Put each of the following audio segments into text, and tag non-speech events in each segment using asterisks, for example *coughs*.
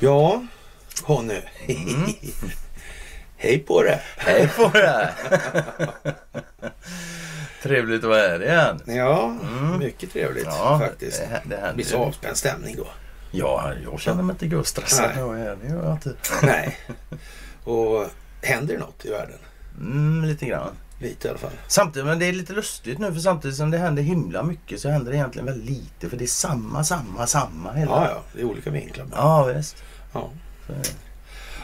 Ja, Conny. Mm. *laughs* Hej på det. Hej på dig! Trevligt att vara här igen. Ja, mycket trevligt Ja, faktiskt. det, det blir så avspänd stämning då. Ja, jag känner mig inte gud stressad Nej. när jag är här. Det gör jag inte. Nej. Och händer det något i världen? Mm, lite grann. Lite i alla fall. Samtidigt, men det är lite lustigt nu för samtidigt som det händer himla mycket så händer det egentligen väldigt lite. För det är samma, samma, samma hela. Ja, ja. Det är olika vinklar. bara. Ja, visst. Ja. Så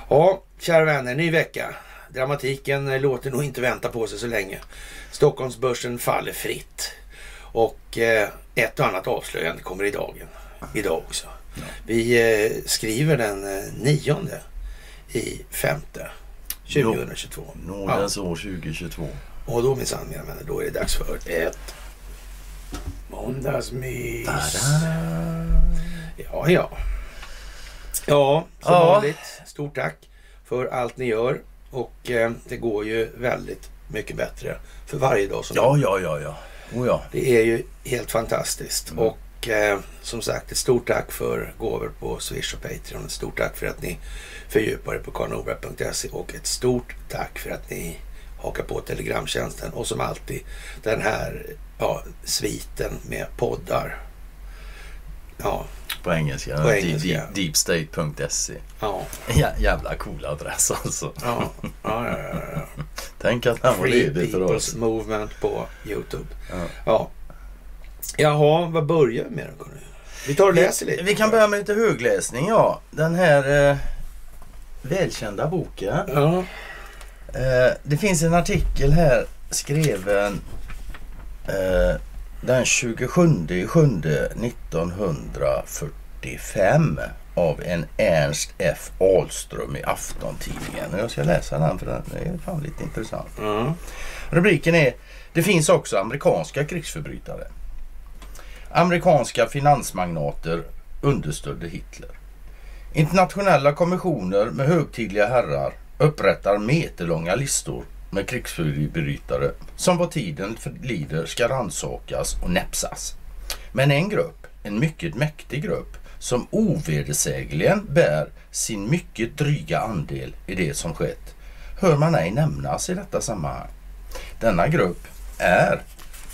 ja, kära vänner. Ny vecka. Dramatiken låter nog inte vänta på sig så länge. Stockholmsbörsen faller fritt. Och eh, ett och annat avslöjande kommer i dagen. Idag också. Vi eh, skriver den eh, nionde i femte 2022. Nådens år 2022. Och då minsann mina vänner, då är det dags för ett måndagsmys. Ja, ja. Ja, som Ja. vanligt. Stort tack för allt ni gör. Och eh, det går ju väldigt mycket bättre för varje dag som Ja, ja, ja, ja. Oh, ja. Det är ju helt fantastiskt. Mm. Och eh, som sagt, ett stort tack för gåvor på Swish och Patreon. Ett stort tack för att ni fördjupar er på karlnorberg.se och ett stort tack för att ni hakar på Telegramtjänsten. Och som alltid den här ja, sviten med poddar. Ja, På engelska. På engelska. Deep, deepstate.se. ja, Ja, jävla cool adress alltså. ja. ja, ja, ja, ja. Tänk att han var ledig för oss. Movement på Youtube. Ja. Ja. Jaha, vad börjar vi med då? Vi tar och läser lite. Vi kan börja med lite högläsning ja. Den här eh, välkända boken. Ja, Eh, det finns en artikel här skriven eh, den 27 7 1945 av en Ernst F. Ahlström i Aftontidningen. Jag ska läsa den för den är fan lite intressant. ja. Rubriken är Det finns också amerikanska krigsförbrytare. Amerikanska finansmagnater understödde Hitler. Internationella kommissioner med högtidliga herrar upprättar meterlånga listor med krigsförbrytare som vad tiden lider ska rannsakas och näpsas. Men en grupp, en mycket mäktig grupp, som ovedersägligen bär sin mycket dryga andel i det som skett, hör man ej nämnas i detta sammanhang. Denna grupp är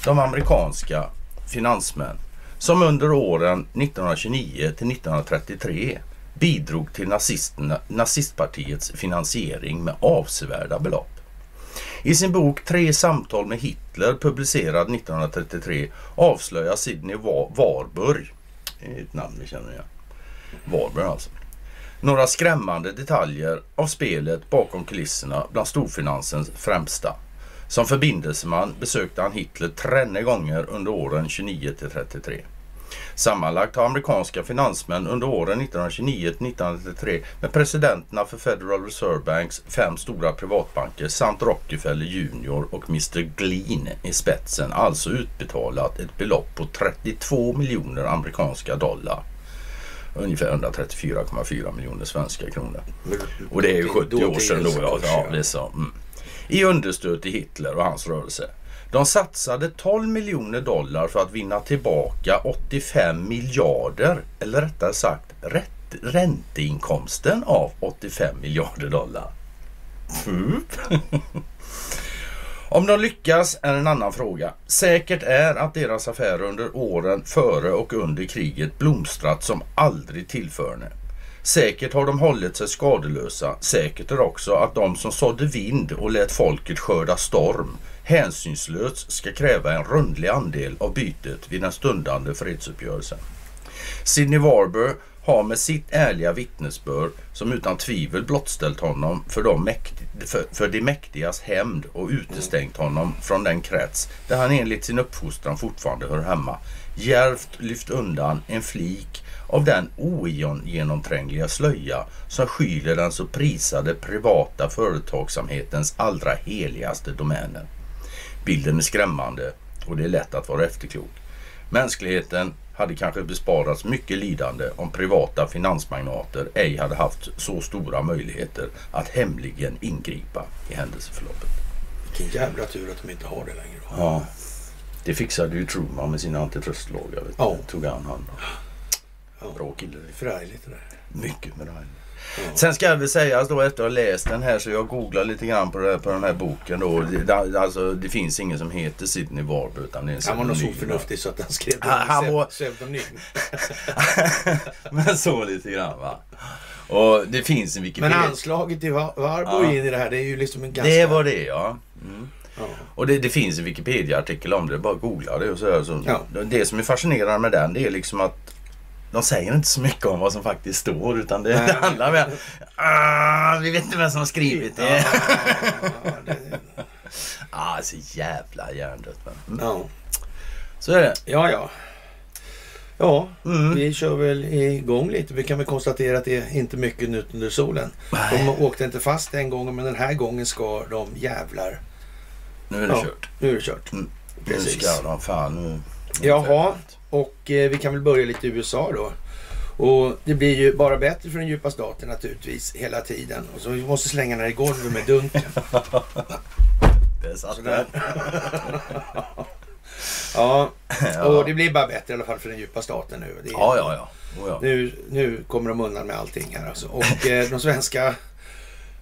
de amerikanska finansmän som under åren 1929 till 1933 bidrog till nazisterna, nazistpartiets finansiering med avsevärda belopp. I sin bok Tre samtal med Hitler publicerad 1933 avslöjar Sidney Warburg, ett namn vi känner igen, Warburg alltså, några skrämmande detaljer av spelet bakom kulisserna bland storfinansens främsta. Som förbindelseman besökte han Hitler trenne gånger under åren 29 till 33. Sammanlagt har amerikanska finansmän under åren 1929 till 1933 med presidenterna för Federal Reserve Banks fem stora privatbanker samt Rockefeller Junior och Mr Glean i spetsen alltså utbetalat ett belopp på 32 miljoner amerikanska dollar. Ungefär 134,4 miljoner svenska kronor. Och det är ju 70 år sedan då. Ja, det är så. Mm. I understöd till Hitler och hans rörelse. De satsade 12 miljoner dollar för att vinna tillbaka 85 miljarder, eller rättare sagt rätt, ränteinkomsten av 85 miljarder dollar. Mm. *laughs* Om de lyckas är en annan fråga. Säkert är att deras affärer under åren före och under kriget blomstrat som aldrig tillförne. Säkert har de hållit sig skadelösa. Säkert är också att de som sådde vind och lät folket skörda storm hänsynslöst ska kräva en rundlig andel av bytet vid den stundande fredsuppgörelsen. Sidney Warburg har med sitt ärliga vittnesbörd som utan tvivel blottställt honom för de, mäkti- för, för de mäktigas hämnd och utestängt honom från den krets där han enligt sin uppfostran fortfarande hör hemma. Djärvt lyft undan en flik av den ogenomträngliga slöja som skyler den så prisade privata företagsamhetens allra heligaste domäner. Bilden är skrämmande och det är lätt att vara efterklok. Mänskligheten hade kanske besparats mycket lidande om privata finansmagnater ej hade haft så stora möjligheter att hemligen ingripa i händelseförloppet. Vilken jävla tur att de inte har det längre. då. Ja. Det fixade ju Truman med sina antitrustlagar. Ja. Tog han hand om. Ja. Bra kille. det. Förargligt det där. Mycket. Ja. Sen ska jag väl säga då efter att ha läst den här så jag googlar lite grann på, det, på den här boken då. Det, det- alltså, det finns ingen som heter Sidney Warby utan det är en Han var nog så förnuftig så att han skrev det Han- han var- pseudonym. *laughs* Men så lite grann va. Och det finns en Men Wikipedia. anslaget till Warburg Ja. in i det här, det är ju liksom en ganska... Det var det ja. Mm. Ja. Och det, det finns en Wikipedia-artikel om det. Bara googla det och så, så Ja. Det som är fascinerande med den det är liksom att de säger inte så mycket om vad som faktiskt står utan det, Nej. det *laughs* handlar om ah, vi vet inte vem som har skrivit det. Ja, *laughs* det, Ah, så jävla hjärndött. men. ja. Så är det. ja, ja. Ja, Mm. vi kör väl igång lite. Vi kan väl konstatera att det är inte mycket nytt under solen. De åkte inte fast den gången, men den här gången ska de jävlar. Nu är det Ja. kört. Nu är det kört. Mm. Precis. Nu ska de fan nu. Jaha. Och eh, vi kan väl börja lite i USA då. Och det blir ju bara bättre för den djupa staten naturligtvis hela tiden. Och så vi måste slänga den i golvet med dunken. Det satt där. *laughs* Ja, och det blir bara bättre i alla fall för den djupa staten nu. Är, Ja, ja, ja. Oh, ja. Nu, nu kommer de undan med allting här alltså. Och eh, de svenska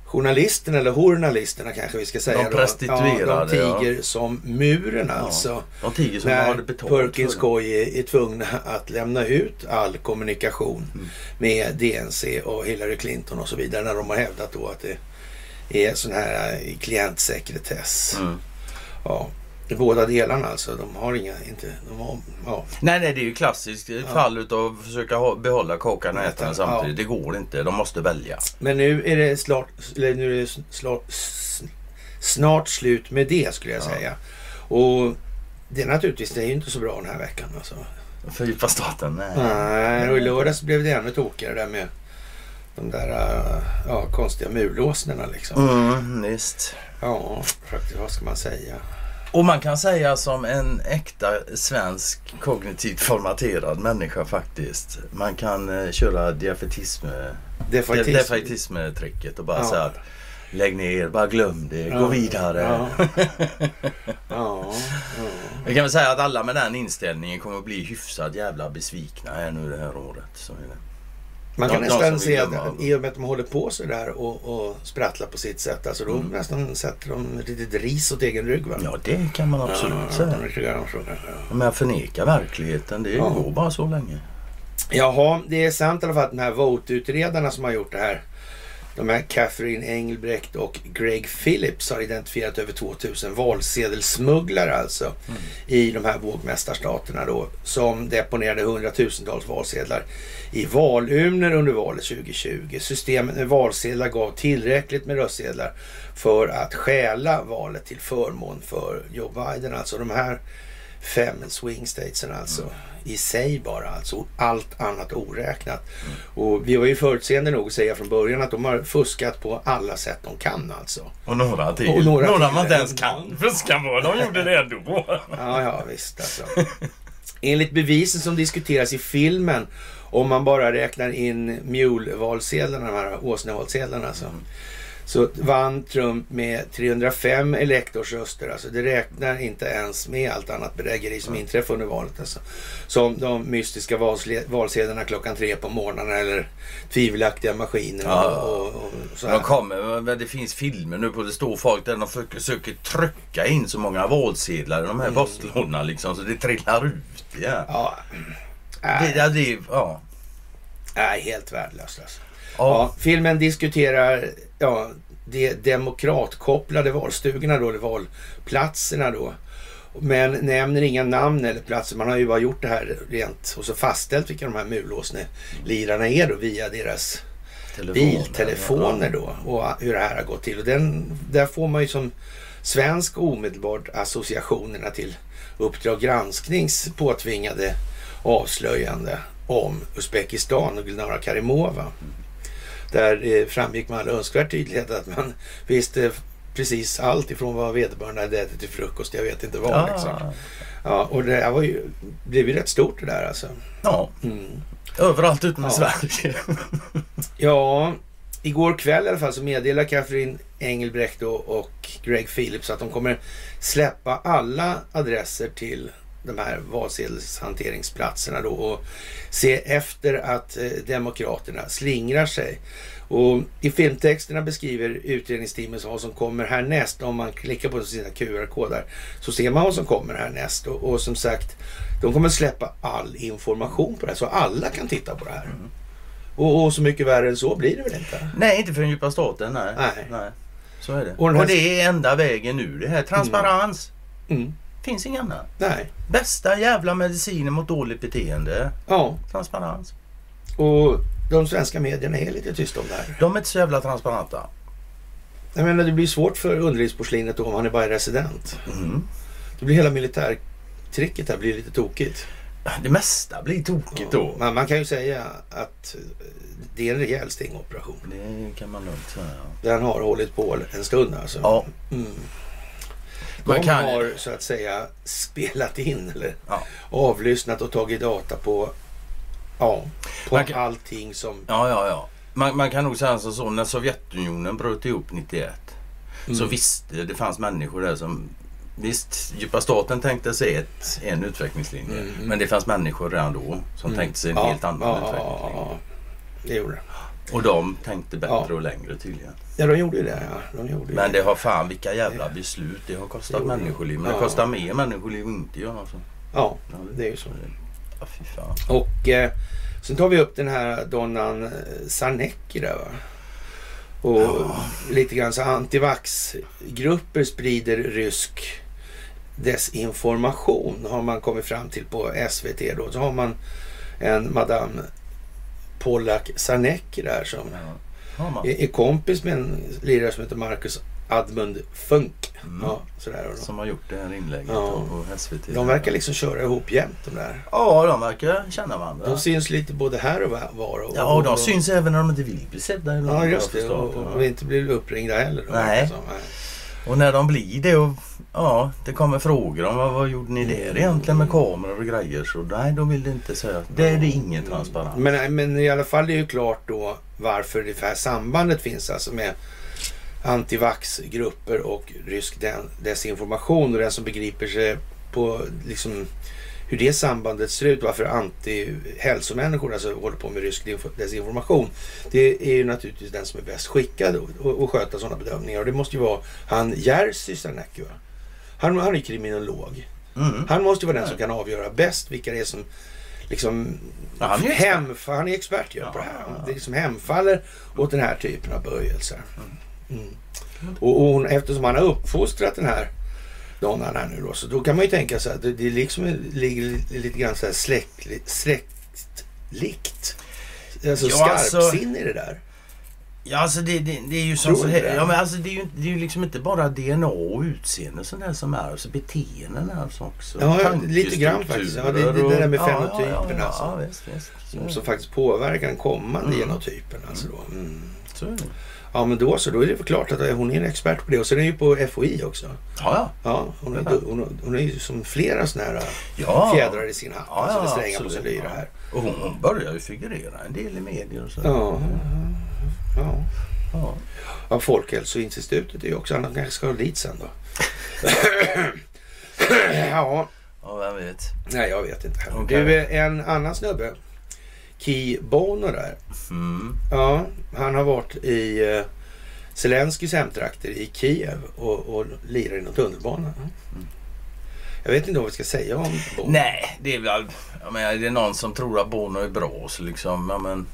journalisterna, eller journalisterna kanske vi ska säga. De prostituerade, Ja, de tiger som muren alltså. De tiger som När hade betalt Perkins Coy är, tvungna att lämna ut all kommunikation Mm. med DNC och Hillary Clinton och så vidare. När de har hävdat då att det är sån här eh, klientsekretess. Mm. Ja, i båda delarna alltså. De har inga, inte, de har, ja. Nej, nej, det är ju klassiskt fall utav att försöka behålla kakan och äta den Ja. samtidigt. Det går inte. De måste välja. Men nu är det, snart, nu är det snart, snart slut med det skulle jag Ja. säga. Och det är naturligtvis, det är ju inte så bra den här veckan alltså. Fördjupa staten? Nej. Nej, och i lördags blev det ännu tokigare där med de där ja, konstiga mulåsnerna liksom. Mm, visst. Ja, faktiskt, vad ska man säga? Och man kan säga som en äkta svensk kognitivt formaterad människa faktiskt. Man kan eh, köra Defaitism. defaitism-tricket och bara Ja. säga att lägg ner, bara glöm det, Ja. gå vidare. Ja. *laughs* ja, ja. Jag kan väl säga att alla med den inställningen kommer att bli hyfsat jävla besvikna här nu det här året. Så är det. Man kan nästan se att i och med att de håller på så där och, och sprattlar på sitt sätt. Alltså då Mm. nästan sätter de lite ris åt egen rygg. Va? Ja, det kan man absolut Ja, säga. så, ja. Men förneka verkligheten, det Ja. går bara så länge. Jaha, det är sant i alla fall att de här Vote-utredarna som har gjort det här. De här Catherine Engelbrekt och Greg Phillips har identifierat över 2000 valsedelssmugglare alltså Mm. i de här vågmästarstaterna då som deponerade hundratusentals valsedlar i valurnor under valet 2020. Systemet med valsedlar gav tillräckligt med röstsedlar för att stjäla valet till förmån för Joe Biden. Alltså de här fem swing statesen alltså i sig bara alltså. Allt annat oräknat. Och vi var ju förutseende nog att säga från början att de har fuskat på alla sätt de kan alltså. Och några till. Och några några till. man inte ens kan fuska på. De gjorde det ändå. *laughs* Ja, ja visst alltså. Enligt bevisen som diskuteras i filmen om man bara räknar in Mule-valsedlarna, de här åsnevalsedlarna alltså. Så vann Trump med 305 elektorsröster. Alltså det räknar inte ens med allt annat bedrägeri som inträffar under valet. Alltså. Som de mystiska valsedlarna klockan tre på morgonen eller tvivelaktiga maskiner Ja. och, och, och så här. De kommer, det finns filmer nu på det står folk där de försöker trycka in så många valsedlar i de här postlådorna liksom så det trillar ut. Ja. Ja, Det, nej, det, det, ja. nej, helt värdelöst alltså. Ja. Ja, filmen diskuterar ja, de demokratkopplade valstugorna då, eller valplatserna då. Men nämner inga namn eller platser. Man har ju bara gjort det här rent och så fastställt vilka de här mulåsne-lirarna är då via deras Telefoner, biltelefoner då och hur det här har gått till. Och den, där får man ju som svensk omedelbart associationerna till Uppdrag gransknings påtvingade avslöjande om Uzbekistan och Gulnara Karimova. Där det framgick med all önskvärd tydlighet att man *laughs* visste precis allt ifrån vad vederbörande hade ätit till frukost. Jag vet inte vad. Ja. Liksom. Ja, och det var ju, blev ju rätt stort det där alltså. ja. Mm. Överallt utom i Ja. Sverige. *laughs* Ja, igår kväll i alla fall så meddelar Catherine Engelbrekt och, och Greg Phillips att de kommer släppa alla adresser till de här valsedelshanteringsplatserna då och se efter att eh, Demokraterna slingrar sig. Och I filmtexterna beskriver utredningsteamet vad som kommer härnäst. Om man klickar på sina QR-koder så ser man vad som kommer härnäst. Och, och som sagt, de kommer släppa all information på det här så alla kan titta på det här. Mm. Och, och så mycket värre än så blir det väl inte? Nej, inte för den djupa staten. Nej. Nej. Så är det. Och Och, här- det är enda vägen ur det här. Transparens. Mm. Finns ingen annan. Nej. Bästa jävla medicinen mot dåligt beteende. Ja, Transparens. och de svenska medierna är lite tysta om det här. De är inte så jävla transparenta. Jag menar, det blir svårt för underlivsporslinet om han är bara resident. Mm. Då blir hela militärtricket här blir lite tokigt. Det mesta blir tokigt då. Man, man kan ju säga att det är en rejäl stingoperation. Det kan man lugnt säga. Den har hållit på en stund alltså. Ja. Mm. De kan- har så att säga spelat in eller Ja. avlyssnat och tagit data på, ja, på kan- allting som... Ja, ja, ja. Man, man kan nog säga som så. När Sovjetunionen bröt ihop 91 så Mm. visste det fanns människor där som Visst, djupa staten tänkte sig ett, en utvecklingslinje. Mm. Men det fanns människor redan då som Mm. tänkte sig en Ja, helt annan ja, utvecklingslinje. ja. Det gjorde det. Och de tänkte bättre Ja. och längre tydligen. Ja, de gjorde ju det. Ja. De gjorde Men det har fan vilka jävla beslut. Det har kostat Jo, människoliv. Men ja. det kostar mer människoliv att inte göra så. Ja, Ja, det är ju så. Ja, fy fan. Och eh, sen tar vi upp den här Donnan eh, Sarnecki där va. Och lite grann så antivax-grupper sprider rysk desinformation har man kommit fram till på SVT då. Så har man en Madame Pollak Sarnecki där som Ja. Är, är kompis med en lirare som heter Marcus Admund Funk. Mm. Ja, sådär. Som har gjort det här inlägget Ja. på SVT. De verkar liksom köra ihop jämt de där. Ja, de verkar känna varandra. De syns lite både här och var. Och, Ja, och de syns även när de inte vill bli sedda. Ja, just det. förstått. Och, och inte blir uppringda heller. Då, Nej. verkar det som. Nej. Och när de blir det och ja, det kommer frågor om vad, vad gjorde ni där egentligen med kameror och grejer. Så nej, de vill inte säga. Det är det ingen transparens. Men, men i alla fall är det ju klart då varför det här sambandet finns alltså med antivaxgrupper och rysk desinformation och den som begriper sig på liksom hur det sambandet ser ut, varför anti-hälsomänniskor alltså håller på med rysk info- desinformation. Det är ju naturligtvis den som är bäst skickad att- sköta sådana bedömningar och det måste ju vara han Jerzy Sarnecki? Han, han är kriminolog. Mm. Han måste ju vara den som kan avgöra bäst vilka det är som liksom Ja, han är ju expert. hem, han är expert ju på det här. Ja, ja, ja. Det liksom hemfaller åt den här typen av böjelser. Mm. Och, och hon, eftersom han har uppfostrat den här här nu då, så då kan man ju tänka sig att det, det liksom ligger li- lite grann så här släktligt, släktlikt. Alltså Ja, alltså- skarpsinn i det där. Ja, alltså det, det, det är ju som så här. det? Ja, men alltså det är ju, det är ju liksom inte bara DNA och utseende sånt där som är. Alltså beteenden är alltså också. Ja, ja, lite grann faktiskt. Ja, det- det- det där med fenotypen ja, alltså. Ja, visst, visst. Så, är Som, som faktiskt påverkar den kommande Mm. genotypen. Alltså då. Mm. så är det. Ja men då så, då är det klart att hon är en expert på det. Och sen är ju på FOI också. Ja, ja. Ja, hon är, hon, hon är ju som flera sådana här Ja. fjädrar i sin hatt. Ja, alltså ja, det stränga på sin lyra här. Och hon, hon börjar ju figurera en del i medier och så. Ja, ja. Ja. ja Folkhälsoinstitutet är ju också, han kanske ska dit sen då. ja, ja, vem vet. nej jag vet inte. Okej. Du, en annan snubbe. Key Bono där. Mm. Ja, han har varit i uh, Zelenskyjs hemtrakter i Kiev och, och lirar inom tunnelbanan. Jag vet inte vad vi ska säga om Bono. Nej, det är väl... Jag menar, är det någon som tror att Bono är bra så liksom... Ja, men,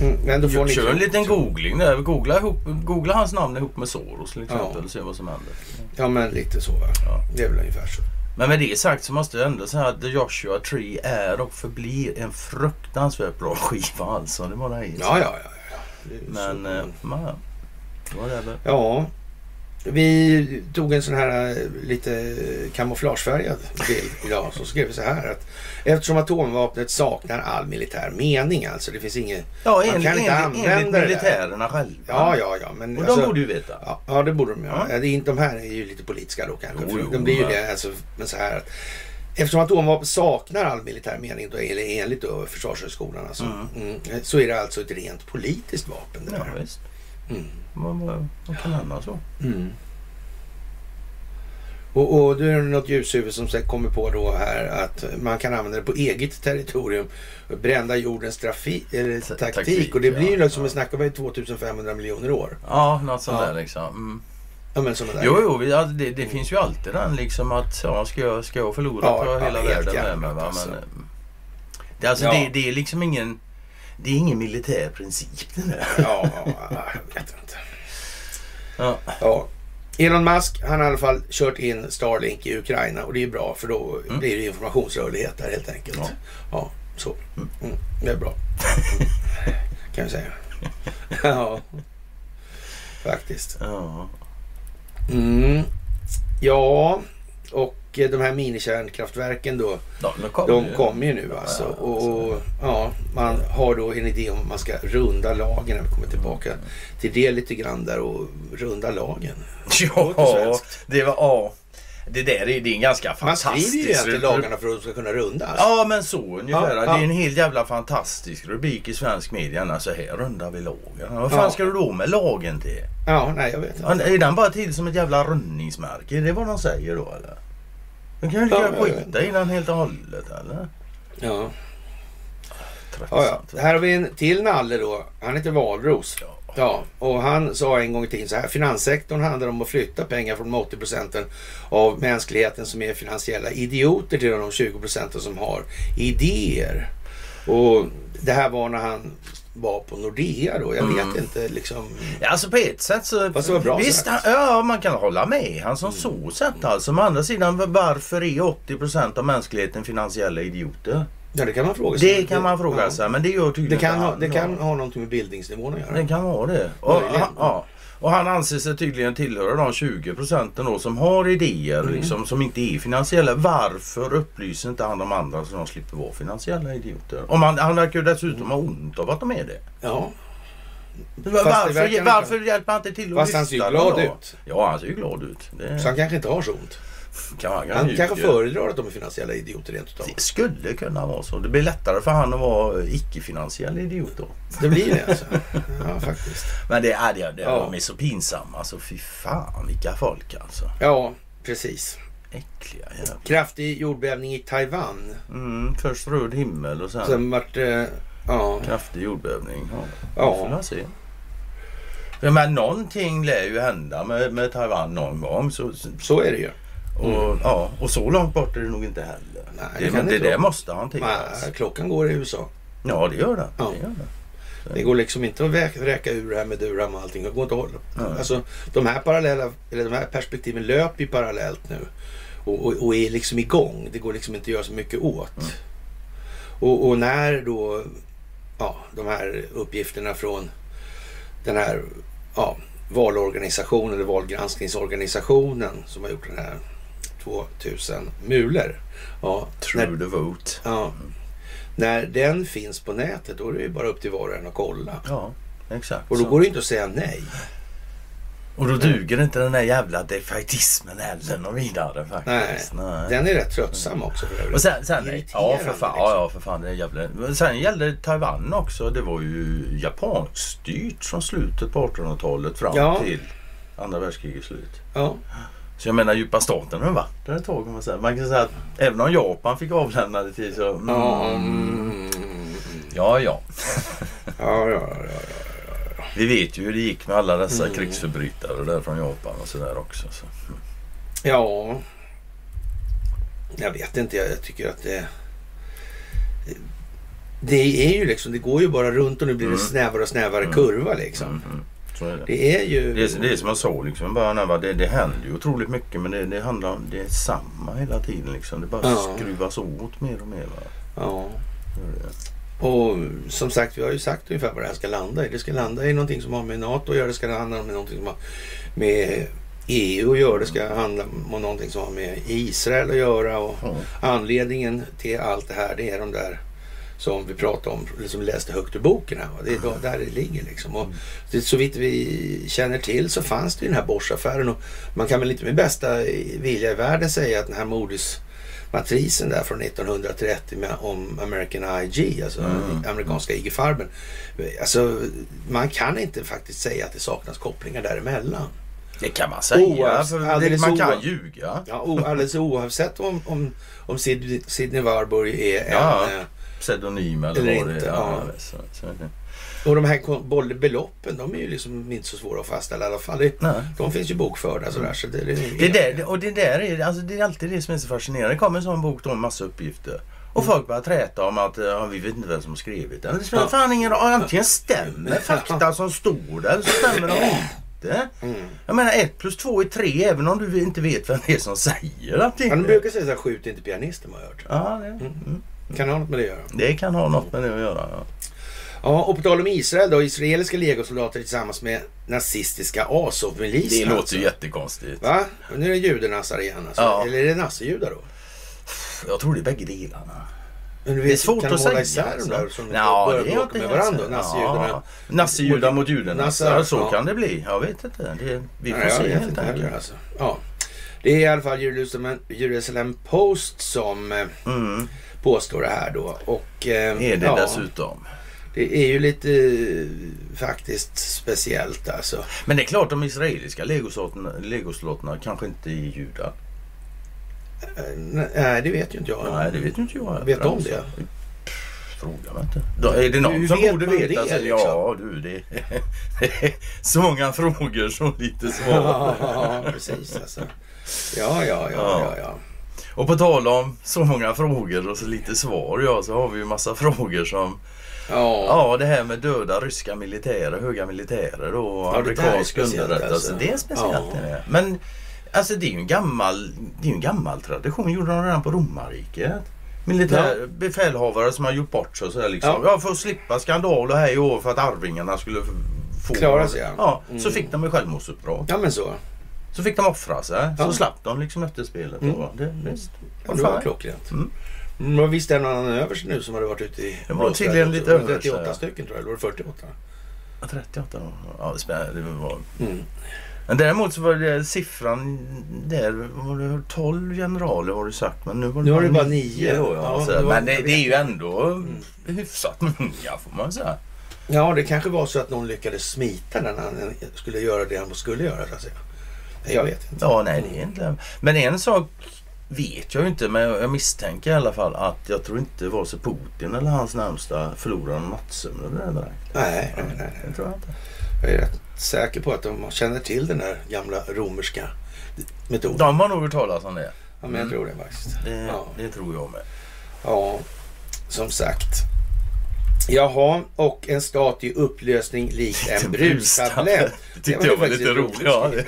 Mm, men då får ni kör en liten googling där. Googla, ihop, googla hans namn ihop med Soros till exempel Ja. och se vad som händer. Ja, men lite så va. Ja. Det är väl ungefär så. Men med det sagt så måste jag ändå säga att The Joshua Tree är och förblir en fruktansvärt bra skiva alltså. Det var det. Ja, ja, ja. ja. Men, så. eh, ja. Vi tog en sån här eh, lite kamouflagefärgad bild idag. Så skrev vi så här att eftersom atomvapnet saknar all militär mening, alltså det finns inget... Ja, Man enligt, kan inte enligt, använda enligt det militärerna själva. Ja, ja, ja. Men Och de alltså- borde ju veta. Ja, ja, det borde de ja. Ja. De här är ju lite politiska då kanske. Jo, jo, de blir ju det. Alltså, men så här att Eftersom atomvapen saknar all militär mening, då, eller enligt då Försvarshögskolan, alltså, Mm. mm, så är det alltså ett rent politiskt vapen. Det Ja, Vad, vad, vad kan hända så? Mm. Och, och då är det något ljushuvud som kommer på då här att man kan använda det på eget territorium. Brända jordens trafi, eller Ta- taktik. taktik, Och det blir ju ja, liksom, vi ja. snackar vi 2500 miljoner år. Ja, något sånt Ja. där liksom. Mm. Ja men sådana där. Jo, jo, vi- ja, det, det finns ju alltid den liksom att ja, ska, jag, ska jag förlora Ja, på ja, hela världen med mig? Va? alltså. Men, eh, det, alltså, Ja. det, det är liksom ingen... Det är ingen militär princip det där. Ja, ja, jag vet inte. Ja. Ja. Elon Musk, han har i alla fall kört in Starlink i Ukraina och det är bra för då Mm. blir det informationsrörlighet där helt enkelt. Ja. Ja, så. Mm, det är bra. *laughs* kan jag säga. *laughs* Ja, faktiskt. Ja. Mm. Ja, och de här minikärnkraftverken då, Ja, de kommer ju nu alltså. Ja, Och, och ja, har då en idé om att man ska runda lagen. Vi kommer tillbaka till det lite grann där och runda lagen. *laughs* Ja, det var... Ja. Det där är, det är en ganska Man fantastisk... skriver ju egentligen lagarna för att de ska kunna rundas. Ja men så ungefär. Ja, Det ja. är en helt jävla fantastisk rubrik i svensk media. Alltså här rundar vi lagen. Vad fan Ja. ska du då med lagen till? Ja, nej jag vet inte. Är den bara till som ett jävla rundningsmärke? Är det vad de säger då eller? De kan ju lika Ja, skita i den helt och hållet eller? Ja. Tröttsamt. Ja, ja. Här har vi en till nalle då. Han heter Valros. Ja. Ja, och han sa en gång i tiden så här. Finanssektorn handlar om att flytta pengar från de 80 procenten av mänskligheten som är finansiella idioter till de 20 procenten som har idéer. Och det här var när han var på Nordea då. Jag vet inte liksom. Ja, alltså på ett sätt så... Fast det var bra visst. Mm. han, ja man kan hålla med han som så sätt alltså. Men å andra sidan varför är 80% av mänskligheten finansiella idioter? Ja, det kan man fråga sig. Det kan man fråga Ja. sig men det gör Det tydligen kan, inte ha, det kan ha någonting med bildningsnivån att göra. Det kan vara det. Och, han, ja. och han anser sig tydligen tillhöra de 20 procenten då som har idéer Mm. liksom, som inte är finansiella. Varför upplyser inte han de andra så de slipper vara finansiella idioter? Om han, han verkar ju dessutom ha ont av att de är det. Ja, det Varför, varför hjälper han inte till att Fast han ser ju lyfta glad då? ut. Ja, han ser ju glad ut. Det så han kanske inte har så ont. Kan han, Han ju- kanske föredrar att de är finansiella idioter rent utav. Det skulle kunna vara så. Det blir lättare för han att vara icke-finansiell idiot då. Det blir det alltså. Ja, faktiskt. Men det är det. det Ja. De är så pinsamma. Alltså fy fan vilka folk alltså. Ja, precis. Äckliga jävlar. Kraftig jordbävning i Taiwan. Mm, först röd himmel och sen Sen vart det... Ja, kraftig jordbävning. Ja, Ja. får se. Ja, men någonting lär ju hända med, med Taiwan någon gång. Så, så- så är det ju. Och, ja, och så långt bort är det nog inte heller. Nej, det, men det det måste hanteras. Nej, klockan går i USA. Ja, det gör det. Ja. det, gör det. Det går liksom inte att vräka ur det här med Durham och allting. Det går inte att hålla. Nej. Alltså, de här parallella, eller de här perspektiven löper ju parallellt nu. Och, och, och är liksom igång. Det går liksom inte att göra så mycket åt. Mm. Och, och när då ja, de här uppgifterna från den här ja, valorganisationen eller valgranskningsorganisationen som har gjort den här 2000 mulor. Ja, True när, the vote. ja, när den finns på nätet då är det ju bara upp till var och en att kolla. Ja, exakt. Och då så. går det inte att säga nej. Och då duger inte den där jävla defaitismen heller och vidare faktiskt. Nej. Den är rätt tröttsam också för. Och sen, sen ja för fan, liksom. ja, för fan det är jävla... Sen gällde det Taiwan också. Det var ju japanskstyrt från slutet på 1800-talet fram Ja. till andra världskrigets slut. Ja, Så jag menar djupa staten har varit där ett tag man säga. Man kan säga att även om Japan fick avlämna det till så... Mm, ja, mm, ja, ja. ja, ja, ja, ja. Vi vet ju hur det gick med alla dessa Mm. krigsförbrytare där från Japan och sådär också. Så. Ja, jag vet inte. Jag, jag tycker att det... Det är ju liksom, det går ju bara runt och nu blir det Mm. snävare och snävare Mm. kurva liksom. Så är det. Det är ju... Det är, det är som jag sa liksom i början. här, Det, det händer ju otroligt mycket men det, det handlar om det är samma hela tiden. Liksom. Det bara Ja. skruvas åt mer och mer. Va? Ja. Och som sagt, vi har ju sagt ungefär vad det här ska landa i. Det ska landa i någonting som har med NATO att göra. Det ska handla om någonting som har med EU att göra. Det ska handla om någonting som har med Israel att göra. Och Ja. anledningen till allt det här, det är de där som vi pratade om, liksom läste högt ur boken här. Det är då, där det ligger liksom. Och det, så vitt vi känner till så fanns det ju den här Bosch-affären och man kan väl inte med bästa vilja i världen säga att den här Moody's matrisen där från 1930 med, om American IG, alltså Mm. amerikanska IG Farben. Alltså, man kan inte faktiskt säga att det saknas kopplingar däremellan. Det kan man säga. Oavs- det, man kan ljuga. Ja, alldeles oavsett om, om, om Sid, Sidney Warburg är Ja. en... eh, Pseudonym eller, Eller vad det ja. vet, så, så. Och de här beloppen, de är ju liksom inte så svåra att fastställa i alla fall. Det, de finns ju bokförda sådär. Så det, det, Det, där, och det där är, alltså det är alltid det som är så fascinerande. Det kommer en sån bok då med massa uppgifter. Och folk börjar träta om att ja, vi vet inte vem som har skrivit den. Det spelar Ja. fan ingen roll. Antingen stämmer *laughs* fakta som står där eller så stämmer de inte. Mm. Jag menar ett plus två är tre även om du inte vet vem det är som säger det Ja, de brukar säga såhär, skjut inte pianisten har jag hört. Ja, det, mm. Kan det ha något med det att göra? det kan ha något med det att göra. Ja. Ja, och på tal om Israel då. Israeliska legosoldater tillsammans med nazistiska Azov-milisen. Det låter alltså. ju jättekonstigt. Va? Och nu är det judenassar igen alltså. Ja. Eller är det nassejudar då? Jag tror det är bägge delarna. Men du Det är svårt kan de att hålla säga. isär de där som börjar det är bråka med varandra? Nazijudarna. Ja. Nazijudar mot. Nassar, Så ja. kan det bli. Jag vet inte. Det, vi får Nej, se vet helt enkelt. heller alltså. Ja. Det är i alla fall Jerusalem, Jerusalem Post som eh, Mm. Påstår det här då. Och, eh, Är det ja, dessutom. Det är ju lite eh, faktiskt speciellt alltså. Men det är klart de israeliska legosoldaterna kanske inte är judar. Eh, Nej, det vet ju inte jag. Nej, det vet ju inte jag. Vet de Alltså, det? Fråga mig inte. Då är det någon Hur som vet borde veta? det, liksom? Ja, du. Det är *laughs* så många frågor så lite svar. Ja, precis alltså. Ja, ja, ja, ja, ja. Och på tal om så många frågor och så lite svar ja, så har vi ju massa *laughs* frågor som Ja, Ja, det här med döda ryska militärer, höga militärer och Ja, amerikansk underrättelse. alltså. Det är speciellt. Ja. det. Men alltså det är ju en gammal, det är en gammal tradition. gjorde de redan på romarriket. Militär, befälhavare som har gjort bort sig sådär liksom. Ja. Ja. för att slippa skandal och hej och hå för att arvingarna skulle få... Klara sig, ja. Ja, så Mm. fick de ju självmordsuppdrag. ja men så. Så fick de offra sig. Så slapp de liksom efter spelet. Mm. då. Det, visst. Ja, det var klockrent. Mm. Och visst är det någon annan överst nu som hade varit ute i Det var tydligen lite överst, 38 ja. stycken tror jag, eller var det 48? Ja, 38 då. Ja, det spelar var Mm. Men däremot så var det siffran där, var det 12 generaler har du sagt men nu var det Nu bara det bara 9 nio. då. Ja, Ja, det men det, det är ju ändå Mm. hyfsat många får man säga. Ja, det kanske var så att någon lyckades smita den han skulle göra det han skulle göra så att säga. Jag vet inte. Ja, nej det är inte. Men en sak vet jag ju inte men jag misstänker i alla fall att jag tror inte vare sig Putin eller hans närmsta förlorar någon nattsömn över det här direkt. Nej, nej, nej. nej. Det tror jag inte. Jag är rätt säker på att de känner till den där gamla romerska metoden. De har nog hört talas om det. Ja, men jag tror det faktiskt. Det, Ja. det tror jag med. Ja, som sagt. Jaha, och en stat i upplösning likt en *laughs* brustablett. Det tyckte jag var lite roligt. Ja, alltså.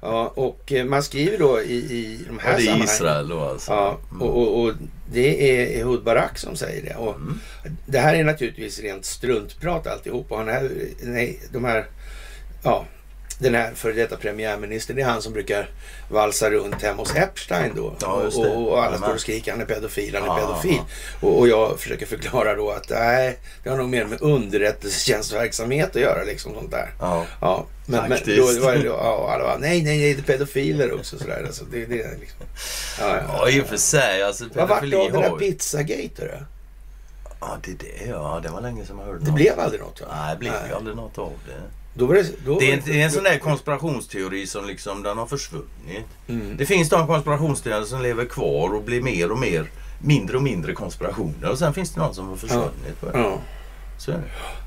Ja, och eh, man skriver då i, i de här ja, det är sammanhangen. Israel då alltså. Ja, och, och, och det är Ehud Barak som säger det. Och Mm. Det här är naturligtvis rent struntprat alltihop. Och han är, nej, de här, ja, den här före detta premiärministern, det är han som brukar valsa runt hemma hos Epstein då. Ja, och, och alla Jajamän. står och skriker han är pedofil, han är Ja, pedofil. Och, och jag försöker förklara då att nej, det har nog mer med underrättelsetjänstverksamhet att göra liksom sånt där. Ja. Ja, men, men då var det ja, alla bara, nej, nej, nej, det är pedofiler också sådär. Alltså, det, det är liksom, ja, Ja, i och för sig. Alltså, Vad vart det av det där pizzagate då? Ja, det är det. Ja, det var länge sedan man hörde Det något. blev aldrig något va? Nej, det blev aldrig något av det. Då det, då Det är, det är en sån där konspirationsteori som liksom, den har försvunnit. Mm. Det finns de konspirationsteorier som lever kvar och blir mer och mer, mindre och mindre konspirationer. Och sen finns det någon som har försvunnit. Ja. Så är det.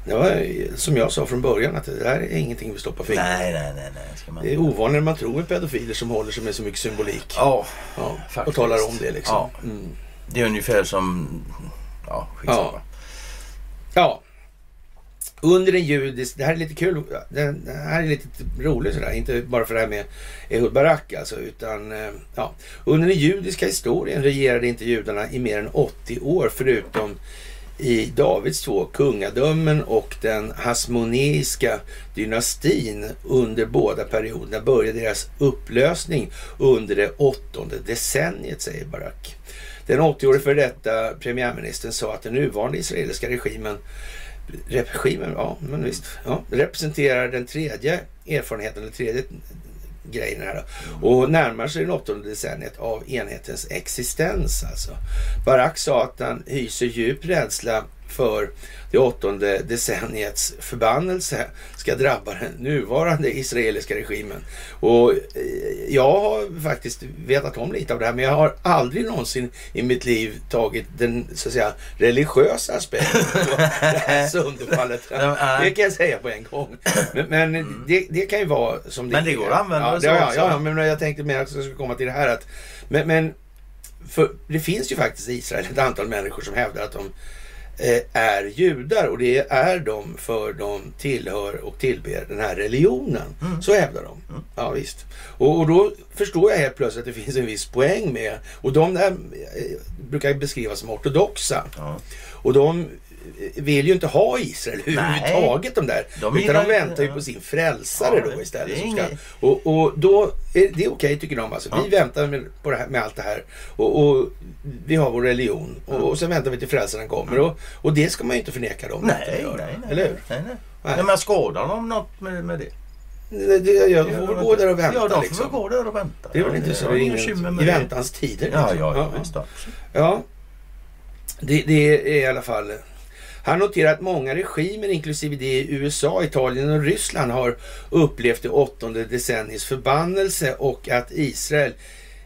Det var som jag sa från början att det där är ingenting vi stoppar fingret Nej, nej, nej, nej. Man... Det är ovanligt när man tror med pedofiler som håller sig med så mycket symbolik. Ja, Ja, och talar om det liksom. Ja. Mm. det är ungefär som... Ja, skitsamma. Ja. ja. Under en judisk... Det här är lite kul. Det här är lite roligt sådär. Inte bara för det här med Ehud Barak alltså. Utan eh, ja. Under den judiska historien regerade inte judarna i mer än 80 år. Förutom i Davids två kungadömen och den hasmoneiska dynastin under båda perioderna började deras upplösning under det åttonde decenniet, säger Barak. Den 80-årige före detta premiärministern sa att den nuvarande israeliska regimen regimen, ja men visst, ja, representerar den tredje erfarenheten, den tredje grejen här. Och närmar sig det åttonde decenniet av enhetens existens alltså. Barack sa att han hyser djup rädsla för det åttonde decenniets förbannelse ska drabba den nuvarande israeliska regimen. Och eh, jag har faktiskt vetat om lite av det här, men jag har aldrig någonsin i mitt liv tagit den så att säga religiösa aspekten på *laughs* det här sönderfallet. Det kan jag säga på en gång. Men, men mm. det, det, kan ju vara som det Men det går att använda ja, det ja, också. Ja, men jag tänkte mer att jag skulle komma till det här att men, men för det finns ju faktiskt i Israel ett antal människor som hävdar att de är judar och det är de för de tillhör och tillber den här religionen. Mm. Så hävdar de. Mm. Ja visst. Och, och, då förstår jag helt plötsligt att det finns en viss poäng med och de där eh, brukar beskrivas som ortodoxa. Ja. Och de vill ju inte ha Israel överhuvudtaget de där. De utan de väntar ju på sin frälsare ja, då istället. Som ska, och, och då är det okej okay, tycker de. Alltså. Ja. Vi väntar med, på det här, med allt det här. Och, och vi har vår religion. Och, och sen väntar vi till frälsaren kommer. Och, och det ska man ju inte förneka dem. Nej, nej, nej, Eller hur? Nej, nej. nej. men skådar de något med, med det? Det, det, jag får väl gå där och vänta. Ja, de får liksom. gå där och vänta. Det är väl inte så. Det är I väntans tider. Liksom. Ja, ja, ja, ja. ja. Det, det är i alla fall han noterar att många regimer, inklusive det i USA, Italien och Ryssland, har upplevt det åttonde decenniets förbannelse och att Israel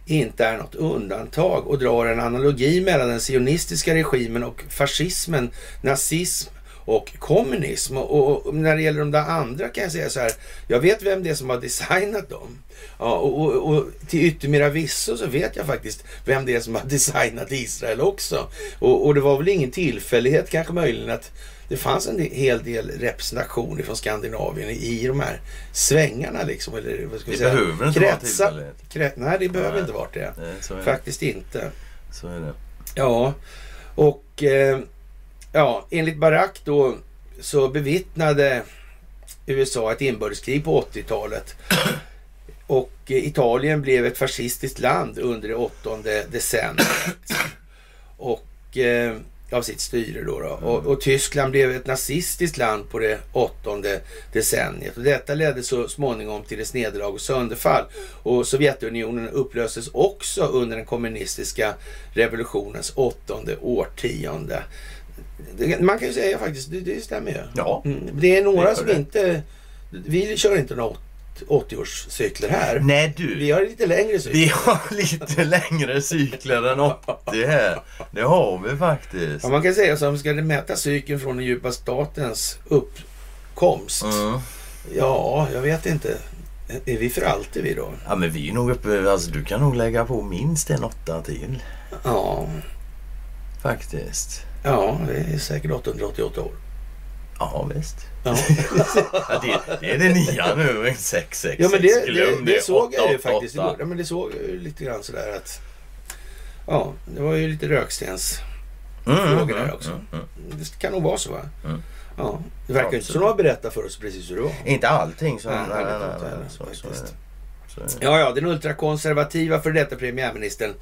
inte är något undantag och drar en analogi mellan den sionistiska regimen och fascismen, nazism och kommunism. Och, och, när det gäller de där andra kan jag säga så här. Jag vet vem det är som har designat dem. Ja, och, och, och till yttermera visso så vet jag faktiskt vem det är som har *laughs* designat Israel också. Och, och det var väl ingen tillfällighet kanske möjligen att det fanns en hel del representation från Skandinavien i de här svängarna liksom. Eller vad ska vi det säga? behöver inte Kretsa, vara krets, Nej, det behöver nej, inte vara det. Nej, Faktiskt inte. Så är det. Ja, och eh, ja, enligt Barack då så bevittnade USA ett inbördeskrig på 80-talet. *clears throat* Och Italien blev ett fascistiskt land under det åttonde decenniet. Och eh, av sitt styre då. då. Mm. Och, och, Tyskland blev ett nazistiskt land på det åttonde decenniet. Och detta ledde så småningom till dess nederlag och sönderfall. Och Sovjetunionen upplöstes också under den kommunistiska revolutionens åttonde årtionde. Man kan ju säga faktiskt, det, det stämmer ju. Ja. Mm. Det är några som det. inte... Vi kör inte något 80-årscykler här. Nej du. Vi har lite längre cykler. Vi har *laughs* lite längre cykler än 80 här. Det har vi faktiskt. Ja, man kan säga så om ska det mäta cykeln från den djupa statens uppkomst. Mm. Ja, jag vet inte. Är vi för alltid vi då? Ja men vi är nog uppe, alltså du kan nog lägga på minst en åtta till. Ja. Faktiskt. Ja, det är säkert 888 år. Ja, visst. Ja. *laughs* det, det, är det nya nu, en 666. Ja, men det, det, det såg jag ju faktiskt igår. Ja, men det såg lite grann sådär att... Ja, det var ju lite rökstensfrågor mm, där mm, också. Mm, mm, det kan nog vara så va? Mm. Ja, det verkar inte som de har berättat för oss precis hur det var. Inte allting. Så, nej, nej, nej, nej, nej, så, så, så, ja, ja, den ultrakonservativa för detta premiärministern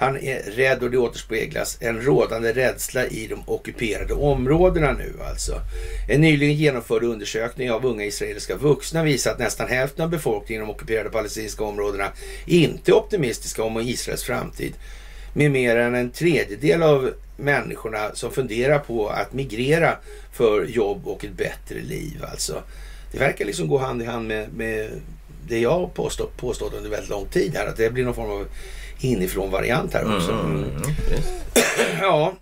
han är rädd och det återspeglas en rådande rädsla i de ockuperade områdena nu alltså. En nyligen genomförd undersökning av unga israeliska vuxna visar att nästan hälften av befolkningen i de ockuperade palestinska områdena inte är optimistiska om Israels framtid. Med mer än en tredjedel av människorna som funderar på att migrera för jobb och ett bättre liv alltså. Det verkar liksom gå hand i hand med, med det jag har påstått, påstått under väldigt lång tid här. Att det blir någon form av inifrån-variant här också. Mm, mm, mm. *clears throat* ja,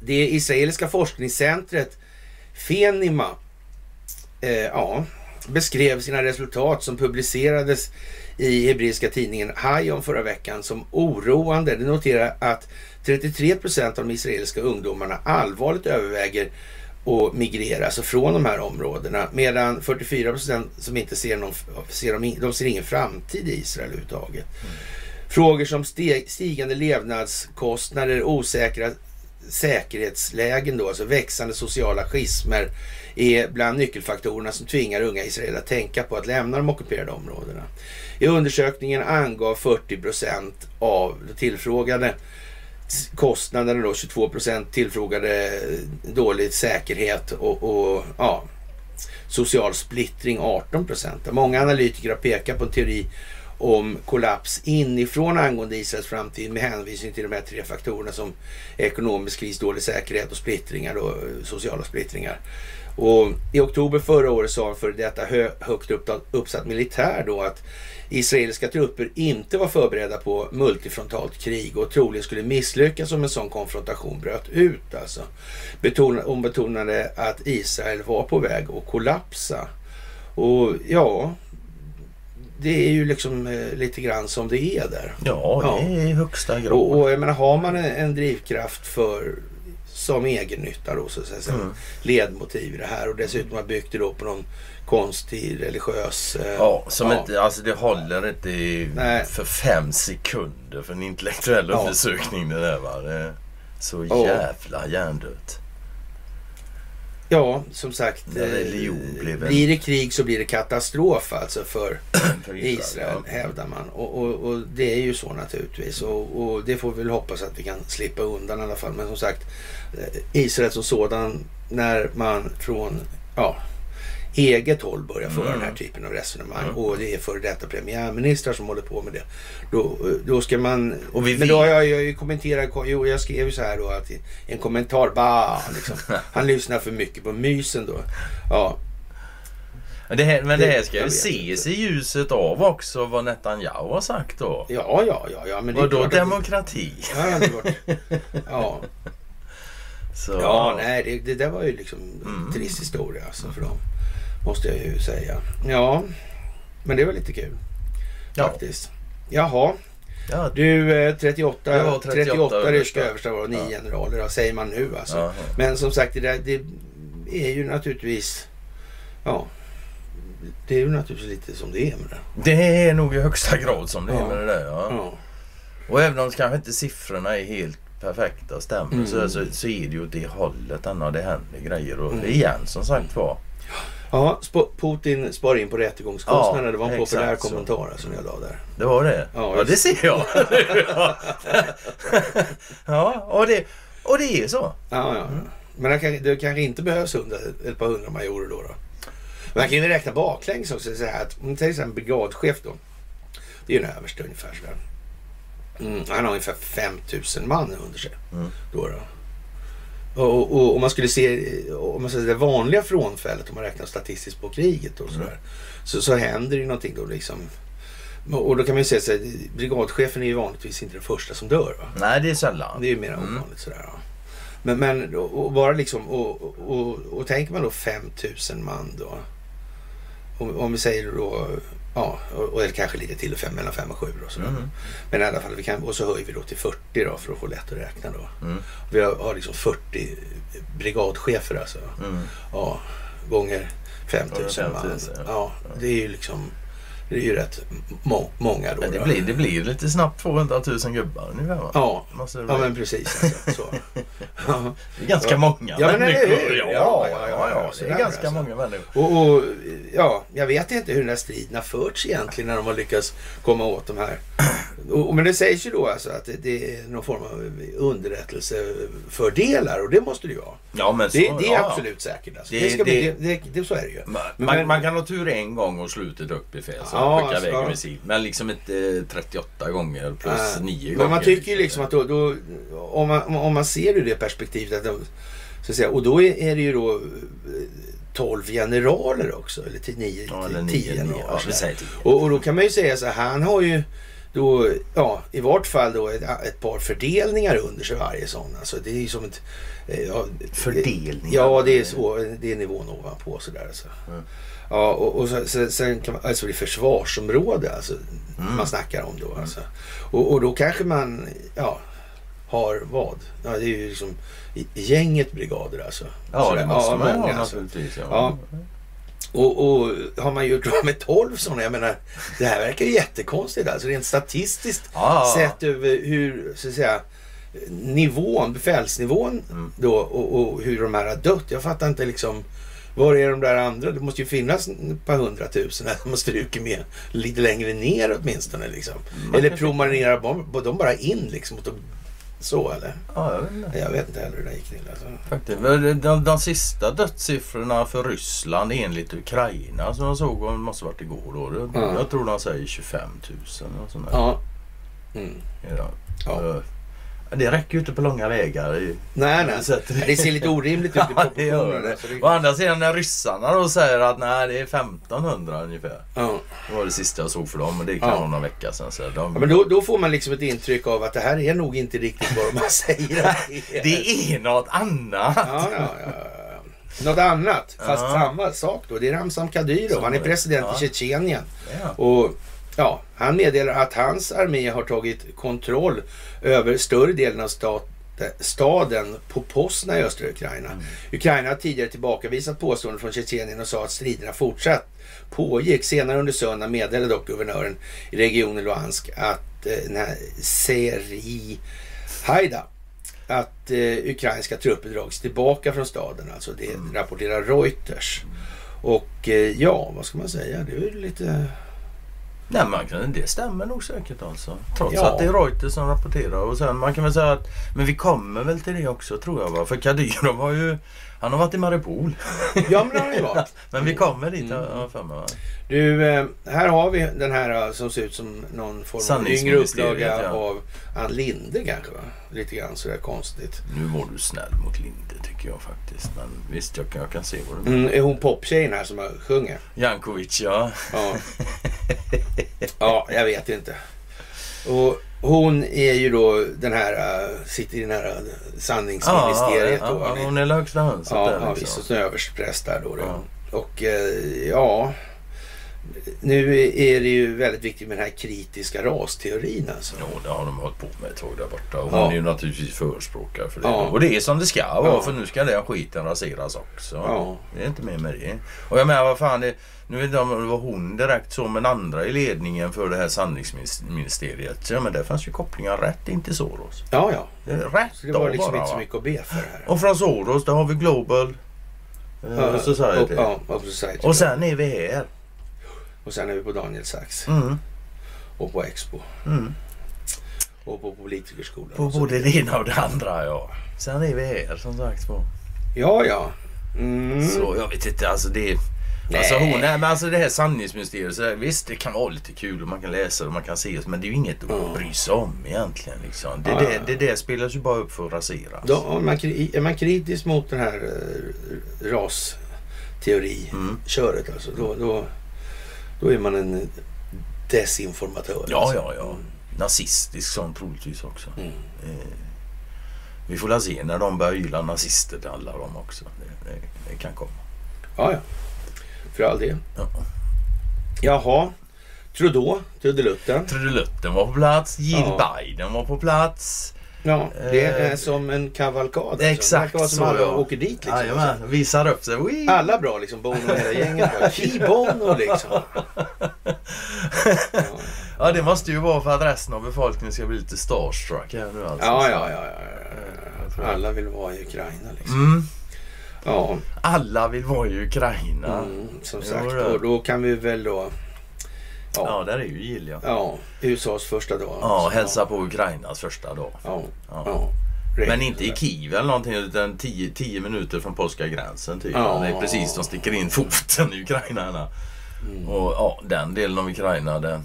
det israeliska forskningscentret Fenima eh, ja, beskrev sina resultat som publicerades i hebreiska tidningen Hayom förra veckan som oroande. Det noterar att 33 procent av de israeliska ungdomarna allvarligt överväger att migrera, alltså från de här områdena. Medan 44 procent som inte ser någon, ser de, de ser ingen framtid i Israel överhuvudtaget. Mm. Frågor som stigande levnadskostnader, osäkra säkerhetslägen då, alltså växande sociala schismer är bland nyckelfaktorerna som tvingar unga israeler att tänka på att lämna de ockuperade områdena. I undersökningen angav 40 procent av de tillfrågade kostnaderna då, 22 procent tillfrågade dålig säkerhet och, och ja, social splittring 18 procent. Många analytiker har pekat på en teori om kollaps inifrån angående Israels framtid med hänvisning till de här tre faktorerna som ekonomisk kris, dålig säkerhet och splittringar, då, eh, sociala splittringar. Och I oktober förra året sa en före detta hö, högt uppsatt militär då att israeliska trupper inte var förberedda på multifrontalt krig och troligen skulle misslyckas om en sån konfrontation bröt ut. Alltså. Betona, hon betonade att Israel var på väg att kollapsa. Och ja, det är ju liksom eh, lite grann som det är där. Ja, det är i högsta grad. Och, och jag menar, har man en, en drivkraft för som egennytta då så att säga. Mm. Ledmotiv i det här och dessutom har byggt det då på någon konstig religiös... Eh, ja, som ja. inte, alltså det håller inte Nej. för fem sekunder för en intellektuell ja. undersökning det där va. Det är så jävla hjärndött. Ja, som sagt. Eh, blir det krig så blir det katastrof alltså för, *clears throat* för Israel, Israel ja. hävdar man. Och, och, och, det är ju så naturligtvis. Och, och, det får vi väl hoppas att vi kan slippa undan i alla fall. Men som sagt, eh, Israel som sådan, när man från ja, eget håll börjar föra mm. den här typen av resonemang mm. och det är före detta premiärministrar som håller på med det. Då, då ska man... Och vi men då har jag, jag kommenterat, jo jag skrev ju så här då att en kommentar, bah, liksom. *laughs* Han lyssnar för mycket på mysen då. Ja. Det här, men det, det här ska ju ses i ljuset av också vad Netanyahu har sagt då. Ja, ja, ja. ja men det Vadå demokrati? Ja, det *laughs* ja. Så. Ja, nej, det, det där var ju liksom mm. trist historia alltså för dem. Måste jag ju säga. Ja, men det var lite kul. Ja. Faktiskt. Jaha. Ja. Du, 38, eh, 38, 38 ryska överstar och nio ja. generaler säger man nu alltså. Aha. Men som sagt, det, där, det är ju naturligtvis... Ja, det är ju naturligtvis lite som det är med det. Det är nog i högsta grad som det ja. är med det där. Ja. ja. Och även om kanske inte siffrorna är helt perfekta stämmer mm. så, så, så, är det ju åt det hållet ändå det händer grejer. Och mm. igen som sagt var. Ja, Putin sparar in på rättegångskostnaderna. Ja, det var en populär så. kommentar som jag la där. Det var det? Ja, ja det ser jag. *laughs* ja, och det, och det är så. Ja, ja. Mm. Men det, kan, det kanske inte behövs hundra, ett par hundra majorer då. då. Man kan ju räkna baklänges också. Så här att, till exempel brigadchef då. Det är ju en överste ungefär. Sådär. Mm, han har ungefär 5000 man under sig. Mm. Då, då. Och, och, om man skulle se om man säger det vanliga frånfället, om man räknar statistiskt på kriget och sådär, mm. så, så händer det någonting då liksom. Och då kan man ju säga så här, brigadchefen är ju vanligtvis inte den första som dör. Va? Nej, det är sällan. Det är ju mer mm. ovanligt sådär. Va? Men, men och bara liksom, och, och, och, tänker man då 5000 man då. Om, om vi säger då Ja, och, eller kanske lite till, fem, mellan fem och sju. Och sådär. Mm. Men i alla fall, vi kan, och så höjer vi då till 40 då för att få lätt att räkna då. Mm. Vi har, har liksom 40 brigadchefer alltså. Mm. Ja, gånger 5000 man. Ja, det är ju liksom det är ju rätt må många då. Men det. Blir, det blir lite snabbt 200 000 gubbar ungefär va? Ja, ja men precis. Alltså, så. *laughs* det är ganska ja. många ja, människor. Ja, ja, ja, ja, ja, det är ganska alltså. många människor. Och, och, ja, jag vet inte hur den här striden har förts egentligen när de har lyckats komma åt de här. Och, men det sägs ju då alltså att det, det är någon form av underrättelsefördelar och det måste det ju vara. Ja, men så, det, det är absolut säkert. Alltså. Det, det, ska bli, det, det, så är det ju. Man, men, man kan ha tur en gång och slutet upp befäl så ja, skicka iväg en missil. Men liksom inte 38 gånger plus äh, 9 gånger. Men man tycker ju liksom att då, då om, man, om man ser ur det perspektivet att de, så att säga, och då är, är det ju då 12 generaler också. Eller 9, ja, 10 generaler. Ja, och, och, då kan man ju säga så här, han har ju då, ja, i vart fall då ett, ett par fördelningar under sig varje sån. Alltså det är ju som ett... Eh, ja, Fördelningar? Ja, det är så. Det är nivån ovanpå sådär. Alltså. Mm. Ja, och, och så, sen kan man, alltså det är försvarsområde alltså, mm. man snackar om då. Alltså. Och, och då kanske man, ja, har vad? Ja, det är ju liksom gänget brigader alltså. Ja, Sådär. det måste ja, man ha alltså. naturligtvis. Ja. ja. Och, och, har man gjort med 12 sådana, jag menar, det här verkar ju jättekonstigt alltså rent statistiskt ja. sett över hur, så att säga, nivån, befälsnivån mm. då och, och, hur de här har dött. Jag fattar inte liksom var är de där andra? Det måste ju finnas ett par hundratusen. De måste rycka med lite längre ner åtminstone. Liksom. Mm. Eller promenerar de bara in liksom? Och Så eller? Ja, jag vet inte. Jag vet inte heller hur det gick till. Alltså. Faktiskt. De, de sista dödssiffrorna för Ryssland enligt Ukraina som jag såg, det måste varit igår då. Ja. Jag tror de säger 25 000 och sånt där. Ja. Mm. Ja. Ja. Eh, Det räcker ju inte på långa vägar. i- Nej, nej. på sättet. Det ser lite orimligt ut i *laughs* Ja, det proportionerna. det. Å andra sidan när ryssarna då säger att nej det är 1500 ungefär. Ja. Det var det sista jag såg för dem och det kan Ja. vara någon vecka sedan. Så de, Ja, men då, då får man liksom ett intryck av att det här är nog inte riktigt vad man säger det är. Det är något annat. Ja, ja, ja. Något annat, fast samma sak då. Det är Ramzan Kadyrov. Han är president i Tjetjenien. Och ja, han meddelar att hans armé har tagit kontroll över större delen av stat, staden Popozna i östra Ukraina. Mm. Ukraina har tidigare tillbakavisat påståenden från Tjetjenien och sa att striderna fortsatt pågick. Senare under söndagen meddelade dock guvernören i regionen Luhansk att eh, den här Seri Haida att eh, ukrainska trupper dragits tillbaka från staden. Alltså det Mm. rapporterar Reuters. Och eh, ja, vad ska man säga? Det är lite... Nej, man kan, det stämmer nog säkert alltså. Trots Ja. att det är Reuters som rapporterar. Och sen man kan väl säga att, men vi kommer väl till det också tror jag va. För Kadyrov har ju, han har varit i Mariupol. Ja, men det har *laughs* varit. Men vi kommer dit Mm. har jag för mig va. Du, eh, här har vi den här eh, som ser ut som någon form av yngre upplaga ja. av Ann Linde kanske. Va? Lite grann sådär konstigt. Nu var du snäll mot Linde tycker jag faktiskt. Men visst, jag kan, jag kan se vad du menar. Mm, är hon poptjejen här som sjunger? Jankovic ja. Ja. *laughs* ja, jag vet inte. Och hon är ju då den här, eh, sitter i den här eh, sanningsministeriet ja, då. ja, va? hon är högsta hönset Ja, där ja liksom. visst. Och så överstpräst där då. då. Ja. Och eh, ja, nu är det ju väldigt viktigt med den här kritiska rasteorin alltså. Jo, det har de hållit på med ett tag där borta. Och Ja. hon är ju naturligtvis förespråkare för det. Ja. Och det är som det ska vara Ja. för nu ska den skiten raseras också. Ja. Det är inte mer med det. Och jag menar vad fan, det, nu vet jag om det var hon direkt så men andra i ledningen för det här sanningsministeriet. Ja men det fanns ju kopplingar rätt in till Soros. Ja, ja. Rätt Så det var liksom bara, inte så mycket att be för här. Och från Soros där har vi Global Ja, Society. Ja, och Society. Och sen är vi här. och sen är vi på Daniel Sachs Mm. och på Expo Mm. och på Politikerskolan. På både det ena och det andra ja. Sen är vi här som sagt var. Ja, ja. Mm. Så jag vet inte, alltså det... Nej. Alltså hon, nej, men alltså det här sanningsmysteriet, så visst det kan vara lite kul och man kan läsa och man kan se men det är ju inget Ja. att bry sig om egentligen. Liksom. Det, Ja, det, det, det spelas ju bara upp för att raseras. Då, om man, är man kritisk mot den här eh, rasteori-köret alltså, då, då, då är man en desinformatör. Ja, alltså. ja, ja. Nazistisk sån troligtvis också. Mm. Eh, vi får la se när de börjar yla nazister till alla dem också. Det, det, det kan komma. Ja, ja. För all del. Ja. Jaha. Trudeau, trudelutten. Trudelutten var på plats, Jill Ja. Biden var på plats. Ja, det Eh, är som en kavalkad. Alltså. Exakt det verkar vara som så, alla ja. åker dit liksom. Jajamän, visar upp sig. Wee! Alla bra liksom. Bono och hela gänget. bra. Key Bono liksom. Ja, *laughs* Ja, det måste ju vara för att resten av befolkningen ska bli lite starstruck här nu alltså. ja, ja. ja, ja, ja. Alla vill vara i Ukraina liksom. Mm. Ja, Alla vill vara i Ukraina. mm, som sagt. det. Och då kan vi väl då... Ja, Ja, där är ju Jill ja. ja USAs första dag. Ja, hälsa på Ukrainas första dag. Ja, Ja. Men inte i Kiev eller någonting utan 10 minuter från polska gränsen typ. Ja. Det är precis de sticker in foten i Ukraina. Mm. Och ja, den delen av Ukraina den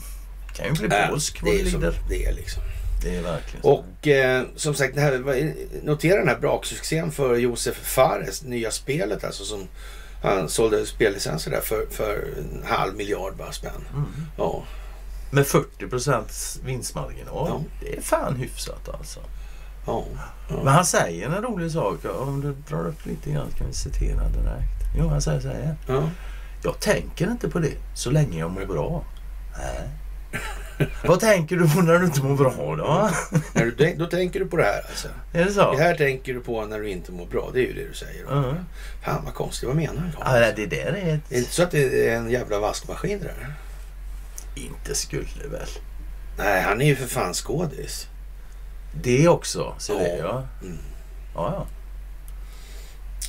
kan ju bli Äh, polsk det det är som det är liksom. Det är verkligen så. Och eh, som sagt, det här, notera den här braksuccén för Josef Fares nya spelet alltså som han sålde spellicenser där för, för en halv miljard bara spänn. Mm. Ja, Med 40 procents vinstmarginal. Ja. Det är fan hyfsat alltså. ja, Men han säger en rolig sak. Om du drar upp lite grann kan vi citera direkt. Jo, han säger så här. ja. Jag tänker inte på det så länge jag mår bra. Nej. Vad tänker du på när du inte mår bra då? När du, då tänker du på det här alltså. Är det så? Det här tänker du på när du inte mår bra. Det är ju det du säger. Då. Mm. Fan vad konstigt. Vad menar du? Ja, det där är Det är ett... inte så att det är en jävla vaskmaskin det där? Inte skulle väl. Nej, han är ju för fan skådis. Det också. Så Ja. det ja. Mm. Ja, ja.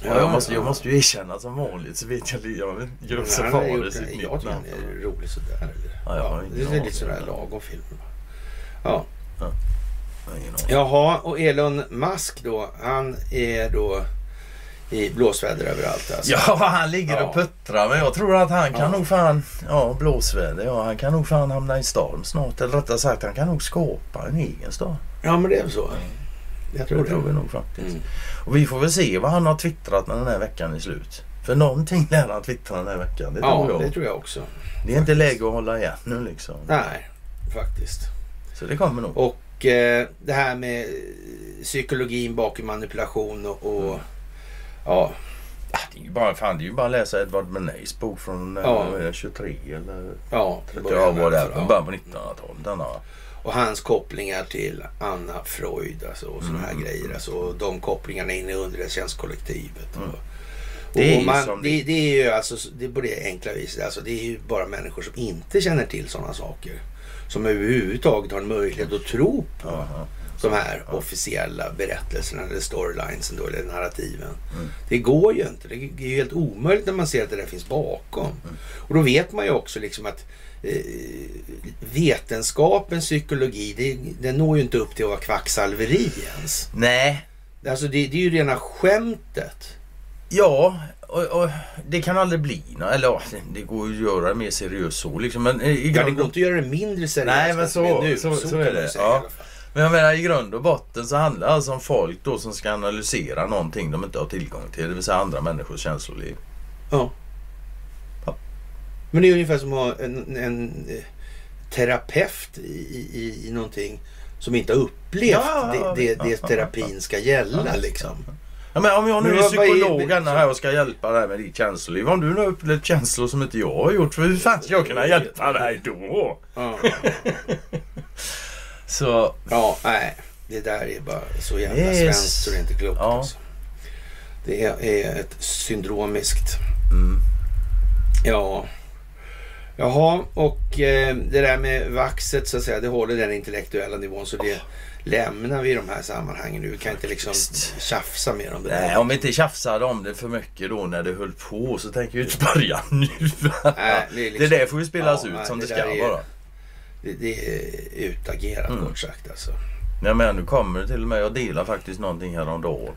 Ja, jag, måste, jag måste ju erkänna som vanligt så vet jag. Jag har gjort- Fares sitt Jag tycker namn. är rolig sådär. Ja, jag har ingen det är lite sådär lagom film. Ja. Ja. Jaha, och Elon Musk då, han är då i blåsväder överallt alltså. Ja, *laughs* han ligger Ja. och puttrar. Men jag tror att han kan Ja. nog fan... Ja, blåsväder. Ja, han kan nog fan hamna i storm snart. Eller rättare sagt, han kan nog skapa en egen stad. Ja, men det är väl så. Jag tror Det tror vi nog faktiskt. Mm. Och vi får väl se vad han har twittrat när den här veckan är slut. För någonting lär han twittra den här veckan. Det Ja, tror jag. det tror jag också. Det är inte läge att hålla igen nu liksom. Nej, faktiskt. Så det kommer nog. Och eh, det här med psykologin bakom manipulation och, och ja, Ja, det är ju bara, fan, det är ju bara att läsa Edward Bernays bok från eh, Ja. vad är det, 23 eller ja, det 30 börjar år här, Början på 1900-talet. Och hans kopplingar till Anna Freud alltså, och sådana här Mm. grejer. Alltså, de kopplingarna in i underrättelsetjänstkollektivet. Mm. Det är ju man, som det, det- det är ju alltså det är på det enkla viset. Alltså, det är ju bara människor som inte känner till sådana saker. Som överhuvudtaget har en möjlighet att tro på Jaha. de här officiella berättelserna eller storylinesen då, eller narrativen. Mm. Det går ju inte. Det är ju helt omöjligt när man ser att det där finns bakom. Mm. Och då vet man ju också liksom att eh, vetenskapens psykologi, det, den når ju inte upp till att vara kvacksalveri ens. Nej, Alltså det, det är ju rena skämtet. ja. Och, och det kan aldrig bli Eller ja, det- går ju att göra det mer seriöst så liksom. Men i Ja, det går inte att göra det mindre seriöst Nej, men så- nu. så- så kan är det. säga Ja. Men jag menar i grund och botten så handlar det alltså om folk då som ska analysera någonting de inte har tillgång till. Det vill säga andra människors känsloliv. Ja. Men det är ungefär som att ha en, en eh, terapeut i, i, i någonting som inte har upplevt Ja, det, det, ja, det ja, terapin ska gälla Ja, liksom. Ja, men om jag nu är vad- vad är- psykolog Anna, här och ska hjälpa dig med ditt känsloliv. Om du nu har upplevt känslor som inte jag har gjort. För hur fan ska jag kunna hjälpa dig då? Ja, *laughs* Så ja nej. Det där är bara så jävla Yes. svenskt så det är inte klokt. Ja. Alltså. Det är, är ett syndromiskt. mm, Ja. Jaha, och eh, det där med vaxet så att säga, det håller den intellektuella nivån så det lämnar vi i de här sammanhangen nu. Vi kan inte liksom tjafsa mer om det nej, om vi inte tjafsade om det för mycket då när det höll på så tänker jag inte *laughs* börja nu. Nej, det är *laughs* liksom- det där får ju spelas Ja, ut som det, det ska vara. Det, det är utagerat Mm. kort sagt alltså. Nej men nu kommer det till och med. Jag delar faktiskt någonting häromdagen.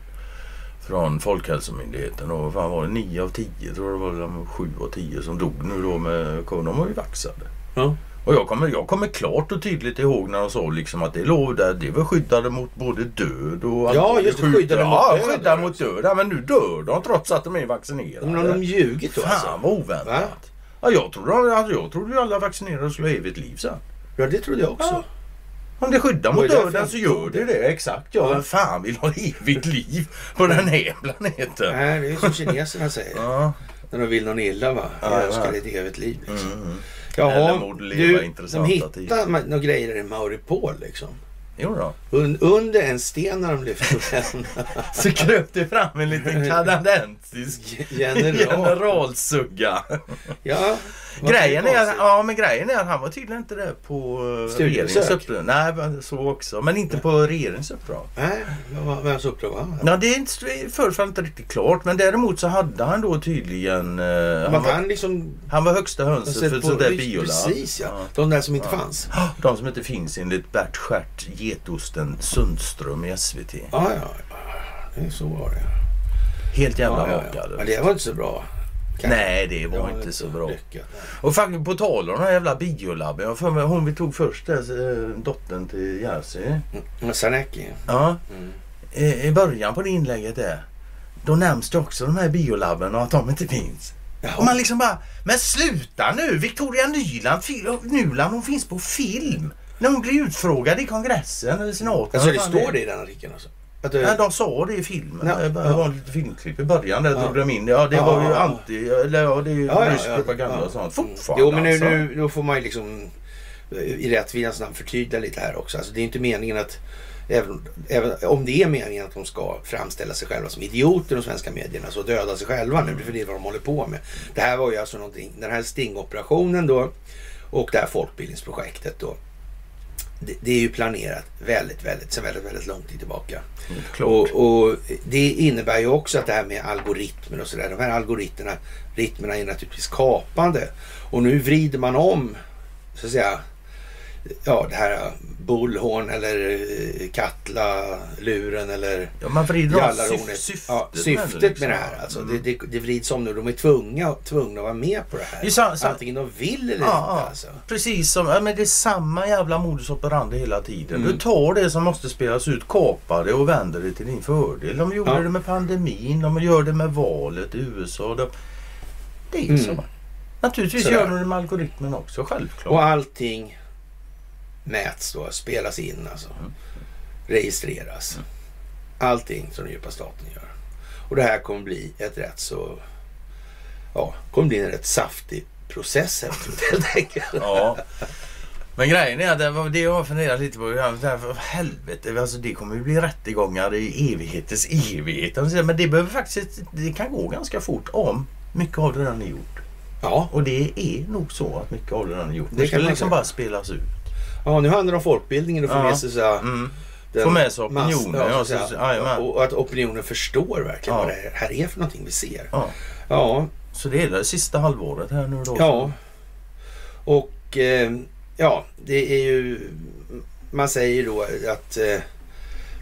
Från Folkhälsomyndigheten. Och fan var det? 9 av 10 tror jag det var. 7 av 10 som dog nu då med corona. De var ju vaxade. Ja. Och jag kommer, jag kommer klart och tydligt ihåg när de sa liksom att det låg där. Det var skyddade mot både död och... Ja, just det, Skyddade- skyddade mot död, skyddade ja. mot död. Ja, men nu dör de trots att de är vaccinerade. Men har de ljugit då Fan alltså? vad oväntat. Va? Ja, jag trodde, alltså, jag trodde ju alla vaccinerade skulle ha evigt liv sen. Ja, det trodde jag också. Ja. Om det skyddar mot ju döden så gör det det. Exakt. Ja, vem fan vill ha evigt liv på den här planeten? Nej, det är som kineserna säger. Ja. När de vill någon illa va? Ja, Jag ja. önskar ett evigt liv. Liksom. Mm, mm. Jaha, du, de ma- några grejer i Mauripol liksom. Jo då. Un, under en sten när de lyfte den. *laughs* Så kröp det fram en liten kanadensisk General. generalsugga. Ja. Grejen är, att, ja, men grejen är att han var tydligen inte där på regeringens uppdrag. Nej, så också. Men inte på regeringens uppdrag. Nej, vems uppdrag var han? Ja, det är inte- det föreföll inte riktigt klart. Men däremot så hade han då tydligen... eh, Var han, var, han liksom... han var högsta hönset för sett ett sånt där på- biolabb. Precis ja. Ja. De där som inte Ja. fanns. De som inte finns enligt Bert Stjärt, getosten Sundström i SVT. Ja, ja. ja. Så var det. Helt jävla ja, ja, ja. Men det var inte så bra. Kanske. Nej, det var Det inte så bra. lyckat. Och faktiskt på tal om de här jävla biolabben. Jag för mig, hon vi tog först, där, eh, dottern till Jerzy. Men Sarnecki. Ja, Mm. i, i början på det inlägget där. Då nämns det också de här biolabben och att de inte finns. Och man liksom bara, men sluta nu! Victoria Nyland, Nuland hon finns på film. När hon blir utfrågad i kongressen eller senaten. Alltså det står det i den artikeln alltså? Att det, Nej, de sa det i filmen. Ja, det var ett filmklipp i början. Där Ja. drog de in det. Ja, det Ja, var ju anti... Eller ja, det är ju Ja, rysk ja, propaganda och sånt. Fortfarande Jo men nu, alltså. nu då får man ju liksom eh, i rättvisans namn förtydliga lite här också. Alltså det är inte meningen att Även, även om det är meningen att de ska framställa sig själva som idioter de svenska medierna så döda sig själva nu, för det är vad de håller på med. Det här var ju alltså någonting, den här stingoperationen då och det här folkbildningsprojektet då. Det, det är ju planerat väldigt, väldigt, sedan väldigt, väldigt lång tid tillbaka. Klart. Och, och det innebär ju också att det här med algoritmer och sådär. De här algoritmerna ritmerna är naturligtvis kapande. Och nu vrider man om så att säga ja, det här bullhorn eller eh, kattla, luren eller Ja, man vrider jallarhornet. syf- syftet, ja, syftet det, liksom. med det här. Alltså, Mm. det, det, det vrids om nu. De är tvungna, tvungna att vara med på det här. Det så- så- Antingen de vill eller Ja, inte. Alltså. Precis som, ja, men det är samma jävla modus operandi hela tiden. Mm. Du tar det som måste spelas ut, kapar det och vänder det till din fördel. De gjorde Ja. det med pandemin, de gör det med valet i USA. De, det är Mm. så. Naturligtvis Sådär. gör de det med algoritmen också, självklart. Och allting mäts då, spelas in alltså. Mm. Registreras. Allting som den djupa staten gör. Och det här kommer bli ett rätt så... Ja, kommer bli en rätt saftig process *laughs* helt enkelt. Ja. Men grejen är att det var det jag funderar lite på. För helvete, alltså det kommer ju bli rättegångar i evighetens evighet. Alltså, Men det behöver faktiskt, det kan gå ganska fort om mycket av det redan är gjort. Ja, Och det är nog så att mycket av det redan är gjort. Det Det man liksom bara spelas ut. Ja nu handlar det om folkbildningen och få Ja. med sig så här, Mm. Få med sig mass- opinionen, ja, ja, så jajamän. och att opinionen förstår verkligen Ja. vad det här är för någonting vi ser. Ja. Ja, Så det är det sista halvåret här nu då. Ja. Och eh, ja, det är ju... Man säger då att eh,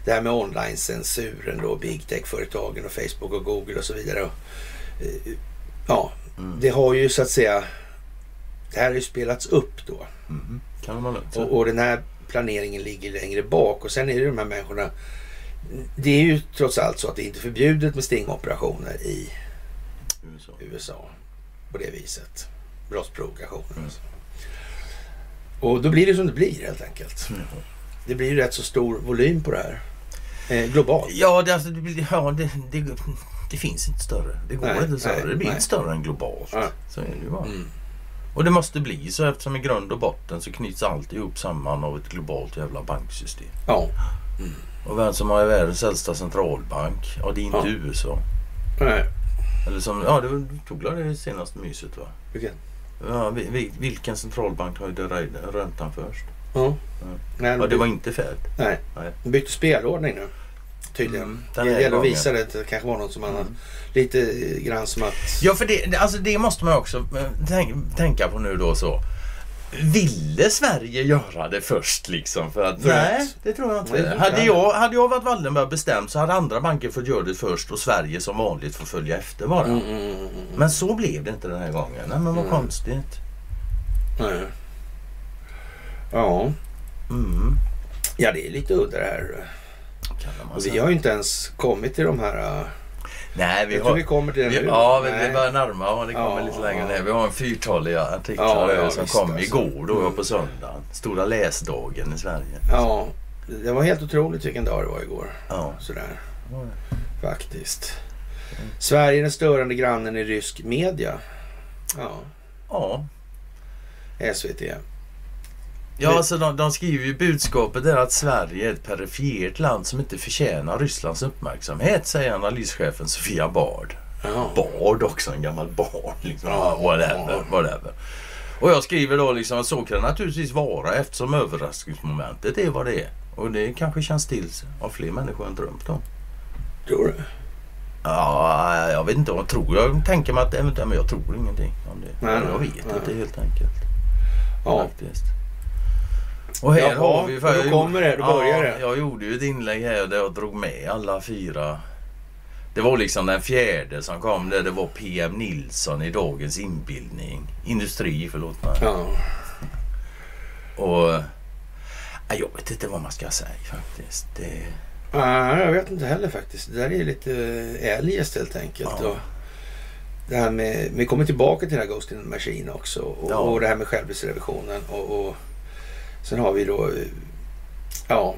det här med online-censuren då, big tech-företagen och Facebook och Google och så vidare. Och, eh, ja, Mm. det har ju så att säga... Det här har ju spelats upp då. Mhm. Kan man lugnt. Och, och den här planeringen ligger längre bak. Och sen är det de här människorna... Det är ju trots allt så att det är inte förbjudet med stingoperationer i USA. USA på det viset. Brottsprovokationer. Mm. Alltså. Och då blir det som det blir helt enkelt. Mm. Det blir ju rätt så stor volym på det här. Eh, globalt. Ja, det, alltså, det, ja det, det, det finns inte större. Det går Nej, inte större. nej, det blir nej. inte större än globalt. Ja. Så är det ju bara. Mm. Och det måste bli så eftersom i grund och botten så knyts allt ihop samman av ett globalt jävla banksystem. Ja. Och vem som har världens äldsta centralbank? Ja, det är inte Ja. USA. Nej. Eller som, ja, det var- tog väl det senaste myset va? Vilken? Ja, vi- vi- vilken centralbank höjde rä- räntan först? Ja. Ja. Nej, Ja, de det var inte Fed. Nej. Nej. De bytte spelordning nu. Tydligen. Mm, det gäller att visa det. Det kanske var någon som. Mm. Lite grann som att... Ja, för det, alltså det måste man också eh, tänk, tänka på nu då så. Ville Sverige göra det först liksom? För att, nej, det tror jag inte. Nej, hade, jag hade jag varit Wallenberg bestämt så hade andra banker fått göra det först och Sverige som vanligt får följa efter bara. Mm, mm, mm, mm. Men så blev det inte den här gången. Nej, men vad Mm. konstigt. Nej. Ja. Mm. ja, det är lite udda det här. Och vi har ju inte ens kommit till de här... äh, Nej, vi har... vi kommer till det Vi, nu. ja, vi, Nej. vi börjar närma oss. Det kommer Ja, lite längre ner. Vi har en fyrtalig artiklar Ja, ja, som visst, kom alltså. igår då Mm. på söndagen. Stora läsdagen i Sverige. Ja, det var helt otroligt vilken dag det var igår. Ja. Sådär, faktiskt. Sverige är den störande grannen i rysk media. Ja, Ja. SVT. Ja, Det- alltså de, de skriver ju budskapet är att Sverige är ett perifert land som inte förtjänar Rysslands uppmärksamhet, säger analyschefen Sofia Bard. Ja. Bard också, en gammal bard. Liksom. Ja. Whatever, whatever. Och jag skriver då liksom att så kan det naturligtvis vara eftersom överraskningsmomentet är vad det är. Och det kanske känns till av fler människor än drömt om. Tror du? Ja, jag vet inte vad jag tror. Jag tänker mig att eventuellt, men jag tror ingenting om det. Nej, jag vet nej. inte helt enkelt. Ja. Faktiskt. Och här Jaha, har vi... och då kommer det, då börjar ja, det. Jag gjorde ju ett inlägg här där jag drog med alla fyra. Det var liksom den fjärde som kom där det var PM Nilsson i Dagens Inbildning. Industri, förlåt mig. Ja. Och... ja, Jag vet inte vad man ska säga faktiskt. Det, jag vet inte heller faktiskt. Det där är lite eljest helt enkelt. Ja. Och det här med, vi kommer tillbaka till den här Ghost in the Machine också. Och, Ja. och det här med självriskrevisionen. Och, och sen har vi då, ja,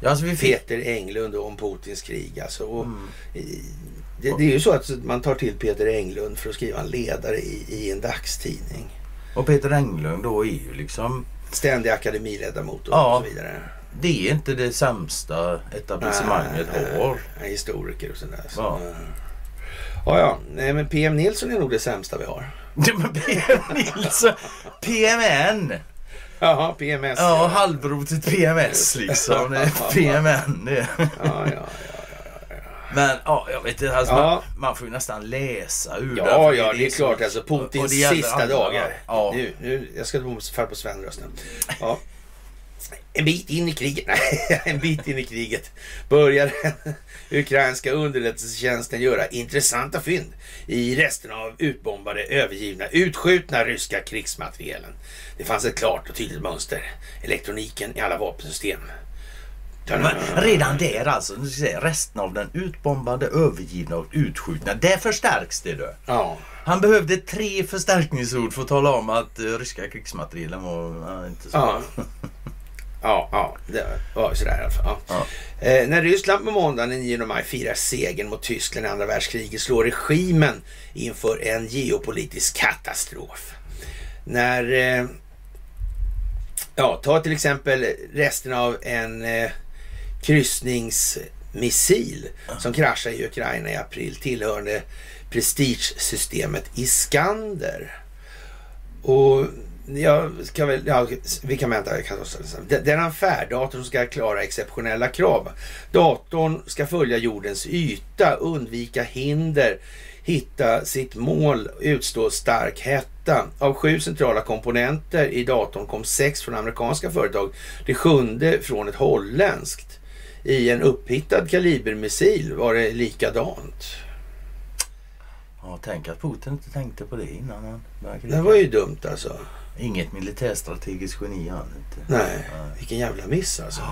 ja, alltså vi fick... Peter Englund om Putins krig. Alltså, och Mm. det, det är ju så att man tar till Peter Englund för att skriva en ledare i, i en dagstidning. Och Peter Englund då är ju liksom... Ständig akademiledamot och, Ja. så vidare. Det är inte det sämsta etablissemanget Nej, har. Historiker och sådär. Så, Ja. ja. Ja, ja. Nej, men PM Nilsson är nog det sämsta vi har. *laughs* Ja, men PM Nilsson, PMN. Jaha, PMS. Ja, halvrotigt PMS liksom. Det är *laughs* PMN det. ja, ja, ja. Men ja, jag vet inte. Alltså, Ja. man, man får ju nästan läsa ur Ja, det, för ja, det är så- klart. Alltså Putins sista andra, dagar. Ja. Nu, nu, jag ska falla på Sven-rösten. Ja, En bit in i kriget, *laughs* nej, en bit in i kriget börjar den ukrainska underrättelsetjänsten göra intressanta fynd i resterna av utbombade, övergivna, utskjutna ryska krigsmaterielen. Det fanns ett klart och tydligt mönster. Elektroniken i alla vapensystem. Men redan där alltså, resten av den utbombade, övergivna och utskjutna. Där förstärks det du. Ja, Han behövde tre förstärkningsord för att tala om att uh, ryska krigsmaterielen var inte så ja. Ja, ja, det var sådär i alla fall. Ja. Ja. Eh, när Ryssland på måndagen den 9 maj firar segern mot Tyskland i andra världskriget slår regimen inför en geopolitisk katastrof. När, eh, ja, ta till exempel resten av en eh, kryssningsmissil som kraschade i Ukraina i april tillhörande prestigesystemet Iskander. Och jag ska väl, ja, vi kan vänta. Jag kan, det det är en affärdator som ska klara exceptionella krav. Datorn ska följa jordens yta, undvika hinder, hitta sitt mål, utstå stark hetta. Av sju centrala komponenter i datorn kom sex från amerikanska företag. Det sjunde från ett holländskt. I en upphittad kalibermissil var det likadant. Ja, tänk att Putin inte tänkte på det innan han. Det var ju dumt alltså. Inget militärstrategiskt geni han inte. Nej, vilken jävla miss alltså.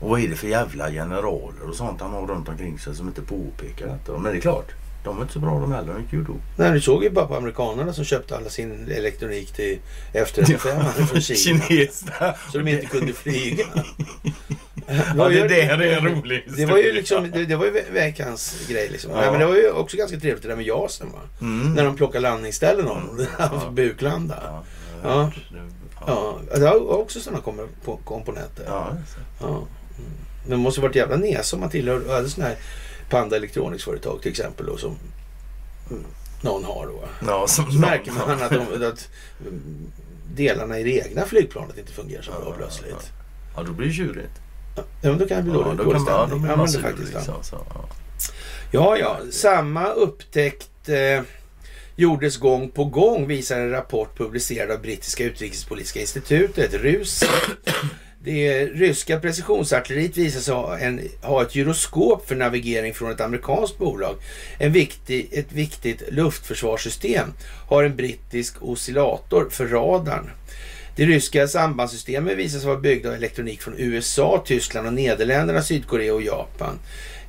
Och vad är det för jävla generaler och sånt han har runt omkring sig som inte påpekar detta? Men det är klart, de är inte så bra de heller. De gick ju då. Nej, du såg ju bara på amerikanerna som köpte alla sin elektronik till F35 från Kina. Kineserna. Så de inte kunde flyga. *laughs* Ja, det där är en rolig Det var ju historia. liksom, det, det var ju ve- veckans grej liksom. Ja. Ja. men det var ju också ganska trevligt det där med JASen. Mm. När de plockade landningsställen av dem. Ja. *laughs* Ja. Buklanda. Ja, Ja. ja. Ja. det har också sådana komponenter. ja. Ja. Mm. Men det måste varit jävla nesa om man tillhör, hade sådana här Panda Electronics företag till exempel då som mm, någon har då. ja som märker man att, de, att delarna i det egna flygplanet inte fungerar så bra Ja, plötsligt. Ja, då blir det tjurigt. Ja, men då kan det bli Ja, dålig då dålig man, ja, då stämning. blir Ja, man sur faktiskt, ja. liksom. Så, ja. Ja, ja. Samma upptäckt eh, gjordes gång på gång visar en rapport publicerad av brittiska utrikespolitiska institutet, RUS. Det ryska precisionsartilleriet visar sig ha, en, ha ett gyroskop för navigering från ett amerikanskt bolag. En viktig, ett viktigt luftförsvarssystem har en brittisk oscillator för radarn. Det ryska sambandssystemet visar sig vara byggda av elektronik från USA, Tyskland och Nederländerna, Sydkorea och Japan.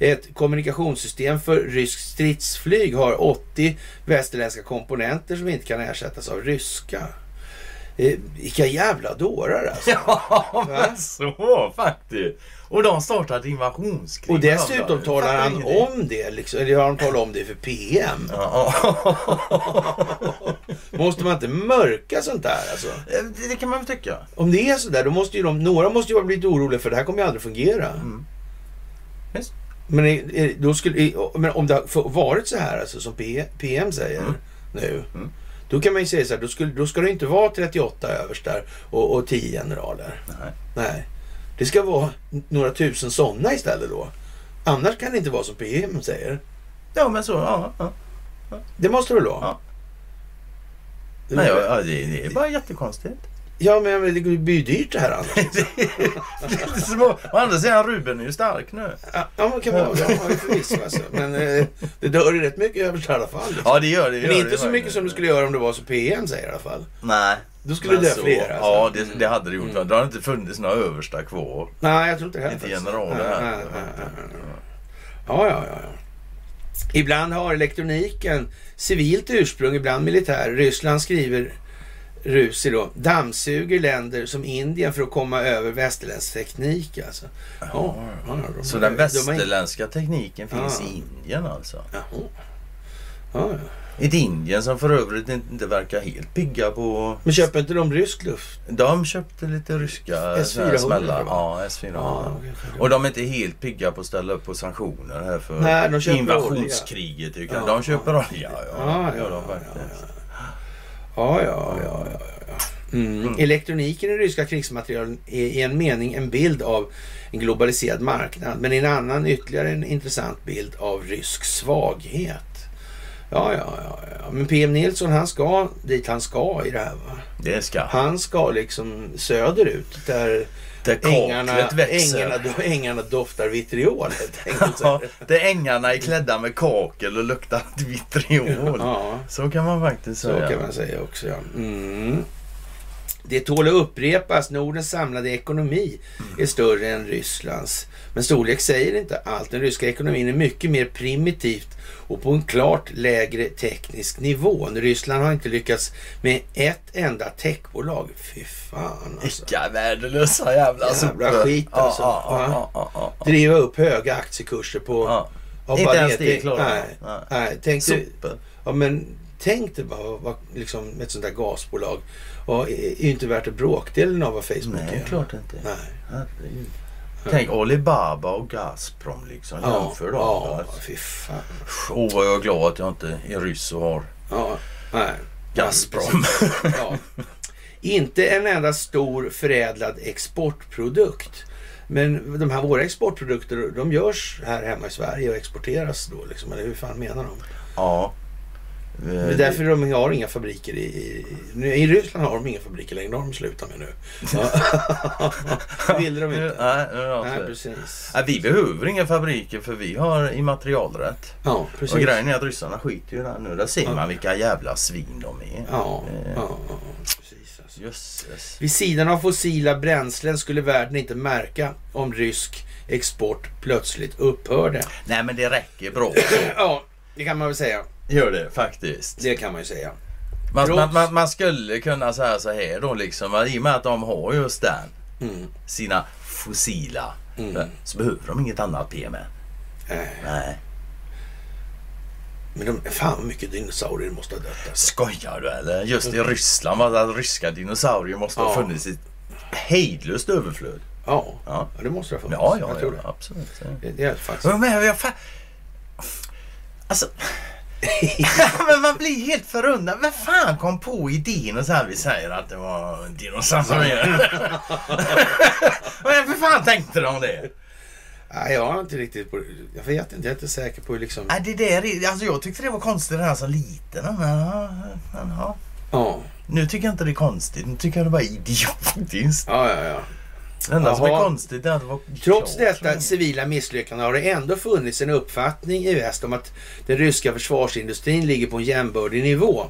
Ett kommunikationssystem för ryskt stridsflyg har 80 västerländska komponenter som inte kan ersättas av ryska. Eh, vilka jävla dårar alltså. *laughs* Ja, men så faktiskt. Och de startade invasionskrig. Och dessutom Jag talar han om det, liksom, eller har han talat om det för PM? Ja, *laughs* Måste man inte mörka sånt där alltså? det, det kan man väl tycka. Om det är sådär, då måste ju de, några måste ju ha blivit oroliga för det här kommer ju aldrig fungera. Mm. Visst. Men, är- är- då skulle, men om det har varit så här alltså, som P, PM säger Mm. nu. Mm. Då kan man ju säga så här, då, skulle, då ska det inte vara 38 överstar och, och 10 generaler. Nej. Nej. Det ska vara några tusen sådana istället då. Annars kan det inte vara som PM säger. Ja, men så. Ja, ja. Det måste det väl vara? Ja. Nej, ja, ja, det, det är bara jättekonstigt. Ja, men det blir ju dyrt det här annars. *laughs* Små. Å andra sidan, Ruben är ju stark nu. Ja, men kan vara. Ja, förvisso alltså. Men eh, det dör ju rätt mycket överstar i alla fall. Liksom. Ja, det gör det. Men gör inte det, så mycket som det skulle göra om det var som PM säger i alla fall. Nej. Då skulle det Men dö så- fler. Alltså. Ja, det, det hade det gjort. va? Det har inte funnits några överstar kvar. Nej, jag tror inte det heller. Inte generaler här. ja, ja, ja. Ibland har elektroniken civilt ursprung, ibland militär. Ryssland skriver Rusi då, dammsuger länder som Indien för att komma över västerländsk teknik alltså. Ja, ja, ja, de- Så de- den de västerländska tekniken finns Ja. i Indien alltså. Ja, ja. Ett Indien som för övrigt inte verkar helt pigga på... Men köper inte de rysk luft? De köpte lite ryska S400 såna här smällar. Ja, S400. okej, okej. Och de är inte helt pigga på att ställa upp på sanktioner här för Nej, de invasionskriget. Ja. De köper olja. Ja, Ja, ja, de ja, faktiskt. Ja, ja, ja, ja, ja. Mm. Elektroniken i ryska krigsmaterial är i en mening en bild av en globaliserad marknad, men i en annan ytterligare en intressant bild av rysk svaghet. Ja, ja, ja, ja. Men PM Nilsson, han ska dit han ska i det här va? Det ska Han ska liksom söderut där Där ängarna, kaklet växer. ängarna, ängarna doftar vitriol. *laughs* Ja, där ängarna är klädda med kakel och luktar *laughs* vitriol. Ja, Så kan man faktiskt så säga. kan man säga också ja. Mm. Det tål att upprepas. Nordens samlade ekonomi är större än Rysslands. Men storlek säger inte allt. Den ryska ekonomin är mycket mer primitivt och på en klart lägre teknisk nivå. Ryssland har inte lyckats med ett enda techbolag. Fy fan alltså. Vilka värdelösa jävla Jävla skit, alltså. Ja, ja, Ja. Driva upp höga aktiekurser på... Inte ens det klarar nej. Nej. nej, tänk ja, men tänk dig bara vad, liksom, ett sånt där gasbolag. Och är ju inte värt en bråkdelen av vad Facebook Nej, är. klart inte. Nej. Herregud. Tänk Alibaba och Gazprom liksom. Ja, Jämför dem. ja, fy fan. Åh, vad jag är glad att jag inte är ryss och har Ja, nej. Gazprom. Ja. Inte en enda stor förädlad exportprodukt. Men de här våra exportprodukter, de görs här hemma i Sverige och exporteras då liksom. Eller hur fan menar de? ja. Det är därför de har inga fabriker i, i... Ryssland har de inga fabriker längre. Det har de slutat med nu. Ja. *laughs* Det ville de inte. Nej, Nej, precis. Nej, vi behöver inga fabriker för vi har immaterialrätt. Ja, precis. Och grejen är att ryssarna skiter ju där nu. Där ser Ja. man vilka jävla svin de är. Ja, Eh, ja, ja, precis. Alltså. Jösses. Vid sidan av fossila bränslen skulle världen inte märka om rysk export plötsligt upphörde. Nej men det räcker bra. Ja, det kan man väl säga. Gör det faktiskt. Det kan man ju säga. Man, man, man, man skulle kunna säga så här då liksom. I och med att de har just den. Mm. Sina fossila. Mm. Så behöver de inget annat PM. Eh, Nej. Men de, fan vad mycket dinosaurier måste ha dött alltså. Skojar du eller? Just i Ryssland var det ryska dinosaurier måste ha Ja. funnits i hejdlöst överflöd. Ja, Ja. ja det måste det ha funnits. Ja, ja, Jag tror ja absolut. det. Det är faktiskt. Men, men jag fan... Alltså... *laughs* men man blir helt förundrad. Vem fan kom på idén och så här vi säger att det var dinosaurier? *laughs* Men för fan tänkte de det? Nej, jag har inte riktigt... på- Jag vet inte. Jag är inte säker på hur liksom... Nej, det där är, alltså jag tyckte det var konstigt redan som liten. Men, men, ja. Ja, Nu tycker jag inte det är konstigt. Nu tycker jag det bara är idiotiskt. ja, ja. ja. Det enda som är konstigt är att det var Trots detta civila misslyckande har det ändå funnits en uppfattning i väst om att den ryska försvarsindustrin ligger på en jämbördig nivå.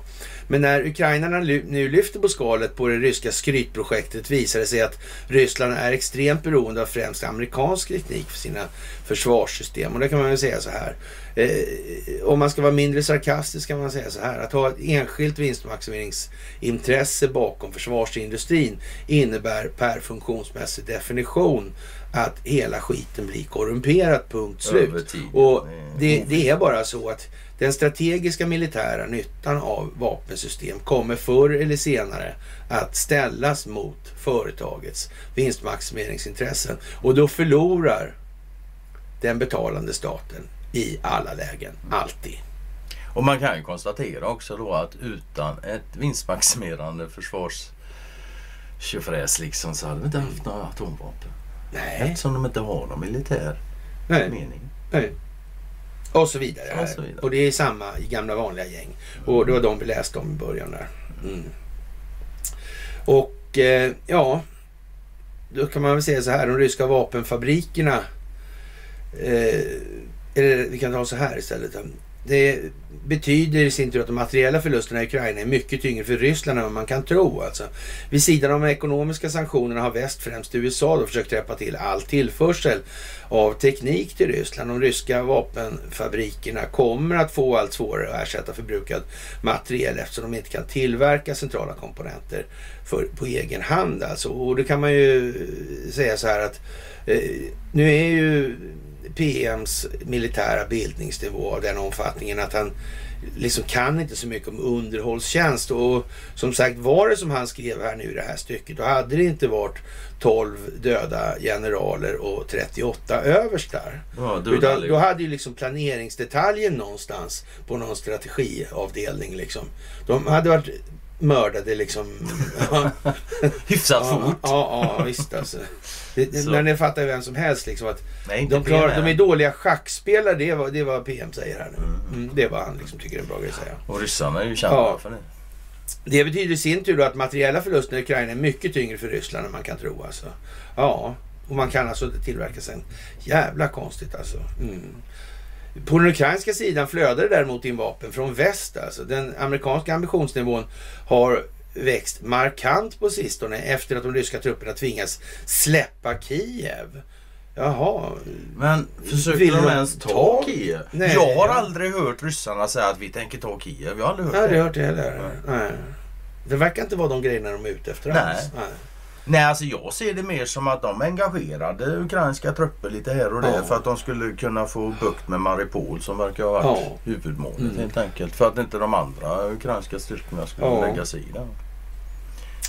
Men när ukrainarna nu lyfter på skalet på det ryska skrytprojektet visar det sig att Ryssland är extremt beroende av främst amerikansk teknik för sina försvarssystem. Och det kan man väl säga så här. Eh, om man ska vara mindre sarkastisk kan man säga så här. Att ha ett enskilt vinstmaximeringsintresse bakom försvarsindustrin innebär per funktionsmässig definition att hela skiten blir korrumperat, punkt slut. Och Det det, det är bara så att den strategiska militära nyttan av vapensystem kommer förr eller senare att ställas mot företagets vinstmaximeringsintressen. Och då förlorar den betalande staten i alla lägen, alltid. Och man kan ju konstatera också då att utan ett vinstmaximerande försvars tjofräs liksom så hade vi inte haft några atomvapen. Nej, Eftersom de inte har någon militär nej, mening. nej. Och så vidare. Och så vidare. Och det är samma i gamla vanliga gäng. Och det var de vi läste om i början där. Mm. Och eh, ja, då kan man väl säga så här. De ryska vapenfabrikerna. Eh, eller vi kan ta så här istället. Det betyder i sin tur att de materiella förlusterna i Ukraina är mycket tyngre för Ryssland än vad man kan tro. Alltså. Vid sidan av de ekonomiska sanktionerna har väst, främst USA, då försökt täppa till all tillförsel av teknik till Ryssland. De ryska vapenfabrikerna kommer att få allt svårare att ersätta förbrukad materiel eftersom de inte kan tillverka centrala komponenter för, på egen hand. Alltså. Och då kan man ju säga så här att eh, nu är ju PMs militära bildningsnivå av den omfattningen att han liksom kan inte så mycket om underhållstjänst. Och som sagt, var det som han skrev här nu i det här stycket, då hade det inte varit 12 döda generaler och 38 överstar. Ja, Utan då hade ju liksom planeringsdetaljen någonstans på någon strategiavdelning liksom. De hade varit mördade liksom. *laughs* Hyfsat ja, fort. ja, ja, visst alltså. Det, men det fattar ju vem som helst liksom att Nej, de, klarar, PM. de är dåliga schackspelare, det är vad, det är vad PM säger här nu. Mm, det är vad han liksom tycker är en bra grej att säga. Och ryssarna är ju kända Ja. för det. Det betyder i sin tur då att materiella förluster i Ukraina är mycket tyngre för Ryssland än man kan tro. Alltså. Ja, och man kan alltså inte tillverka sen. Jävla konstigt alltså. Mm. På den ukrainska sidan flödar det däremot in vapen från väst. Alltså. Den amerikanska ambitionsnivån har växt markant på sistone efter att de ryska trupperna tvingas släppa Kiev. Jaha. Men försöker Vill de ens ta ta- Kiev? Nej, jag har ja. aldrig hört ryssarna säga att vi tänker ta Kiev. Jag har aldrig hört Jag har det. aldrig hört det heller. Nej. Det verkar inte vara de grejerna de är ute efter Nej. alls. Nej. Nej, alltså jag ser det mer som att de engagerade ukrainska trupper lite här och där Ja. för att de skulle kunna få bukt med Maripol som verkar ha varit Ja. huvudmålet Mm. helt enkelt. För att inte de andra ukrainska styrkorna skulle Ja. lägga sig i det.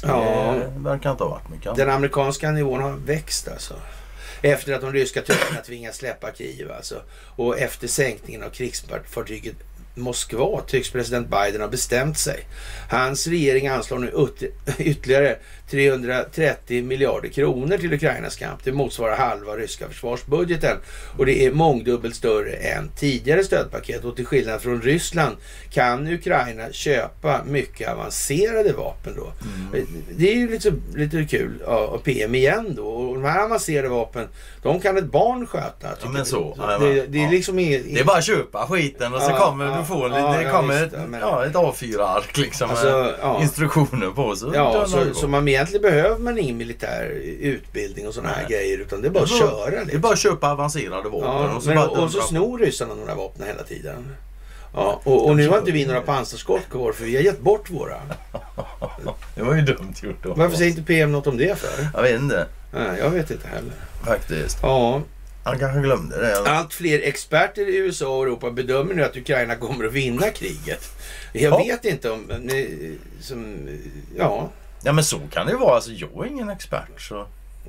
Ja. Det verkar inte ha varit mycket Den amerikanska nivån har växt alltså. Efter att de ryska trupperna tvingas släppa Kiev alltså. Och efter sänkningen av krigsfartyget Moskva tycks president Biden ha bestämt sig. Hans regering anslår nu ytterligare 330 miljarder kronor till Ukrainas kamp. Det motsvarar halva ryska försvarsbudgeten och det är mångdubbelt större än tidigare stödpaket. Och till skillnad från Ryssland kan Ukraina köpa mycket avancerade vapen då. Det är ju lite, lite kul ja, av PM igen då. Och de här avancerade vapen, de kan ett barn sköta. tycker men så, det, det är Ja. liksom inget... Det är bara att köpa skiten och så Ja, kommer ja, du få ja, det ja, kommer ett, ja, men- ja, ett A4-ark liksom Alltså, med ja. instruktioner på. Så Ja, så, så man egentligen behöver man ingen militär utbildning och sådana här grejer utan det är bara att köra. Det är Liksom. bara att köpa avancerade vapen Ja, och så men, bara och, så snor ryssarna några vapen hela tiden. Ja, och, och nu har inte vi några pansarskott kvar för vi har gett bort våra. *laughs* Det var ju dumt gjort då. Varför säger inte PM något om det för? Jag vet inte Nej, jag vet inte heller. faktiskt. Ja, Han kanske glömde det. allt fler experter i USA och Europa bedömer nu att Ukraina kommer att vinna kriget. Jag Ja. vet inte om... eh, Som, ja, Ja men så kan det ju vara. Alltså, jag är ingen expert. Så.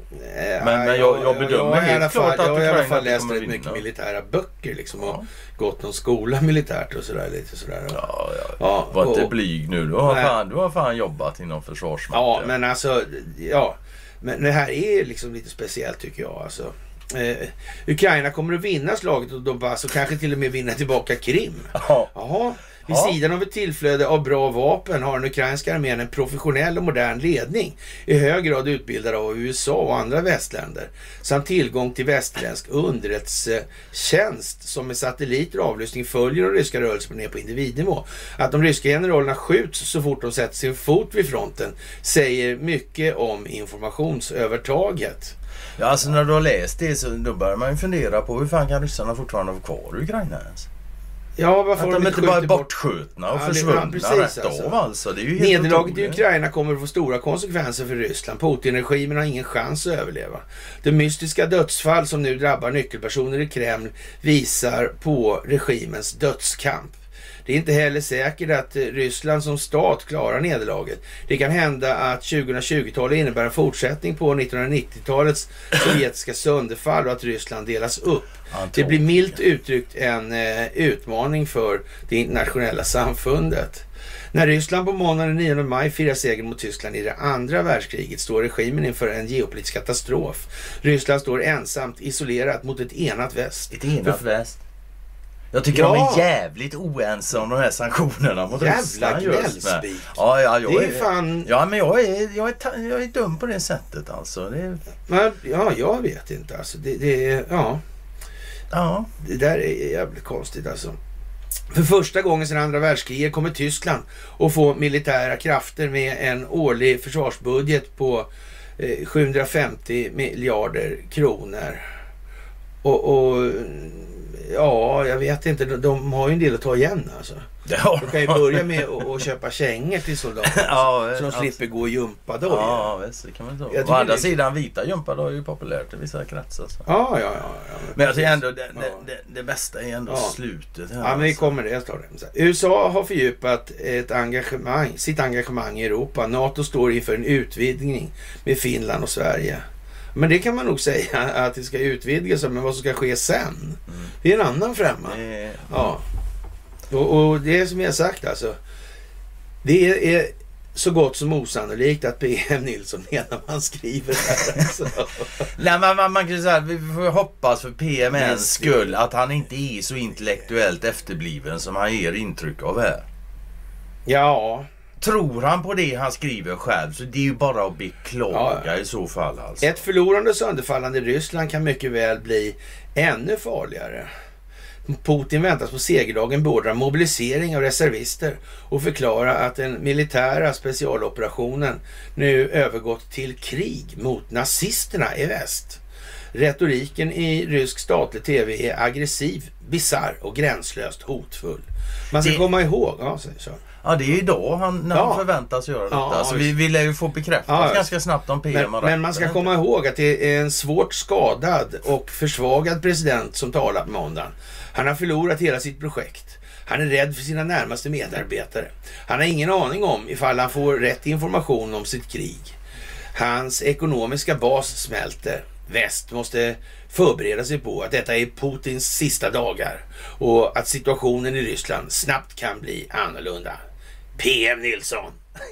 Nej, Men- men jag- jag bedömer har i helt klart att Jag har i alla fall inte läst rätt vinna. mycket militära böcker liksom och Ja. gått någon skola militärt och sådär lite sådär. Ja, Ja, ja. ja, Var inte och- blyg nu. Du har, Nej. fan, du har fan jobbat inom Försvarsmakten. ja, men alltså, ja. Men det här är liksom lite speciellt tycker jag alltså. Eh, Ukraina kommer att vinna slaget och Donbass och kanske till och med vinna tillbaka Krim. Ja. Jaha. Vid Ja. sidan av ett tillflöde av bra vapen har den ukrainska armén en professionell och modern ledning. I hög grad utbildad av USA och andra västländer. Samt tillgång till västerländsk underrättelsetjänst som med satelliter och avlyssning följer de ryska rörelserna ner på individnivå. Att de ryska generalerna skjuts så fort de sätter sin fot vid fronten säger mycket om informationsövertaget. ja, alltså när du har läst det så då börjar man ju fundera på hur fan kan ryssarna fortfarande vara kvar i Ukraina ens? Ja, varför Att de inte bara är bortskjutna och Ja, försvunna precis, rätt alltså. av alltså. Det är ju helt Nederlaget i. Ukraina kommer att få stora konsekvenser för Ryssland. Putin-regimen har ingen chans att överleva. Det mystiska dödsfall som nu drabbar nyckelpersoner i Kreml visar på regimens dödskamp. Det är inte heller säkert att eh, Ryssland som stat klarar nederlaget. Det kan hända att 2020-talet innebär en fortsättning på 1990-talets *coughs* sovjetiska sönderfall och att Ryssland delas upp. Det blir milt uttryckt en eh, utmaning för det internationella samfundet. När Ryssland på måndagen den 9 maj firar seger mot Tyskland i det andra världskriget står regimen inför en geopolitisk katastrof. Ryssland står ensamt isolerat mot ett enat väst. Ett enat väst. Jag tycker Ja. de är jävligt oense om de här sanktionerna mot Jävla Ryssland just med. Ja, ja, jag Det är fan... Ja, men jag är, jag, är, ta- jag är dum på det sättet alltså. Det är, Men, ja, jag vet inte alltså. Det, det, är- ja, ja. det där är jävligt konstigt alltså. För första gången sedan andra världskriget kommer Tyskland att få militära krafter med en årlig försvarsbudget på eh, 750 miljarder kronor. Och, och ja, jag vet inte. De, de har ju en del att ta igen alltså. De kan ju börja med att köpa kängor till soldaterna. *laughs* Ja, så de alltså. slipper gå i gympadojor. Ja, visst, det kan man. Jag Å andra det- sidan, vita gympor är ju populärt i vissa kretsar. Så. Ja, ja, ja. ja Men jag tycker ändå det, det, det, bästa är ändå slutet. Här, Ja, men vi alltså. kommer det. Här, USA har fördjupat ett engagemang, sitt engagemang i Europa. NATO står inför en utvidgning med Finland och Sverige. Men det kan man nog säga *laughs* att det ska utvidgas, men vad som ska ske sen, det är en annan femma. Ja. Och, och det är som jag sagt alltså. Det är, så gott som osannolikt att PM Nilsson *laughs* menar han skriver här. *laughs* Alltså. Nej, men man, man kan säga att vi får hoppas för PMNs skull att han inte är så intellektuellt efterbliven som han ger intryck av här. Ja, tror han på det han skriver själv så det är ju bara att beklaga Ja. i så fall alltså. Ett förlorande och sönderfallande Ryssland kan mycket väl bli ännu farligare. Putin väntas på segerdagen beordra mobilisering av reservister och förklara att den militära specialoperationen nu övergått till krig mot nazisterna i väst. Retoriken i rysk statlig tv är aggressiv, bizarr och gränslöst hotfull. Man ska Det- komma ihåg... Ja, så, så. Ja det är idag han, när Ja. han förväntas göra detta. Ja, så visst. vi, vi lär ju få bekräftat Ja, ganska snabbt om PM Men, men man ska komma ihåg att det är en svårt skadad och försvagad president som talar på måndagen. Han har förlorat hela sitt projekt. Han är rädd för sina närmaste medarbetare. Han har ingen aning om ifall han får rätt information om sitt krig. Hans ekonomiska bas smälter. Väst måste förbereda sig på att detta är Putins sista dagar och att situationen i Ryssland snabbt kan bli annorlunda. PM Nilsson. *laughs*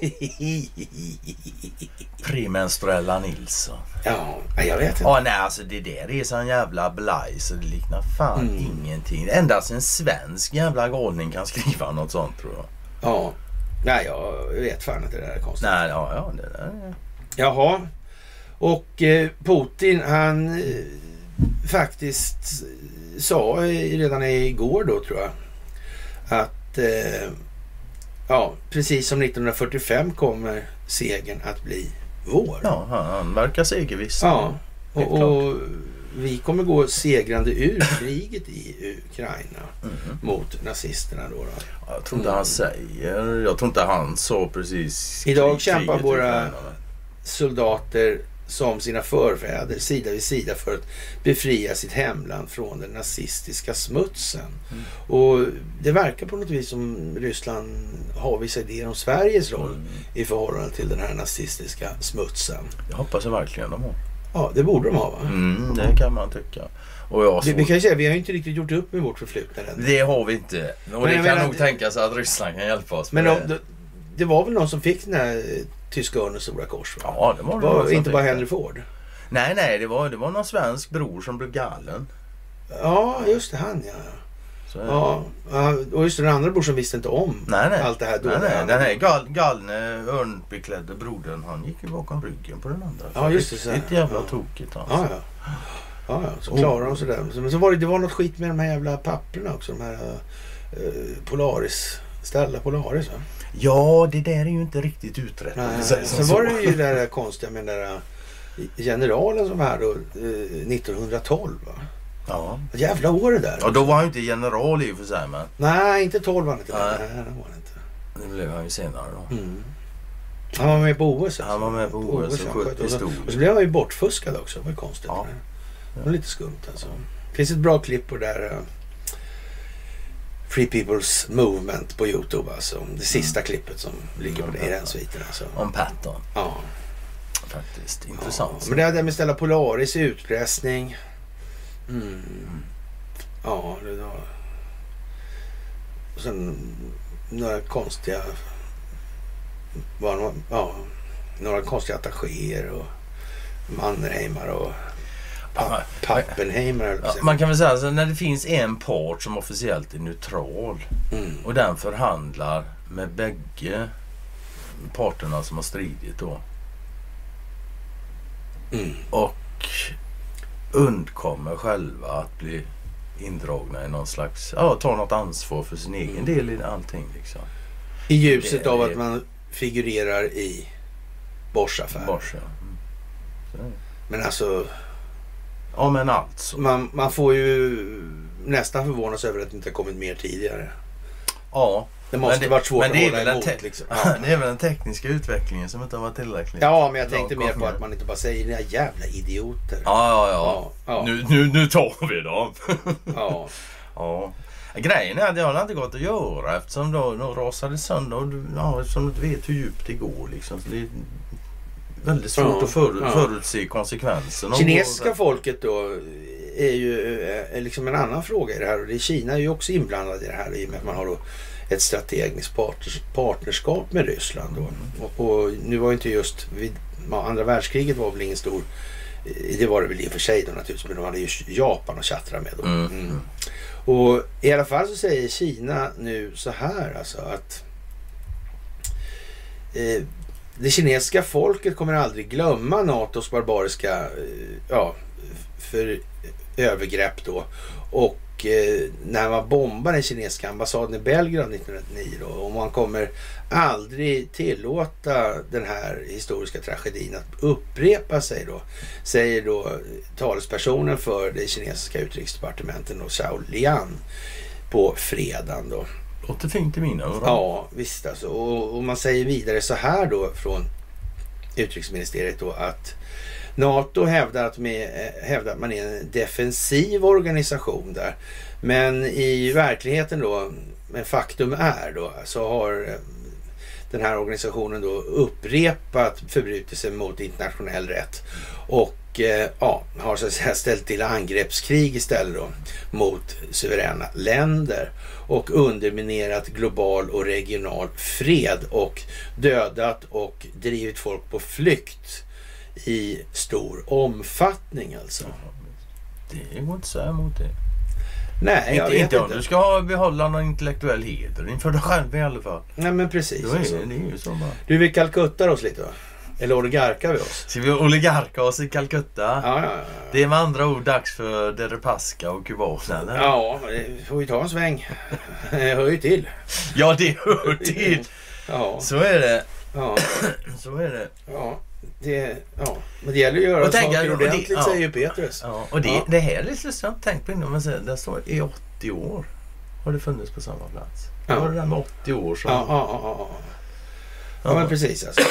Premenstruella Nilsson. ja, jag vet inte. Ja nej alltså det där är sån jävla blaj så det liknar fan Mm. ingenting. Endast en svensk jävla galning kan skriva något sånt tror jag. Ja. Nej, jag vet fan inte det där är konstigt. Nej ja, ja det där är... Jaha. Och eh, Putin han eh, faktiskt sa eh, redan igår då tror jag att eh, ja, precis som 1945 kommer segern att bli vår. Ja han, verkar segerviss. Ja, och, och vi kommer gå segrande ur kriget i Ukraina Mhm. mot nazisterna då. då. Ja, Jag tror inte han säger... Jag tror inte han sa precis... Idag krig- kämpar våra- soldater som sina förfäder sida vid sida för att befria sitt hemland från den nazistiska smutsen. Mm. Och det verkar på något vis som Ryssland har vissa idéer om Sveriges roll Mm. i förhållande till den här nazistiska smutsen. Jag hoppas jag verkligen de har. Ja, det borde de ha va? Mm, det kan man tycka. Och jag Vi, vi kan säga, vi har inte riktigt gjort upp med vårt förflutna än. Det har vi inte. Och Men det kan menar- nog tänkas att Ryssland kan hjälpa oss Men de, det. det, det var väl någon som fick den här tyska örnens stora kors? Va? Ja, det var Det var som inte bara. Henry Ford. Nej, nej, det var, det var någon svensk bror som blev galen. Ja, just det, han ja. Så, ja. ja. Och just den andra brorsan visste inte om Nej, nej. allt det här nej, dåliga. nej. Den här gal, galne örnbeklädde brodern, han gick ju bakom ryggen på den andra. Ja, just det, så. Riktigt jävla Ja. tokigt alltså. Ja, ja. Ja, ja. Så klarade de sig där. Men så var det, det var något skit med de här jävla papperna också. De här uh, Polaris. Stella Polaris va? Ja, det där är ju inte riktigt utrett. Nej. Sen så. var det ju det där konstiga med den där eh, generalen som var här då eh, 1912 va? Ja. Jävla år det där. ja, då var han ju inte general i och för sig, men Nej, inte 12 var han inte. Nej. Nej, det var han inte. det blev han ju senare då. Mm. Han var med på OS. Han var med på OS och sköt pistol. och så blev han ju bortfuskad också. Det var ju konstigt. Ja. Det var lite skumt alltså. Det finns ett bra klipp på det där uh, Free People's Movement på Youtube alltså. Det sista Mm. klippet som ligger på det, i den sviten alltså. Om Patton, Ja. faktiskt. ja. Intressant. Men det här med ställa Polaris utpressning. Mm. Ja, det var... Och sen några konstiga... Var några, ja, några konstiga attachéer och Mannerheimar och På att Ja, man kan väl säga alltså, när det finns en part som officiellt är neutral Mm. och den förhandlar med bägge parterna som har stridit då Mm. och undkommer själva att bli indragna i någon slags, ja, ta något ansvar för sin egen Mm. del i allting liksom. I ljuset Det av det. att man figurerar i Bors-affären. Bors, ja. Mm. Men alltså, Ja men alltså. man, man får ju nästan förvånas över att det inte har kommit mer tidigare. Ja. Det måste Men det- varit svårt att det är hålla emot. te- liksom. *laughs* Det är väl den tekniska utvecklingen som inte har varit tillräcklig. Ja, men jag tänkte mer på att man inte bara säger dina jävla idioter. Ja, ja, ja. Ja, ja. Nu, nu, nu tar vi dem. *laughs* Ja. ja. Grejen är att det har inte gått att göra eftersom då rasade sönder och ja, eftersom du inte vet hur djupt det går liksom. Så det väldigt svårt Ja, att för, ja. förutse konsekvenserna. Kinesiska folket då är ju eh, liksom en annan fråga i det här. Och det är Kina är ju också inblandad i det här i och med att man har då ett strategiskt partners, partnerskap med Ryssland. Då. Och, och nu var ju inte just vid andra världskriget var väl ingen stor eh, det var det väl i och för sig då naturligtvis, men de hade ju Japan att tjattra med då. Mm. Mm. Och i alla fall så säger Kina nu så här alltså att eh, det kinesiska folket kommer aldrig glömma NATOs barbariska eh, ja, för övergrepp då. Och eh, när man bombar den kinesiska ambassaden i Belgrad 1999 då, och man kommer aldrig tillåta den här historiska tragedin att upprepa sig då, säger då talespersonen för det kinesiska utrikesdepartementet då, Zhao Lian på fredagen då. Låter fint i mina öron. Ja, visst alltså. Och, och man säger vidare så här då från utrikesministeriet då att NATO hävdar att, med, eh, hävdar att man är en defensiv organisation där. Men i verkligheten då, men faktum är då, så har eh, den här organisationen då upprepat förbrytelser mot internationell rätt. Och eh, ja, har så att säga ställt till angreppskrig istället då mot suveräna länder och underminerat global och regional fred och dödat och drivit folk på flykt i stor omfattning alltså. Det går inte säga emot det. Nej, jag inte, vet inte om du ska behålla någon intellektuell heder inför dig själv i alla fall. Nej men precis. Är Alltså. det, är ju så bara. Du vill Calcutta oss lite va? Eller oligarkar vi oss? Ska vi oligarka oss i Calcutta? Ja, ja, ja. Det är med andra ord dags för Deripaska och kubanerna. Ja, det får vi ta en sväng. Det hör ju till. ja, det hör till. Ja, Så är det. ja, Så är det. ja. Det, ja. Men det gäller att göra Och tänka- saker och det- ordentligt ja. säger ju Petrus. Ja, och det, Ja. det här är lite inte tänkt på innan. Men där står i 80 år har det funnits på samma plats. Ja. Ja. var det där med 80 år som... Ja, ja, ja, ja. Ja, men precis alltså.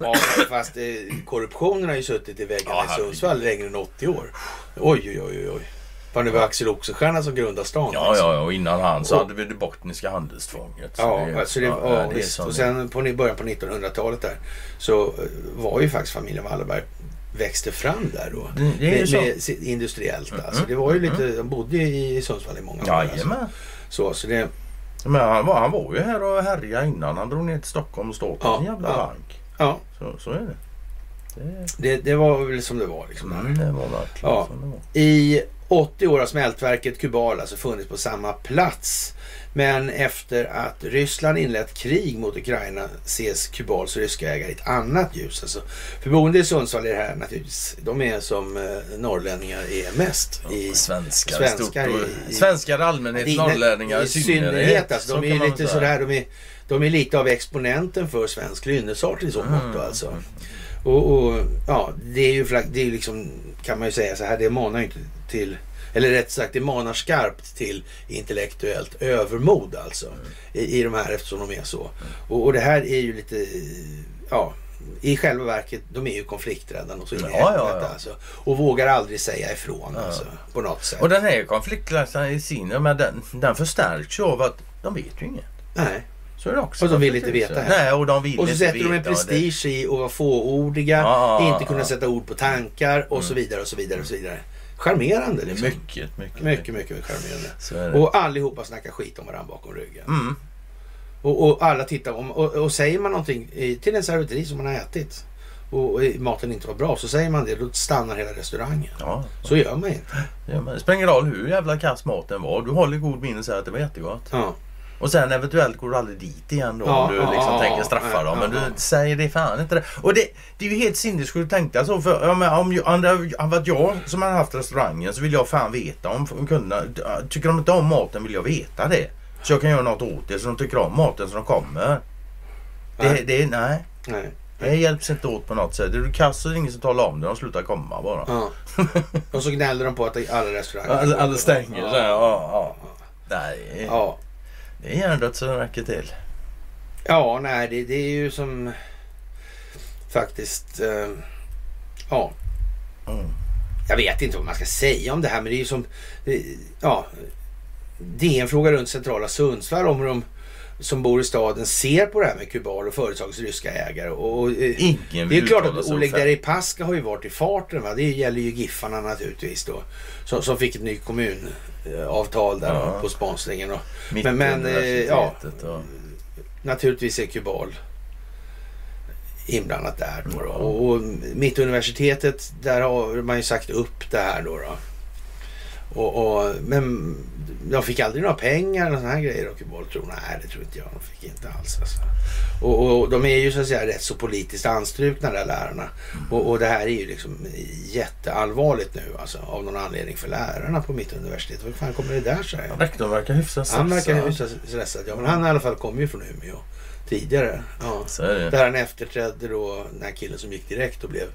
Ja, fast eh, korruptionen har ju suttit i väggarna Ja, i. Sundsvall längre än 80 år. Oj, oj, oj, oj. Fan, det var Axel Oxenstierna som grundade stan. Ja, alltså. ja, och innan han så Och- hade vi det bottniska handelstvånget. Så Ja, det, alltså det, ja, det visst. som Och det- sen på början på 1900-talet där så eh, var ju faktiskt familjen Wallenberg växte fram där då. Det- det med, så. med, industriellt alltså. Det var ju lite, de bodde i Sundsvall i många år. Alltså. Jajamän. Så, så det, Men han var, han var ju här och härjade innan han drog ner till Stockholm och startade Ja, sin jävla ja. bank. Ja, Så, så är det. Det, det, det var väl som det var liksom. mm, det var verkligen Ja. som det var. I 80 år har smältverket Kubal alltså funnits på samma plats. Men efter att Ryssland inlett krig mot Ukraina ses Kubals ryska ägare i ett annat ljus. Alltså, för boende i Sundsvall är det här naturligtvis, de är som eh, norrlänningar är mest. I, Svenskar, svenskar i i- i- Svenskar i allmänhet, i- norrlänningar i synnerhet. alltså, Så de kan är lite sådär, de är, de är lite av exponenten för svensk lynnesart i så Mm. mått alltså. Och, och ja, det är ju det är liksom, kan man ju säga så här, det manar ju inte till, eller rätt sagt det manar skarpt till intellektuellt övermod alltså. I, i de här eftersom de är så. Och, och det här är ju lite, ja, i själva verket, de är ju konflikträdda och så in i Ja, ja, ja. alltså. Och vågar aldrig säga ifrån Ja. alltså, på något sätt. Och den här konfliktläsaren i sin, men den, den förstärks ju av att de vet ju inget. Nej. Så är det också. Och de vill inte veta heller. Nej, och de vill Och så sätter de en och det- prestige i att vara fåordiga, Ja, inte kunna sätta ord på tankar och så vidare och så vidare och så vidare. Charmerande liksom. mycket, mycket. Mycket, mycket, mycket charmerande. Så. Och allihopa snackar skit om varandra bakom ryggen. Mm. Och, och alla tittar om, och, och säger man någonting till en servitris som man har ätit och, och maten inte var bra så säger man det, då stannar hela restaurangen. Ja, Så gör man inte. ja, men det spelar ingen roll hur jävla kass maten var. Du håller god minne och säger att det var jättegott. Ja. Och sen eventuellt går du aldrig dit igen då Ja, om du liksom ja, tänker straffa ja, dem. Men du säger det fan inte det. Och det, det är ju helt sinnessjukt tänka så. För ja, men om, jag- om det hade varit jag som hade haft restaurangen så vill jag fan veta om kunderna tycker de inte om maten vill jag veta det. Så jag kan göra något åt det så de tycker om maten så de kommer. Det, Nej. det, nej, Nej. det hjälps inte åt på något sätt. Är du kass det ingen som talar om det. De slutar komma bara. Ja. *laughs* Och så gnäller de på att alla restauranger Alla, alla stänger. Ja. så Ja, ja. Nej, Ja. Det är hjärndött så det räcker till. Ja, nej, det, det är ju som faktiskt... Eh, ja, Mm. jag vet inte vad man ska säga om det här, men det är ju som... Eh, ja, DN frågar runt centrala Sundsvall om hur de som bor i staden ser på det här med Kubal och företagets ryska ägare. Och, och, eh, Ingen det är klart att Oleg. Deripaska har ju varit i farten. Va? Det gäller ju Giffarna naturligtvis då. Som, som fick ett nytt kommunavtal där Ja. på sponsringen. Och, men- men, eh, ja. och... naturligtvis är Kubal inblandat där. Då, då. Och, och Mittuniversitetet, där har man ju sagt upp det här då. då. Och, och, men de fick aldrig några pengar eller sådana här grejer och Kubal tror Nej, det tror inte jag. De fick inte alls alltså. och, och de är ju så att säga rätt så politiskt anstrukna där lärarna. Och, och det här är ju liksom jätteallvarligt nu alltså av någon anledning för lärarna på mitt universitet. Vad fan kommer det där sig? Rektorn verkar hyfsat Han verkar hyfsat stressad. Ja, men han i alla fall kom ju från Umeå tidigare. Ja. Där han efterträdde då den här killen som gick direkt och blev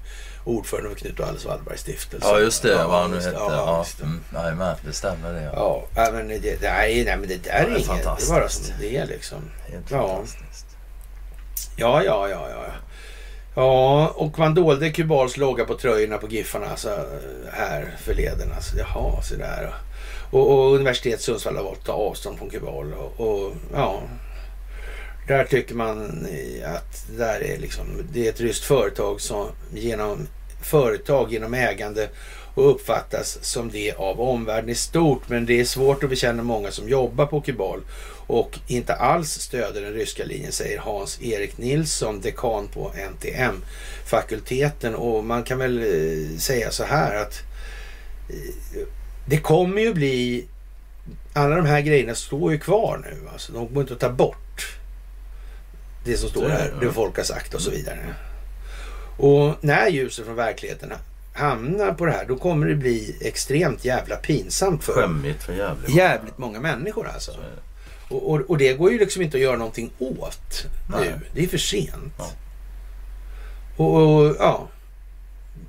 ordförande för Knut och Alice Wallbergs stiftelse. Ja just det, ja, vad han nu hette. Ja, Ja, mm, Jajamän, det stämmer det. Ja. Ja, men det, det, nej, nej, men det där är är inget. Det är bara som det är liksom. Helt Ja. fantastiskt. Ja, ja, ja, ja. Ja, och man dolde Kubals logga på tröjorna på Giffarna alltså, här förleden. Alltså, jaha, så där. Och, och universitet Sundsvall har valt att ta avstånd från Kubal. Och, och ja, där tycker man att det där är liksom, det är ett ryskt företag som genom företag genom ägande och uppfattas som det av omvärlden i stort. Men det är svårt att bekänna många som jobbar på Kubal och inte alls stöder den ryska linjen, säger Hans-Erik Nilsson, dekan på NTM-fakulteten. Och man kan väl eh, säga så här att eh, det kommer ju bli, alla de här grejerna står ju kvar nu. Alltså, de går inte att ta bort det som står här, det folk har sagt och så vidare. Och när ljuset från verkligheten hamnar på det här, då kommer det bli extremt jävla pinsamt för Skämmigt för jävligt. jävligt många människor alltså. Och, och, och det går ju liksom inte att göra någonting åt Nej. nu. Det är för sent. Ja. Och, och ja,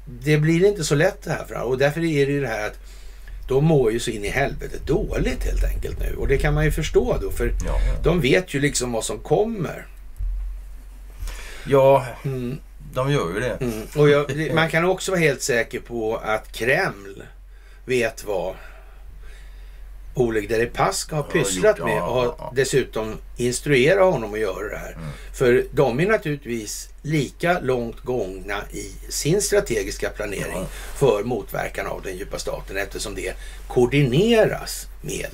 det blir inte så lätt det här. För, och därför är det ju det här att de mår ju så in i helvete dåligt helt enkelt nu. Och det kan man ju förstå då. För Ja, ja. de vet ju liksom vad som kommer. ja, Mm, de gör ju det. mm. Och jag, man kan också vara helt säker på att Kreml vet vad Oleg Deripaska har pysslat med och har dessutom instruerat honom att göra det här. Mm. För de är naturligtvis lika långt gångna i sin strategiska planering Ja. för motverkan av den djupa staten eftersom det koordineras med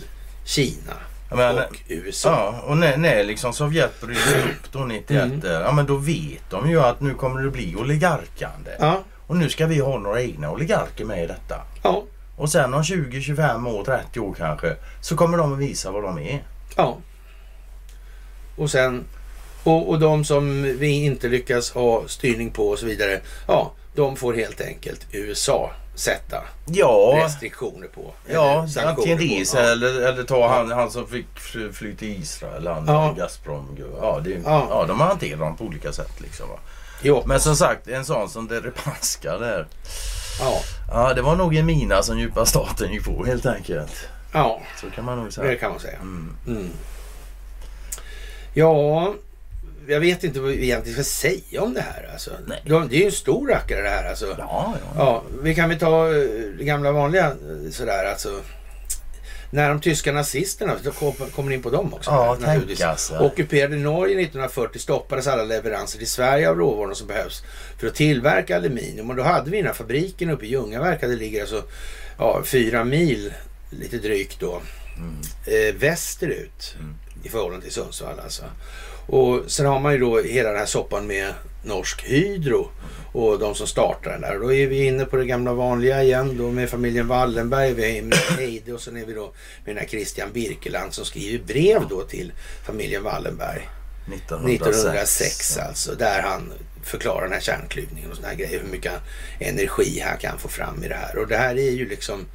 Kina Menar, och USA. Ja, och när, när liksom Sovjet bryter *clears throat* upp då 91 Mm. där, ja men då vet de ju att nu kommer det bli oligarkande. Ja, Och nu ska vi ha några egna oligarker med i detta. ja, Och sen om 20, 25 år, 30 år kanske, så kommer de att visa vad de är. ja. Och sen och, och de som vi inte lyckas ha styrning på och så vidare. Ja, de får helt enkelt USA sätta Ja, restriktioner på. ja antingen det eller, eller ta han, han som fick fly, till Israel, han Ja. Gazprom. Ja, det, Ja. ja. de hanterar dem på olika sätt liksom. Va? Jo, Men som sagt, en sån som Deripaska där. ja, Ja, det var nog en mina som djupa staten gick på helt enkelt. ja, Så kan man nog det säga. kan man säga. Mm. Mm. Ja, jag vet inte vad vi egentligen ska säga om det här. Alltså. De, det är ju en stor rackare det här. Alltså. Ja, ja. Ja, vi kan väl ta eh, det gamla vanliga eh, sådär alltså. När de tyska nazisterna, då kom- kommer in på dem också. Ja, naturligtvis. tänka sig. Ockuperade Norge 1940 stoppades alla leveranser till Sverige av råvarorna som behövs för att tillverka aluminium. Och då hade vi den här fabriken uppe i Ljungaverk. Det ligger alltså ja, fyra mil, lite drygt då, Mm. eh, västerut Mm. i förhållande till Sundsvall alltså. Och sen har man ju då hela den här soppan med Norsk Hydro och de som startar den där. Och då är vi inne på det gamla vanliga igen då med familjen Wallenberg, vi är med Heide och sen är vi då med den här Christian Birkeland som skriver brev då till familjen Wallenberg 1906. 1906 alltså. Där han förklarar den här kärnklyvningen och såna här grejer. Hur mycket energi han kan få fram i det här. Och det här är ju liksom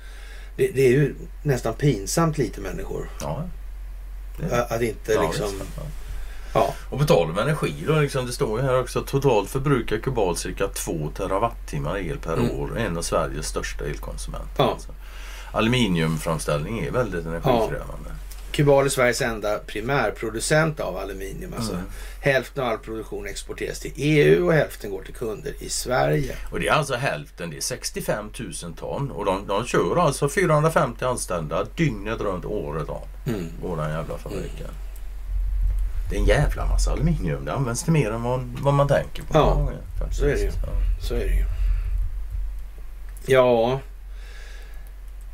det, det är ju nästan pinsamt lite människor. Ja. Det- Att inte ja, liksom... visst, ja. Ja, Och på tal om energi då, liksom, det står ju här också totalt förbrukar Kubal cirka 2 terawattimmar el per Mm. år. En av Sveriges största elkonsumenter. Ja. Alltså. Aluminiumframställning är väldigt energikrävande. Kubal är Sveriges enda primärproducent av aluminium. Alltså, Mm. Hälften av all produktion exporteras till EU och hälften går till kunder i Sverige. Och det är alltså hälften, det är 65 000 ton. Och de, de kör alltså 450 anställda dygnet runt året om. Mm. Går den jävla fabriken. Det är en jävla massa aluminium. Det används till mer än vad, vad man tänker på. Ja, så är det ju. Ja. Så är det ju. Ja,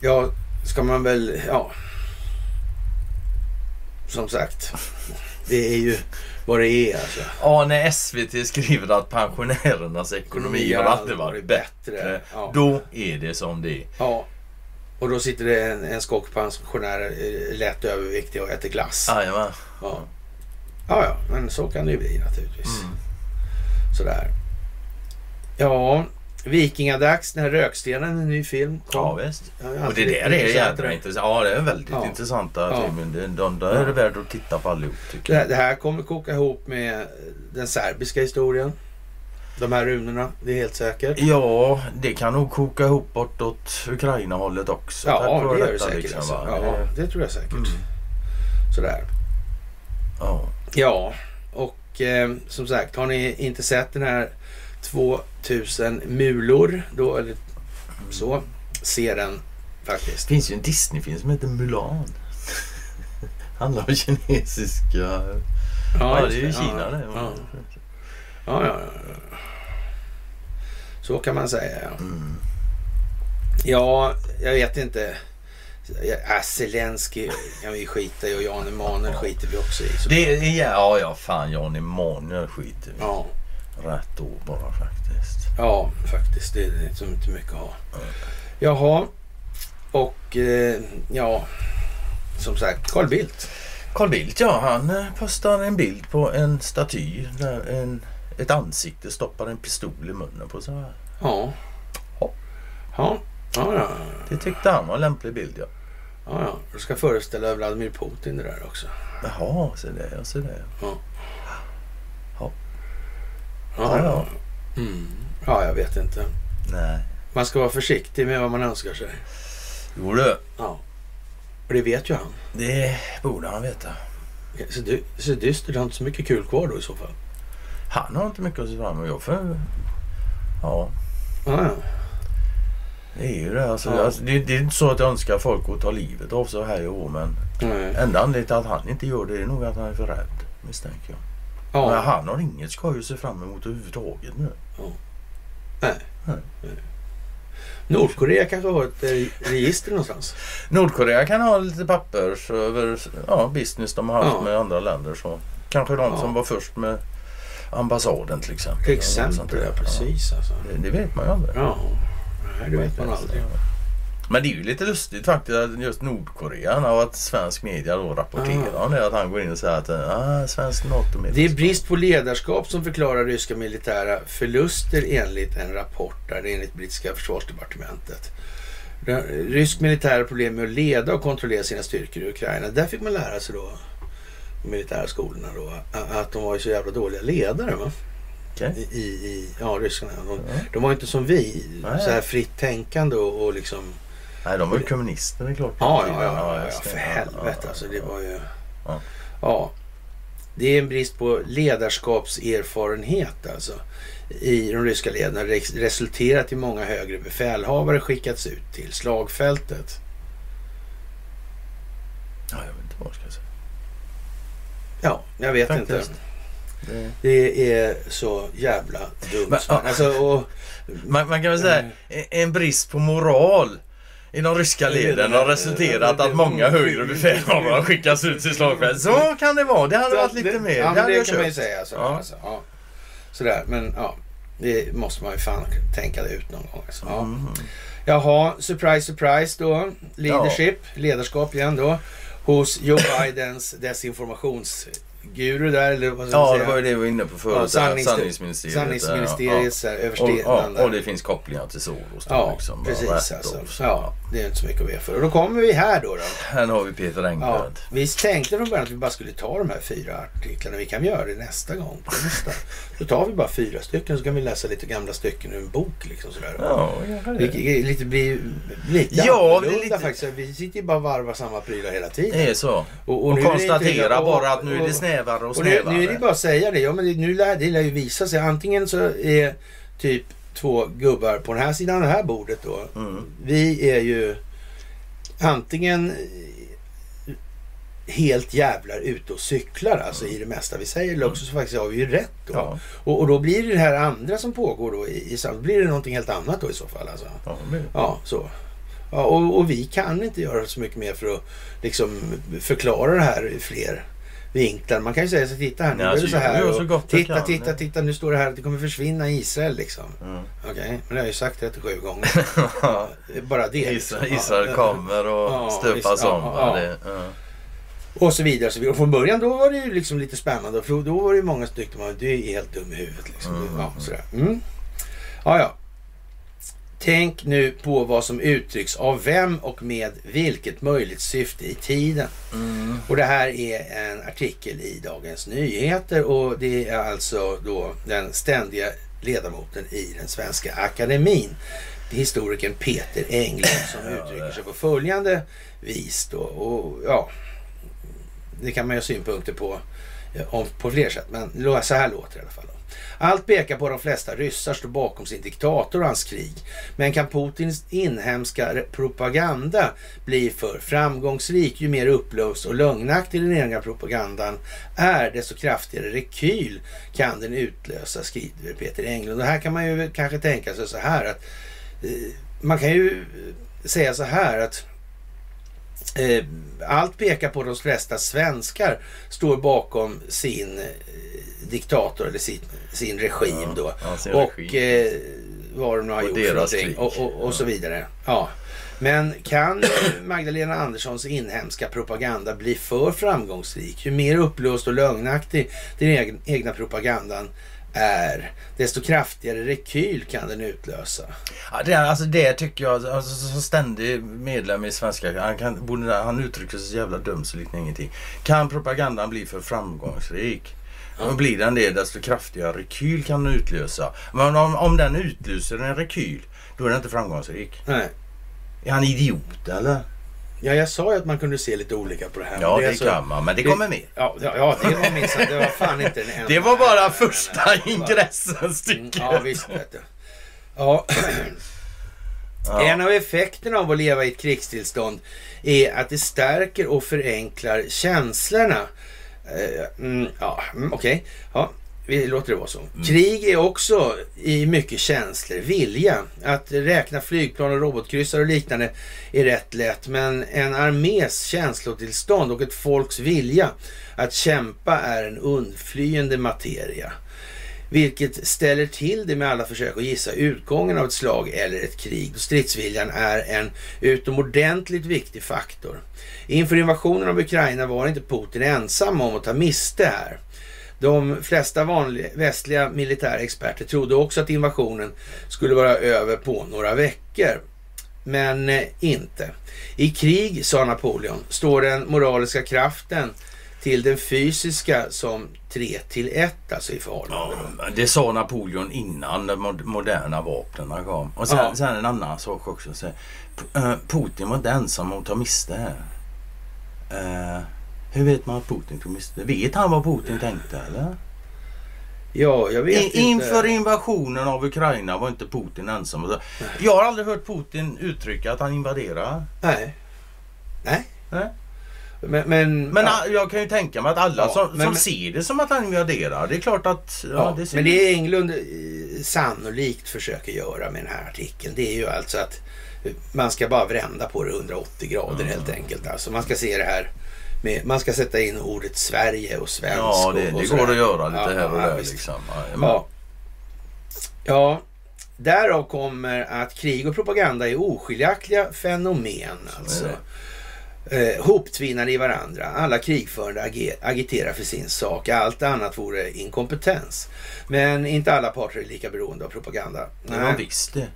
ja, ska man väl, ja. Som sagt, det är ju vad det är alltså. Ja, när SVT skriver att pensionärernas ekonomi Mm, har aldrig varit bättre. Ja. Då är det som det är. Ja, Och då sitter det en, en skockpensionär eh, lätt överviktig och äter glass. Jajamän. Ja. Ja, ja, men så kan det ju bli naturligtvis. Mm. Sådär. Ja, Vikingadags, den här Rökstenen, en ny film. kom. Ja visst. Har Och det där är jädra intressant. Ja det är väldigt Ja. intressanta Ja. filmer. De, de är det värt att titta på allihop tycker Det, jag. här- det här kommer koka ihop med den serbiska historien. De här runorna, det är helt säkert. Ja, det kan nog koka ihop bortåt Ukraina-hållet också. Ja, det gör det säkert. liksom, alltså. Ja, Det- det tror jag säkert. Mm. Sådär. Ja. Ja, och eh, som sagt, har ni inte sett den här 2000 mulor, då, eller så, se den faktiskt. Det finns ju en Disney-film som heter Mulan. *laughs* Handlar om kinesiska... Ja, just det är ju Ja, Kina det. Ja, ja, ja. ja. Så kan man säga, ja. Mm. Ja, jag vet inte. Ja, Zelensky kan vi skita i och Jan Emanuel skiter vi också i. Det är, ja, ja, fan Jan Emanuel skiter vi Ja, rätt år bara faktiskt. ja, faktiskt. Det är liksom inte mycket att ha. Jaha, och eh, ja, som sagt, Carl Bildt. Carl Bildt, ja, han eh, postar en bild på en staty där en, ett ansikte stoppar en pistol i munnen på sig. Ja. Ja. Ja, ja, ja. Det tyckte han var en lämplig bild, ja. Ja, ja. Det ska föreställa Vladimir Putin det där också. Jaha, se det, ja, se det. Ja, Ja, ja. Mm. ja, jag vet inte. Nej. Man ska vara försiktig med vad man önskar sig. Jo du, Ja. Och det vet ju han. det borde han veta. Så, dy- så dystert, han har inte så mycket kul kvar då i så fall. Han har inte mycket att se fram emot. Jag för... Ja, Ja, ja. Det är ju det. Alltså, Ja. alltså, det, det är inte så att jag önskar folk att ta livet av sig här i år, men Nej. enda anledningen till att han inte gör det är nog att han är för rädd, misstänker jag. Men Ja. han har inget skoj att se fram emot överhuvudtaget nu. Nordkorea kanske har ett eh, register någonstans. Nordkorea kan ha lite papper över ja, business de har haft Ja. med andra länder. Så kanske de Ja. som var först med ambassaden till exempel. Till exempel, ja precis alltså. Ja, det, det vet man ju aldrig. Ja, Nej, det vet man aldrig. Men det är ju lite lustigt faktiskt att just Nordkorea har att svensk media då rapporterar Ja. om det. Att han går in och säger att ah, svensk nato Det är brist på ledarskap som förklarar ryska militära förluster enligt en rapport där enligt brittiska försvarsdepartementet. Rysk militär problem med att leda och kontrollera sina styrkor i Ukraina. Där fick man lära sig då, de militära skolorna då, att de var ju så jävla dåliga ledare. Va? Okej. I, i, ja, ryskarna. De, Ja. de var inte som vi, Nej. så här fritt tänkande och, och liksom... Nej, de var ju kommunister det är klart. Ja, ja, ja, ja, för helvete alltså. Det var ju... Ja. Det är en brist på ledarskapserfarenhet alltså i de ryska res- resulterat i många högre befälhavare skickats ut till slagfältet. Ja, jag vet inte vad jag ska säga. Ja, jag vet Faktiskt. inte. Det... Det är så jävla dumt. Men, ja. alltså, och, Man, man kan väl säga en- en brist på moral i de ryska leden har resulterat att många högre befälhavare har skickats ut till slagfält. Så kan det vara. Det hade varit lite mer. Ja, det det kan man ju köpt. säga. Så, Ja. alltså, ja. Sådär, men ja. Det måste man ju fan tänka det ut någon gång. Alltså. Ja. Mm. Jaha, surprise, surprise då. Leadership, ledarskap igen då. Hos Joe *laughs* Bidens desinformationsguru där, eller vad ska Ja, säga? det var ju det vi var inne på förut. Ja, sannings- Sanningsministeriet. Sanningsministeriets ja. där, överste ja. den och, där. och det finns kopplingar till Soros. då, Ja, liksom, precis alltså. så. Ja, det är inte så mycket att be för. Och då kommer vi här då. då. Här har vi Peter Ja, Englund. vi tänkte från början att vi bara skulle ta de här fyra artiklarna. Vi kan göra det nästa gång. På nästa. Då tar vi bara fyra stycken så kan vi läsa lite gamla stycken ur en bok. Liksom sådär. Ja, Vi, det. vi- lite, blir lite Ja, annorlunda lite- faktiskt. Vi sitter ju bara och varvar samma prylar hela tiden. Det är så. Och, Och, nu inte- konstatera och- bara att nu är och- det snävare och Och nu, snävare. nu är det bara att säga det. Ja, men det, nu lär, det lär ju visa sig. Antingen så är typ två gubbar på den här sidan det här bordet då. Mm. Vi är ju antingen helt jävlar ute och cyklar alltså i det mesta vi säger. Eller också så faktiskt har vi ju rätt då. Ja. Och, och då blir det det här andra som pågår då i, i blir det någonting helt annat då i så fall alltså. Ja. Ja, så. Ja, och, och vi kan inte göra så mycket mer för att liksom förklara det här fler vinklar. Man kan ju säga så titta här, nu Ja, är det alltså, så här. så gott titta, kan. titta, titta, nu står det här att det kommer försvinna Israel liksom. Mm. Okej, men det har jag ju sagt 37 gånger. *laughs* Bara det. liksom. Israel, Israel Ja, kommer och Ja, stöpas om. ja. Det. Och så vidare. Så vidare. Från början då var det ju liksom lite spännande. För då var det ju många som tyckte att du är helt dum i huvudet. Liksom. Mm. Ja, sådär. Mm. Ja, ja. Tänk nu på vad som uttrycks av vem och med vilket möjligt syfte i tiden. Mm. Och det här är en artikel i Dagens Nyheter och det är alltså då den ständiga ledamoten i den svenska akademin. Historikern Peter Englund som uttrycker sig på följande vis då. Och ja, det kan man ju ha synpunkter på eh, om, på fler sätt. Men så här låter det i alla fall. Allt pekar på att de flesta ryssar står bakom sin diktator och hans krig. Men kan Putins inhemska propaganda bli för framgångsrik ju mer upplöst och lögnaktig den egna propagandan är, desto kraftigare rekyl kan den utlösa, skriver Peter Englund. Och här kan man ju kanske tänka sig så här att eh, man kan ju eh, säga så här att eh, allt pekar på att de flesta svenskar står bakom sin diktator eller sin, sin regim då. Ja, sin och regim. eh, vad de nu har Och gjort för någonting och, och, och så vidare. Ja. Men kan *coughs* Magdalena Anderssons inhemska propaganda bli för framgångsrik? Ju mer upplöst och lögnaktig den egna propagandan är, desto kraftigare rekyl kan den utlösa. Ja, det, alltså det tycker jag, alltså, som ständig medlem i Svenska, han, kan, han uttrycker sig så jävla dumt så liknar ingenting. Kan propagandan bli för framgångsrik? Och blir den det desto kraftigare rekyl kan den utlösa. Men om, om den utlöser en rekyl, då är den inte framgångsrik. Nej. Är han idiot eller? Ja, jag sa ju att man kunde se lite olika på det här. Ja, det, är så- kan man, men det kommer mer. Ja, ja, det var minsann. Det var fan inte enda. Det var bara första nej, nej. ingressens stycke. Mm, Ja, visst vet du. Ja, Ja. en av effekterna av att leva i ett krigstillstånd är att det stärker och förenklar känslorna. Eh, mm, ja, okej. okej. Ja, vi låter det vara så. Krig är också i mycket känslor, vilja. Att räkna flygplan och robotkryssare och liknande är rätt lätt. Men en armés känslotillstånd och ett folks vilja att kämpa är en undflyende materia. Vilket ställer till det med alla försök att gissa utgången av ett slag eller ett krig. Stridsviljan är en utomordentligt viktig faktor. Inför invasionen av Ukraina var inte Putin ensam om att ta miste här. De flesta vanliga västliga militära experter trodde också att invasionen skulle vara över på några veckor. Men eh, inte. I krig, sa Napoleon, står den moraliska kraften till den fysiska som 3 till 1 alltså i förhållande. Ja, det sa Napoleon innan de mod- moderna vapnen kom. Och sen, Ja. sen en annan sak också. Så, eh, Putin var inte ensam om att ta miste här. Eh, hur vet man att Putin tog miste? Vet han vad Putin tänkte eller? Ja, jag vet I, inte. inför invasionen av Ukraina var inte Putin ensam. Och så- Jag har aldrig hört Putin uttrycka att han invaderar. Nej. Nej. Nej. Men, men, Men ja. jag kan ju tänka mig att alla Ja, som, men- som ser det som att han invaderar. Det är klart att... Ja, det ser men det är Englund eh, sannolikt försöker göra med den här artikeln. Det är ju alltså att man ska bara vända på det 180 grader helt enkelt. Alltså man ska se det här med, man ska sätta in ordet Sverige och svensk. Ja, det, det går att göra lite Ja, här och där liksom. Ja, Ja. ja, därav kommer att krig och propaganda är oskiljaktiga fenomen. Alltså. Eh, hoptvinnade i varandra. Alla krigförande age- agiterar för sin sak. Allt annat vore inkompetens. Men inte alla parter är lika beroende av propaganda. Det var visst det.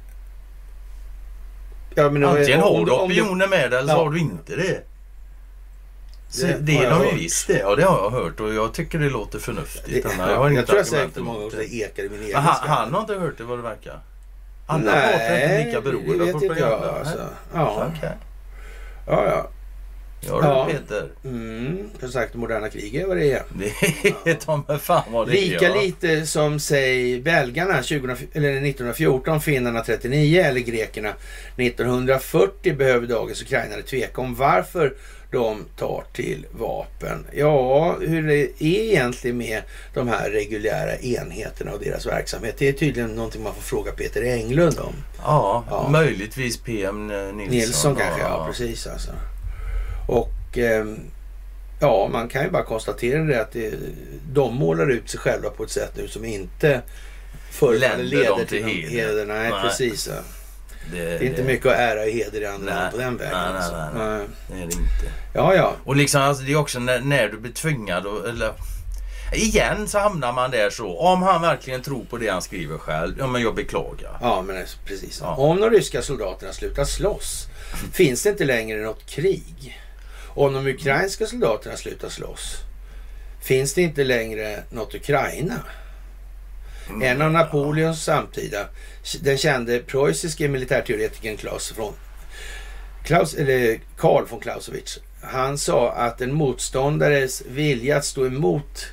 Ja, men Antingen har du opinionen med dig eller så Ja. har du inte det. Så Det det har är de ju visst det. Ja, det har jag hört och jag tycker det låter förnuftigt. Det, jag, har jag tror jag säkert många gånger det. ekar i min egen han, han har inte hört det vad det verkar. Andra parter är inte lika beroende av inte jag. propaganda. Alltså. Nej. Ja, Okej. ja, ja. Ja, Ja. Peter. Mm, som sagt, moderna kriget vad det är. Det är ta mig fan vad det Lika är. ja. lite som säg belgarna 20, eller 1914, finnarna 39 eller grekerna 1940 behöver dagens ukrainare tveka om varför de tar till vapen. Ja, hur det är egentligen med de här reguljära enheterna och deras verksamhet. Det är tydligen någonting man får fråga Peter Englund om. Ja, Ja. möjligtvis PM Nilsson. Nilsson kanske, ja ja. precis alltså. Och ehm, Ja, man kan ju bara konstatera det att det, de målar ut sig själva på ett sätt nu som inte förefaller leder till, någon heder. Nej, Nej. precis. Ja. Det är inte mycket att ära i heder i andra Nej. på den vägen. Nej, nej, alltså. nej, nej. Det är det inte. Ja, ja. Och liksom alltså, det är också när, när du blir tvingad att, eller Igen så hamnar man där så. Om han verkligen tror på det han skriver själv. Ja men jag beklagar. Ja, men precis. Ja. Om de ryska soldaterna slutar slåss *laughs* finns det inte längre något krig. Om de ukrainska soldaterna slutar slåss finns det inte längre något Ukraina. En av Napoleons samtida, den kände preussiske militärteoretikern Klaus von Klaus, eller Karl von Clausewitz, han sa att en motståndares vilja att stå emot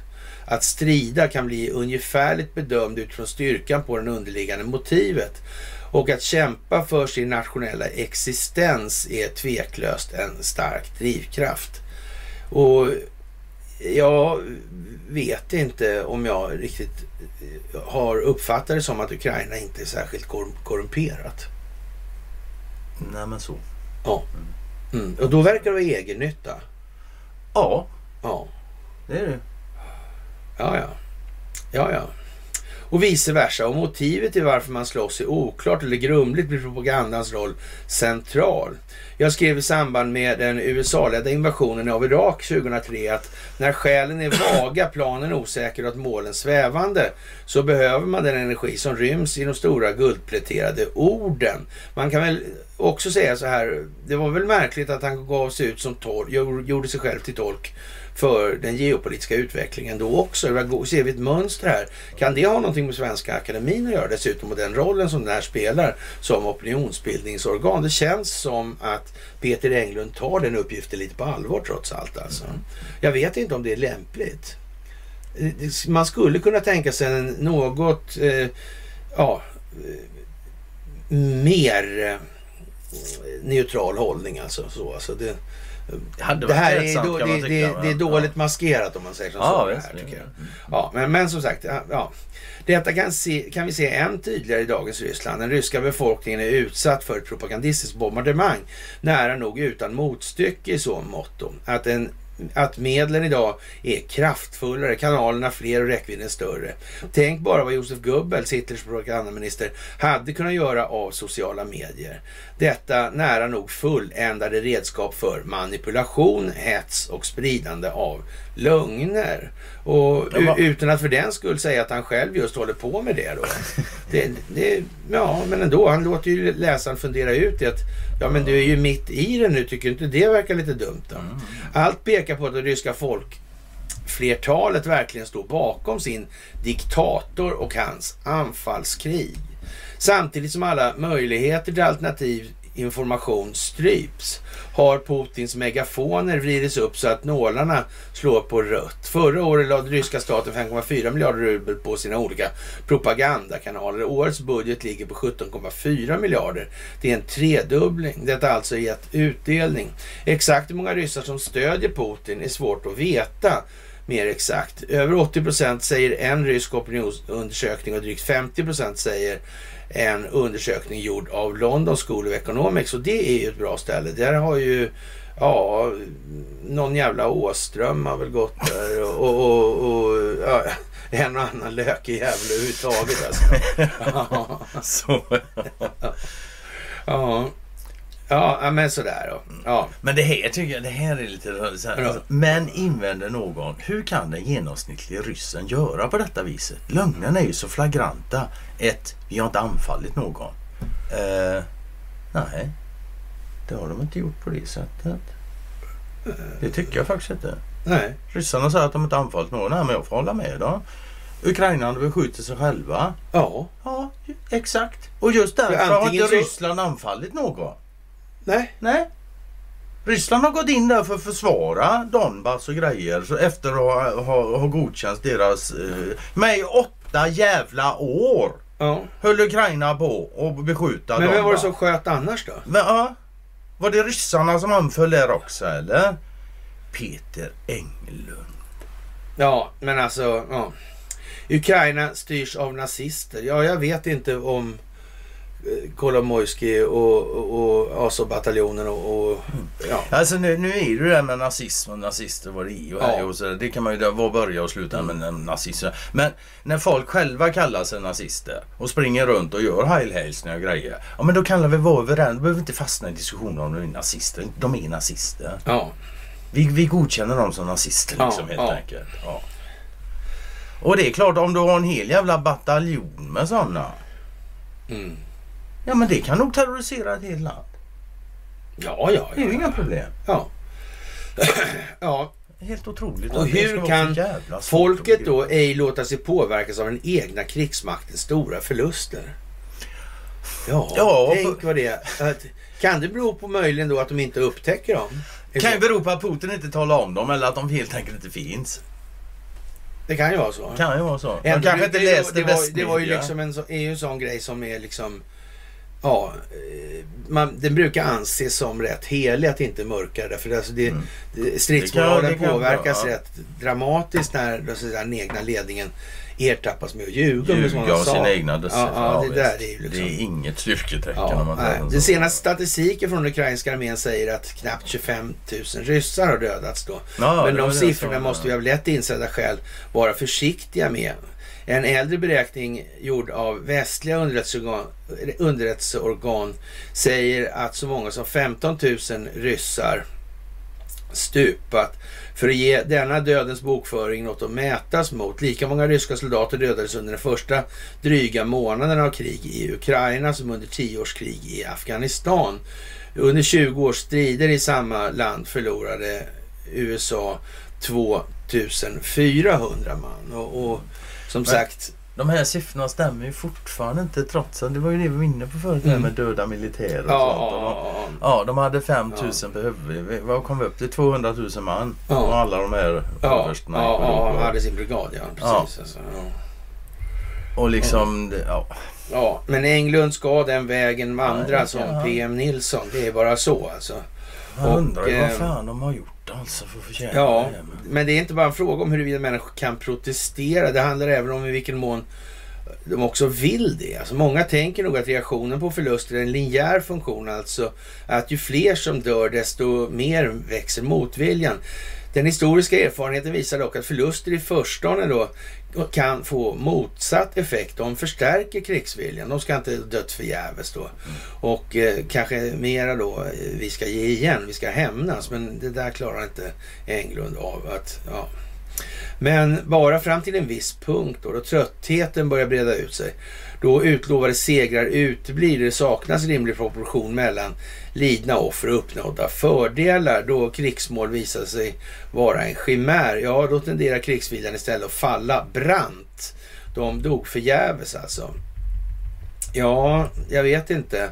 att strida kan bli ungefärligt bedömd utifrån styrkan på det underliggande motivet. Och att kämpa för sin nationella existens är tveklöst en stark drivkraft. Och jag vet inte om jag riktigt har uppfattat det som att Ukraina inte är särskilt korrum- korrumperat. Nej men så. Mm. Och då verkar det vara egennytta. Ja, Ja, det är det. ja, ja. Ja, ja. Och vice versa. Och motivet till varför man slåss är oklart eller grumligt blir propagandans roll central. Jag skrev i samband med den USA-ledda invasionen av Irak 2003 att när skälen är vaga, planen osäker och att målen svävande så behöver man den energi som ryms i de stora guldpläterade orden. Man kan väl också säga så här, det var väl märkligt att han gav sig ut som tolk, gjorde sig själv till tolk för den geopolitiska utvecklingen då också. Ser vi ett mönster här? Kan det ha någonting med Svenska Akademin att göra dessutom och den rollen som den här spelar som opinionsbildningsorgan? Det känns som att Peter Englund tar den uppgiften lite på allvar trots allt alltså. Jag vet inte om det är lämpligt. Man skulle kunna tänka sig en något, eh, ja, eh, mer eh, neutral hållning alltså. Så, alltså det, det här är, klädsamt, då, det, tycka, det, det är dåligt maskerat om man säger som Ja, så. visst. här, tycker jag. Mm. Ja, men, men som sagt, ja, ja. Detta kan, se, kan vi se än tydligare i dagens Ryssland. Den ryska befolkningen är utsatt för ett propagandistiskt bombardemang nära nog utan motstycke i så motto. Att, en, att medlen idag är kraftfullare, kanalerna fler och räckvidden större. Tänk bara vad Josef Goebbels, Hitlers propagandaminister, hade kunnat göra av sociala medier. Detta nära nog fulländade redskap för manipulation, hets och spridande av lögner. Och Ja, utan att för den skull säga att han själv just håller på med det då. Det, det, ja, men ändå. Han låter ju läsaren fundera ut det att ja, men du är ju mitt i det nu. Tycker du inte det verkar lite dumt då? Allt pekar på att det ryska folk flertalet verkligen står bakom sin diktator och hans anfallskrig. Samtidigt som alla möjligheter till alternativ information stryps har Putins megafoner vridits upp så att nålarna slår på rött. Förra året lade ryska staten 5,4 miljarder rubel på sina olika propagandakanaler. Årets budget ligger på 17,4 miljarder. Det är en tredubbling. Detta har alltså gett utdelning. Exakt hur många ryssar som stödjer Putin är svårt att veta mer exakt. Över 80 procent säger en rysk opinionsundersökning och drygt 50 procent säger en undersökning gjord av London School of Economics och det är ju ett bra ställe. Där har ju ja, någon jävla Åström har väl gått där och, och, och, ja, en och annan lökig jävel överhuvudtaget alltså. Ja, *laughs* Så. ja, ja, men sådär då. Ja, Men det här tycker jag, det här är lite alltså, Men invänder någon, hur kan den genomsnittliga ryssen göra på detta viset? Lögnerna är ju så flagranta. Ett, vi har inte anfallit någon. Eh, nej, det har de inte gjort på det sättet. Det tycker jag faktiskt inte. nej. Ryssarna säger att de inte anfallit någon. Nej, men jag får hålla med dem. Ukraina beskjuter sig själva. Ja, Ja, exakt. Och just därför har inte så- Ryssland anfallit någon. Nej. Nej. Ryssland har gått in där för att försvara Donbass och grejer så efter att ha, ha, ha godkänt deras... Eh, med i åtta jävla år Ja. höll Ukraina på att beskjuta Men vem var det Donbass. som sköt annars då? Men, ja, var det ryssarna som anföll där också eller? Peter Englund. Ja, men alltså, ja. Ukraina styrs av nazister. Ja, jag vet inte om Kolomoisky och, och, och Azov-bataljonen och, och ja. Alltså nu, nu är det ju det där med nazism och nazister vad det är och, Ja. och så, Det kan man ju var börja och sluta med nazister. Men när folk själva kallar sig nazister och springer runt och gör heilhälsningar och grejer. Ja men då kallar vi vara överens. Då behöver vi inte fastna i diskussioner om de är nazister. De är nazister. ja. Vi, vi godkänner dem som nazister Ja, liksom helt ja. enkelt. Ja. Och det är klart om du har en hel jävla bataljon med sådana. Mm. Ja men det kan nog terrorisera ett helt land. Ja, ja, Det är ju ja. inga problem. Ja. *clears throat* ja. Helt otroligt. Och det hur kan folket då ej låta sig påverkas av den egna krigsmaktens stora förluster? Ja, Ja, tänk vad det är. Kan det bero på möjligen då att de inte upptäcker dem? Det kan ju bero på att Putin inte talar om dem eller att de helt enkelt inte finns. Det kan ju vara så. Kan ju vara så. Ändå, kanske inte det, läste det, var, det var ju liksom en, så, är ju en sån grej som är liksom... Ja, eh, man, den brukar anses som rätt helig att inte mörka det. För det, alltså det, Mm. stridsmoralen Det kan- det kan påverkas ja. rätt dramatiskt när den egna ledningen ertappas med att ljuga med Ljuga sådana om sina egna. Ja, ja, det där är liksom... Det är inget styrketecken om man nej. Den senaste statistiken från den ukrainska armén säger att knappt 25 000 ryssar har dödats då. Men de siffrorna måste vi av lätt insedda skäl vara försiktiga med. En äldre beräkning gjord av västliga underrättelseorgan, underrättelseorgan säger att så många som 15 000 ryssar stupat för att ge denna dödens bokföring något att mätas mot. Lika många ryska soldater dödades under den första dryga månaden av krig i Ukraina som under tio års krig i Afghanistan. Under 20 års strider i samma land förlorade USA 2400 man. Och, och som Men- sagt, De här siffrorna stämmer ju fortfarande inte trots att det var ju det vi var inne på förut, Mm. med döda militärer och ja, sånt. Och de, ja, ja, de hade 5000 ja. behövde vi. Vad kom vi upp till? 200 000 man. Ja. Och alla de här ja, överstarna ja, ja, hade sin brigad, ja. Precis. Alltså, ja. Och liksom, det- ja. Ja, men Englund ska den vägen vandra Ja, som ja. PM Nilsson. Det är bara så alltså. Man Och, undrar ju eh, vad fan de har gjort alltså för att förtjäna Ja, det. Men- men det är inte bara en fråga om huruvida människor kan protestera. Det handlar även om i vilken mån de också vill det. Alltså många tänker nog att reaktionen på förluster är en linjär funktion. Alltså att ju fler som dör desto mer växer motviljan. Den historiska erfarenheten visar dock att förluster i förstone då kan få motsatt effekt. De förstärker krigsviljan. De ska inte dött förgäves då. Och eh, kanske mera då, eh, vi ska ge igen, vi ska hämnas. Men det där klarar inte Englund av. att ja. Men bara fram till en viss punkt då, då tröttheten börjar breda ut sig. Då utlovade segrar uteblir. Det saknas rimlig proportion mellan lidna offer och uppnådda fördelar. Då krigsmål visar sig vara en chimär, ja då tenderar krigsviljan istället att falla brant. De dog förgäves alltså. Ja, jag vet inte.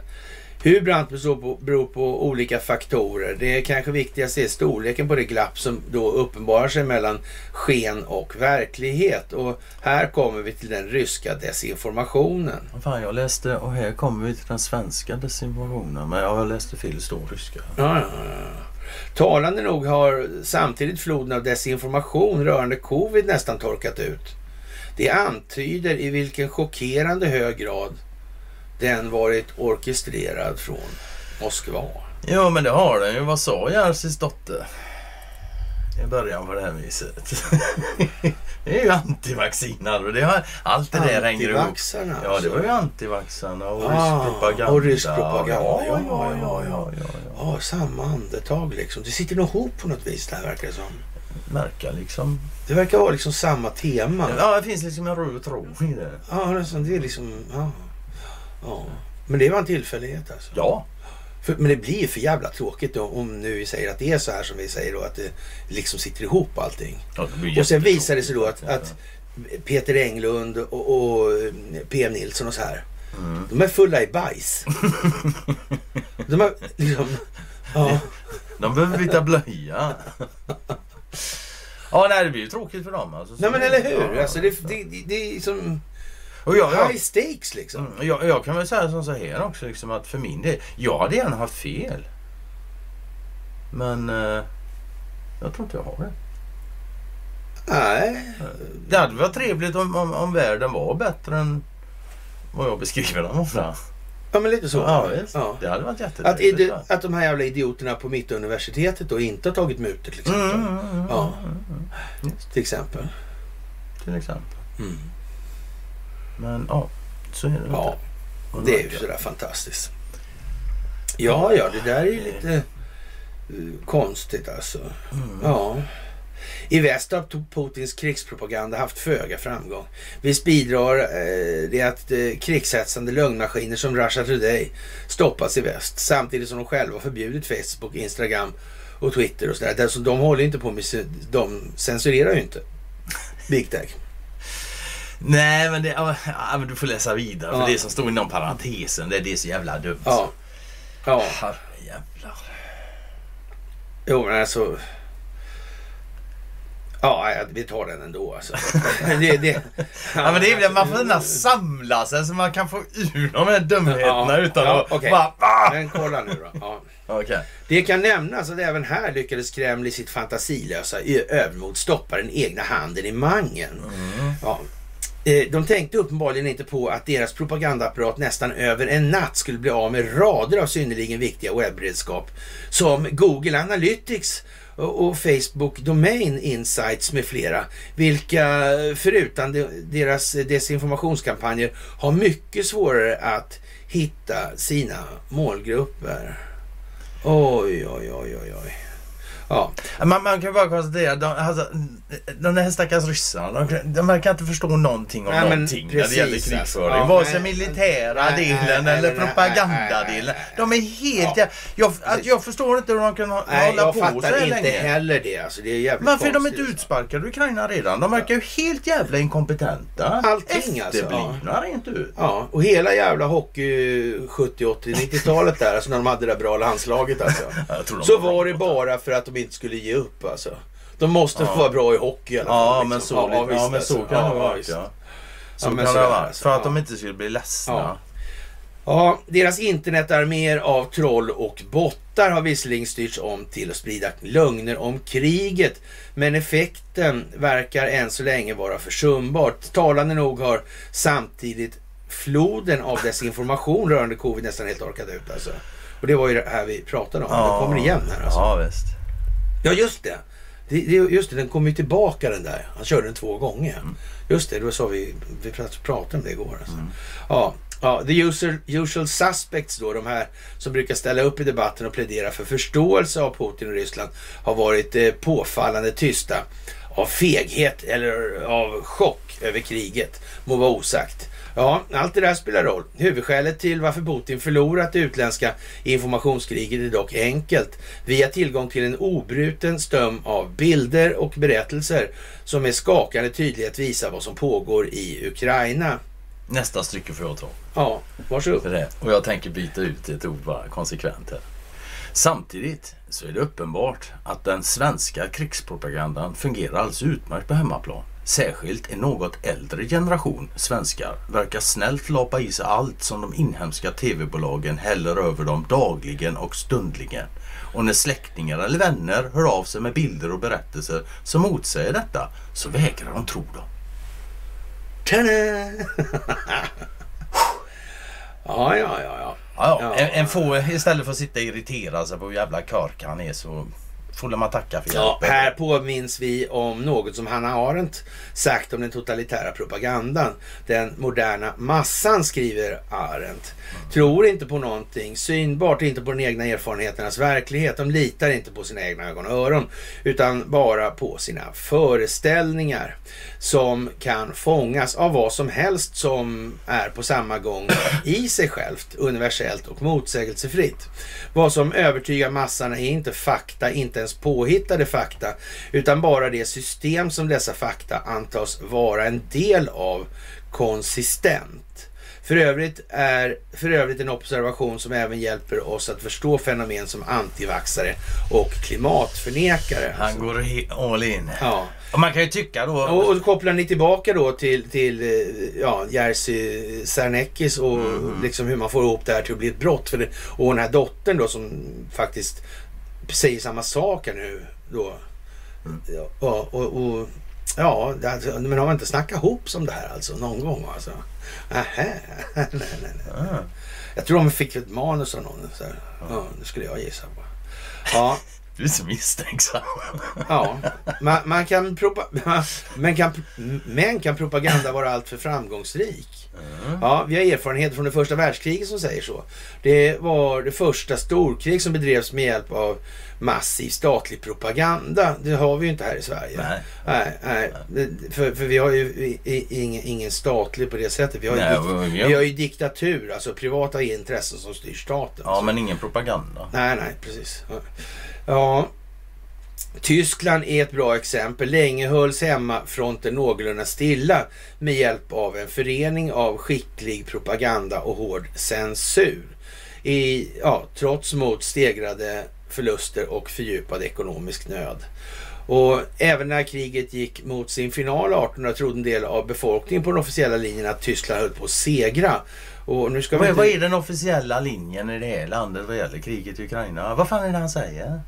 Hur brant beror på, beror på olika faktorer. Det kanske viktigaste är storleken på det glapp som då uppenbarar sig mellan sken och verklighet. Och här kommer vi till den ryska desinformationen. Fan, jag läste, och här kommer vi till den svenska desinformationen. Men jag läste fel, står ryska. Ja, ja, ja. Talande nog har samtidigt floden av desinformation rörande covid nästan torkat ut. Det antyder i vilken chockerande hög grad den varit orkestrerad från Moskva. Ja, men det har den ju. Vad sa Jersis dotter? I början på det här viset. *laughs* det är ju antivaxinare och det har, allt det där hänger ihop. Antivaxarna Ja, det var ju alltså. antivaxarna och Ah, rysk propaganda. och rysk propaganda. Ja, ja, Ja, ja, ja, ja, ja, samma andetag liksom. Det sitter nog ihop på något vis det här verkar det som. Märka liksom. Det verkar vara liksom samma tema. Ja, det finns liksom en röd tråd i det. Ja. Det är liksom... Ja. Ja. Men det var en tillfällighet alltså. Ja, För, men det blir ju för jävla tråkigt då, om nu vi säger att det är så här som vi säger då, att det liksom sitter ihop allting. ja Och sen visar det sig då att, att Peter Englund och, och PM Nilsson och så här, Mm. de är fulla i bajs. *laughs* de har liksom... Ja, De behöver byta blöja. ja, nej, det blir ju tråkigt för dem. Alltså. nej men eller hur? Ja, Alltså det, det, det, det är som Och jag, high stakes liksom. Mm, Jag, jag kan väl säga som så här också, liksom att för min del, jag hade gärna haft fel. Men eh, jag tror inte jag har det. Nej, Det hade varit trevligt om, om, om världen var bättre än vad jag beskriver den vara. Ja, men lite så. Ja. Ja. Det hade varit Att, jättetrevligt. va? att de här jävla idioterna på Mittuniversitetet då inte har tagit mutor till exempel. Mm, mm, mm, Ja. mm, Till exempel. Till exempel. Mm. Men ja, så är det. Ja, inte. det är ju sådär fantastiskt. Ja, ja, det där är ju lite eh, konstigt alltså. Mm. Ja. I väst har Putins krigspropaganda haft föga framgång. Visst bidrar eh, det att eh, krigshetsande lögnmaskiner som Russia Today stoppas i väst samtidigt som de själva förbjudit Facebook, Instagram och Twitter och sådär. Alltså, de håller inte på med, de censurerar ju inte. Big Tech. Nej, men, det, ja, men du får läsa vidare. Ja. För det som står inom parentesen, det, det är så jävla dumt. Ja. Ja, Herrejävlar. jo men alltså. Ja, vi tar den ändå alltså. *laughs* det, det, Ja, men det är man får gärna samla sig så man kan få ur de här dumheterna Ja, utan ja, att bara... Ah! Men kolla nu då. Ja. Okej. Det kan nämnas att även här lyckades Kreml i sitt fantasilösa övermod stoppa den egna handeln i mangen. Ja. Eh, de tänkte uppenbarligen inte på att deras propagandaapparat nästan över en natt skulle bli av med rader av synnerligen viktiga webbredskap som Google Analytics och Facebook Domain Insights med flera, vilka förutom deras desinformationskampanjer har mycket svårare att hitta sina målgrupper. Oj, oj, oj, oj, oj. Ja, Man, man kan bara konstatera, de, alltså, de där stackars ryssarna, de, de verkar inte förstå någonting om Nej, någonting när det precis, gäller alltså. krigföring. Ja, Vare sig militära nej, delen nej, eller propagandadelen. De är helt... Ja. Jag, att jag förstår inte hur de kan hå- nej, hålla jag på så fattar här inte länge. heller det. Alltså, det är jävligt Varför är de inte utsparkade Ukraina redan? De verkar ju helt jävla inkompetenta. Allting, alltså, Efterblivna rent ut. Ja, och hela jävla hockey 70, 80, 90-talet där, alltså när de hade det där bra landslaget alltså. *laughs* Jag Så var det bara för att de inte skulle ge upp alltså. De måste få Ja. vara bra i hockey i alla fall. Ja, liksom. men så, ja, ja, visst, men så alltså. kan det Ja, vara. visst. Ja. Så Ja, kan det det vara. alltså. För att Ja. de inte skulle bli ledsna. Ja. Ja, deras internetarméer av troll och bottar har visserligen styrts om till att sprida lögner om kriget. Men effekten verkar än så länge vara försumbart. Talande nog har samtidigt floden av desinformation rörande covid nästan helt orkat ut alltså. Och det var ju det här vi pratade om. Det kommer igen här alltså. Ja, visst. Ja, just det. Det, det just det, den kom ju tillbaka den där. Han körde den två gånger. Just det, då sa vi, vi prat- pratade om det igår. Alltså. Ja, ja, the usual, usual suspects då, de här som brukar ställa upp i debatten och plädera för förståelse av Putin och Ryssland har varit eh, påfallande tysta. Av feghet eller av chock över kriget, må vara osagt. Ja, allt det där spelar roll. Huvudskälet till varför Putin förlorat det utländska informationskriget är dock enkelt. Via tillgång till en obruten stöm av bilder och berättelser som med skakande tydlighet visar vad som pågår i Ukraina. Nästa stycke får jag ta. Ja, varsågod. Det. Och jag tänker byta ut ett ord bara konsekvent här. Samtidigt så är det uppenbart att den svenska krigspropagandan fungerar alldeles utmärkt på hemmaplan. Särskilt en något äldre generation svenskar verkar snällt lapa i sig allt som de inhemska tv-bolagen häller över dem dagligen och stundligen. Och när släktingar eller vänner hör av sig med bilder och berättelser som motsäger detta så vägrar de tro dem. Tada! *laughs* ja, ja, ja, ja. Ja, Ja. En, en får, istället för att sitta och irritera sig på hur jävla körk han är så får man tacka för Ja, hjälpen. här påminns vi om något som Hanna Arendt sagt om den totalitära propagandan. Den moderna massan, skriver Arendt. Tror inte på någonting synbart, inte på den egna erfarenheternas verklighet. De litar inte på sina egna ögon och öron, utan bara på sina föreställningar som kan fångas av vad som helst som är på samma gång i sig självt, universellt och motsägelsefritt. Vad som övertygar massan är inte fakta, inte ens påhittade fakta, utan bara det system som dessa fakta antas vara en del av konsistent. För övrigt är för övrigt en observation som även hjälper oss att förstå fenomen som antivaxare och klimatförnekare. Han går all in. Ja. Och man kan ju tycka då... Och, och kopplar ni tillbaka då till, till eh, ja, Jerzy Sarneckis och liksom hur man får ihop det här till att bli ett brott. För det, och den här dottern då som faktiskt säger samma sak här nu då. Ja, och, och, Ja, alltså, men har man inte snackat ihop som det här alltså någon gång alltså? Nähä, *laughs* nej, nej, nej. Ah. Jag tror de fick ett manus av någon. Så här. Ja, det skulle jag gissa på. Ja, Du är så misstänksam. ja. Man, man kan propa- men, kan, men kan propaganda vara alltför framgångsrik? Ja, vi har erfarenheter från det första världskriget som säger så. Det var det första storkrig som bedrevs med hjälp av massiv statlig propaganda. Det har vi ju inte här i Sverige. Nej. Nej, nej. För, för vi har ju ingen, ingen statlig på det sättet. Vi har, ju Nej, dikt, och- vi har ju diktatur, alltså privata intressen som styr staten. Ja, Så- men ingen propaganda. Nej, nej, precis. Ja. Tyskland är ett bra exempel. Länge hölls hemmafronten någorlunda stilla med hjälp av en förening av skicklig propaganda och hård censur. I, ja, trots mot stegrade förluster och fördjupad ekonomisk nöd. Och även när kriget gick mot sin final 1800 trodde en del av befolkningen på den officiella linjen att Tyskland höll på att segra. Och nu ska vi Vad, inte... vad är den officiella linjen i det här landet vad gäller kriget i Ukraina? Vad fan är det han säger?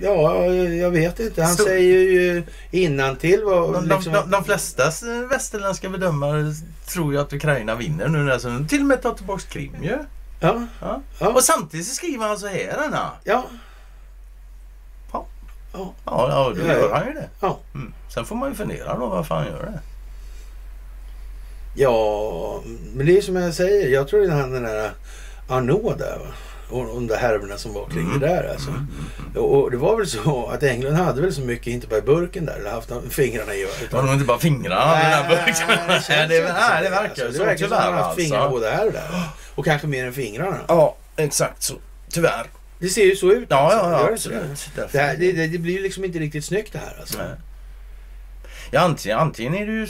Ja, jag vet inte. Han Så- säger ju innantill vad... De, liksom, de, de, de flesta västerländska bedömare tror ju att Ukraina vinner nu. Alltså, de till och med tar tillbaka Krim ju. ja, Ja. Ja. Och samtidigt så skriver han så här. Denna. ja, Ja. Ja. Ja, då gör han ju det. ja. Mm. Sen får man ju fundera då varför han gör det. Ja, men det är som jag säger. Jag tror är han den där Arnaud där va? Och de där härvorna som var kring Mm. det där alltså. Och, och det var väl så att England hade väl så mycket, inte bara i burken där, eller haft de fingrarna i. Det var nog inte bara fingrarna i den här burken. det, Nej, det, *laughs* nej, det så. verkar Alltså, Det verkar som att har haft fingrar alltså. både här och där. Och kanske mer än fingrarna. Ja, exakt så. Tyvärr. Det ser ju så ut. Ja, alltså. ja, ja det det? absolut. Det, här, det, det, det blir ju liksom inte riktigt snyggt det här alltså. Nej. Ja, antingen, antingen är det ju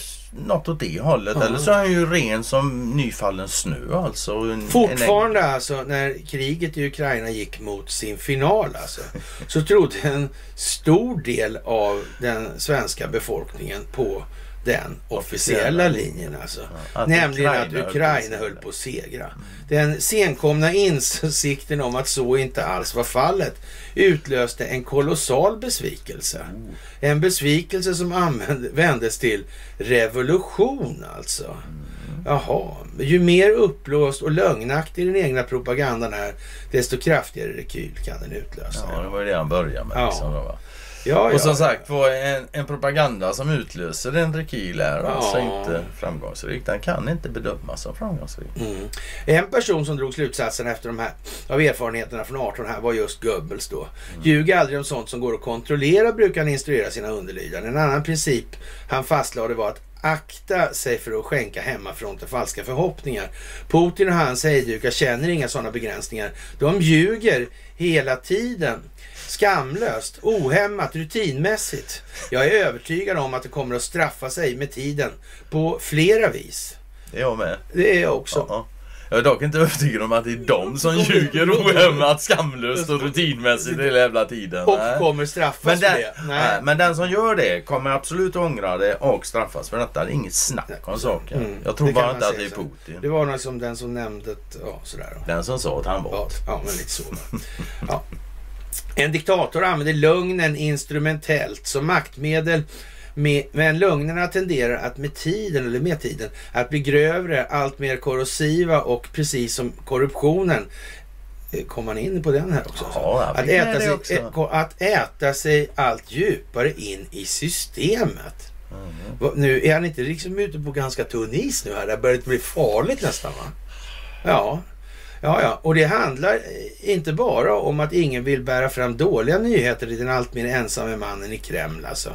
något åt det hållet Ja. eller så är han ju ren som nyfallen snö alltså. En, Fortfarande alltså när kriget i Ukraina gick mot sin final alltså, så trodde en stor del av den svenska befolkningen på den officiella linjen alltså. Ja, att Nämligen Ukraina att Ukraina höll på att segra. Den senkomna insikten om att så inte alls var fallet utlöste en kolossal besvikelse. En besvikelse som vändes till revolution alltså. Jaha, ju mer uppblåst och lögnaktig den egna propagandan är, desto kraftigare rekyl kan den utlösa. Ja, det var ju det han började med. Ja. Liksom, då, va? Ja, Och som ja. sagt var en, en propaganda som utlöser en rekyl är alltså Ja. inte framgångsrik. Den kan inte bedömas som framgångsrik. Mm. En person som drog slutsatsen efter de här av erfarenheterna från 18 här var just Goebbels då. Ljug aldrig om sånt som går att kontrollera brukar han instruera sina underlydande. En annan princip han fastlade var att akta sig för att skänka hemmafronten falska förhoppningar. Putin och hans hejdukar känner inga sådana begränsningar. De ljuger hela tiden. Skamlöst, ohämmat, rutinmässigt. Jag är övertygad om att det kommer att straffa sig med tiden på flera vis. Det är jag med. Det är jag också. Ja. Jag är dock inte övertygad om att det är de som ljuger ohämmat, skamlöst och rutinmässigt hela jävla tiden. Och kommer straffas Men för den, det. nej. men den som gör det kommer absolut ångra det och straffas för detta. Det är inget snack om saken. Mm, Jag tror bara inte att det är så. Putin. Det var nog som den som nämnde ett, ja sådär. Den som sa att han var. Ja, ja men lite så. *laughs* Ja. En diktator använder lögnen instrumentellt som maktmedel. Med, men lögnerna tenderar att med tiden, eller med tiden, att bli grövre, allt mer korrosiva och precis som korruptionen eh, Kom man in på den här också? Ja, att, äta sig, också. eh, att äta sig allt djupare in i systemet. Mm. Va- Nu är han inte liksom ute på ganska tunn is nu här. Det börjar bli farligt nästan va? Ja. Ja, ja. Och det handlar eh, inte bara om att ingen vill bära fram dåliga nyheter i den allt mer ensamme mannen i Kreml alltså.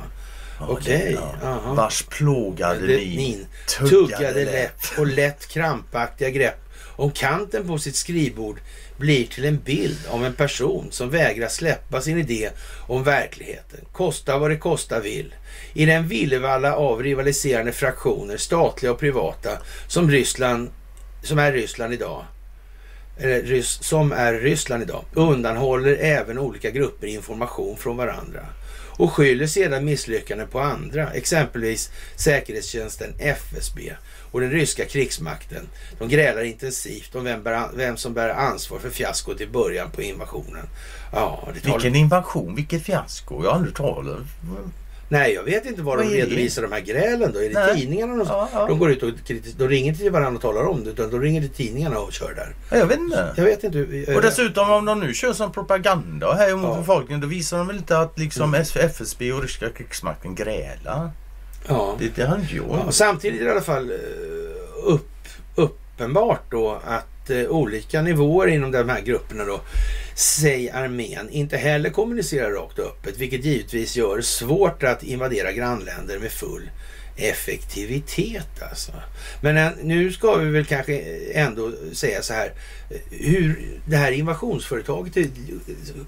Ja, Okej, jaha. Vars plågade Det- min tuggade tuggade läpp och lätt krampaktiga grepp om kanten på sitt skrivbord blir till en bild av en person som vägrar släppa sin idé om verkligheten. Kosta vad det kosta vill. I den villevalla av rivaliserande fraktioner, statliga och privata, som Ryssland, som är Ryssland idag, eller som är Ryssland idag, undanhåller även olika grupper information från varandra och skyller sedan misslyckanden på andra, exempelvis säkerhetstjänsten FSB och den ryska krigsmakten. De grälar intensivt om vem, bär, vem som bär ansvar för fiaskot i början på invasionen. Ja. Vilken invasion, vilket fiasko. Jag har aldrig talat. Nej, jag vet inte var Vad de är det? redovisar de här grälen då. Är det Nej. tidningarna de, Ja, ja. de går ut och kritis- De ringer inte till varandra och talar om det, utan de ringer till tidningarna och kör där. Ja, Jag vet inte. Jag vet inte. hur- Och dessutom om de nu kör som propaganda här mot Ja. befolkningen då visar de väl inte att liksom Mm. FSB och ryska krigsmakten grälar. Ja. Det, det de gjort. Ja, samtidigt är det i alla fall eh, upp, uppenbart då att eh, olika nivåer inom de här grupperna då, säg armén, inte heller kommunicerar rakt och öppet, vilket givetvis gör det svårt att invadera grannländer med full effektivitet alltså. Men eh, nu ska vi väl kanske ändå säga så här, eh, hur det här invasionsföretaget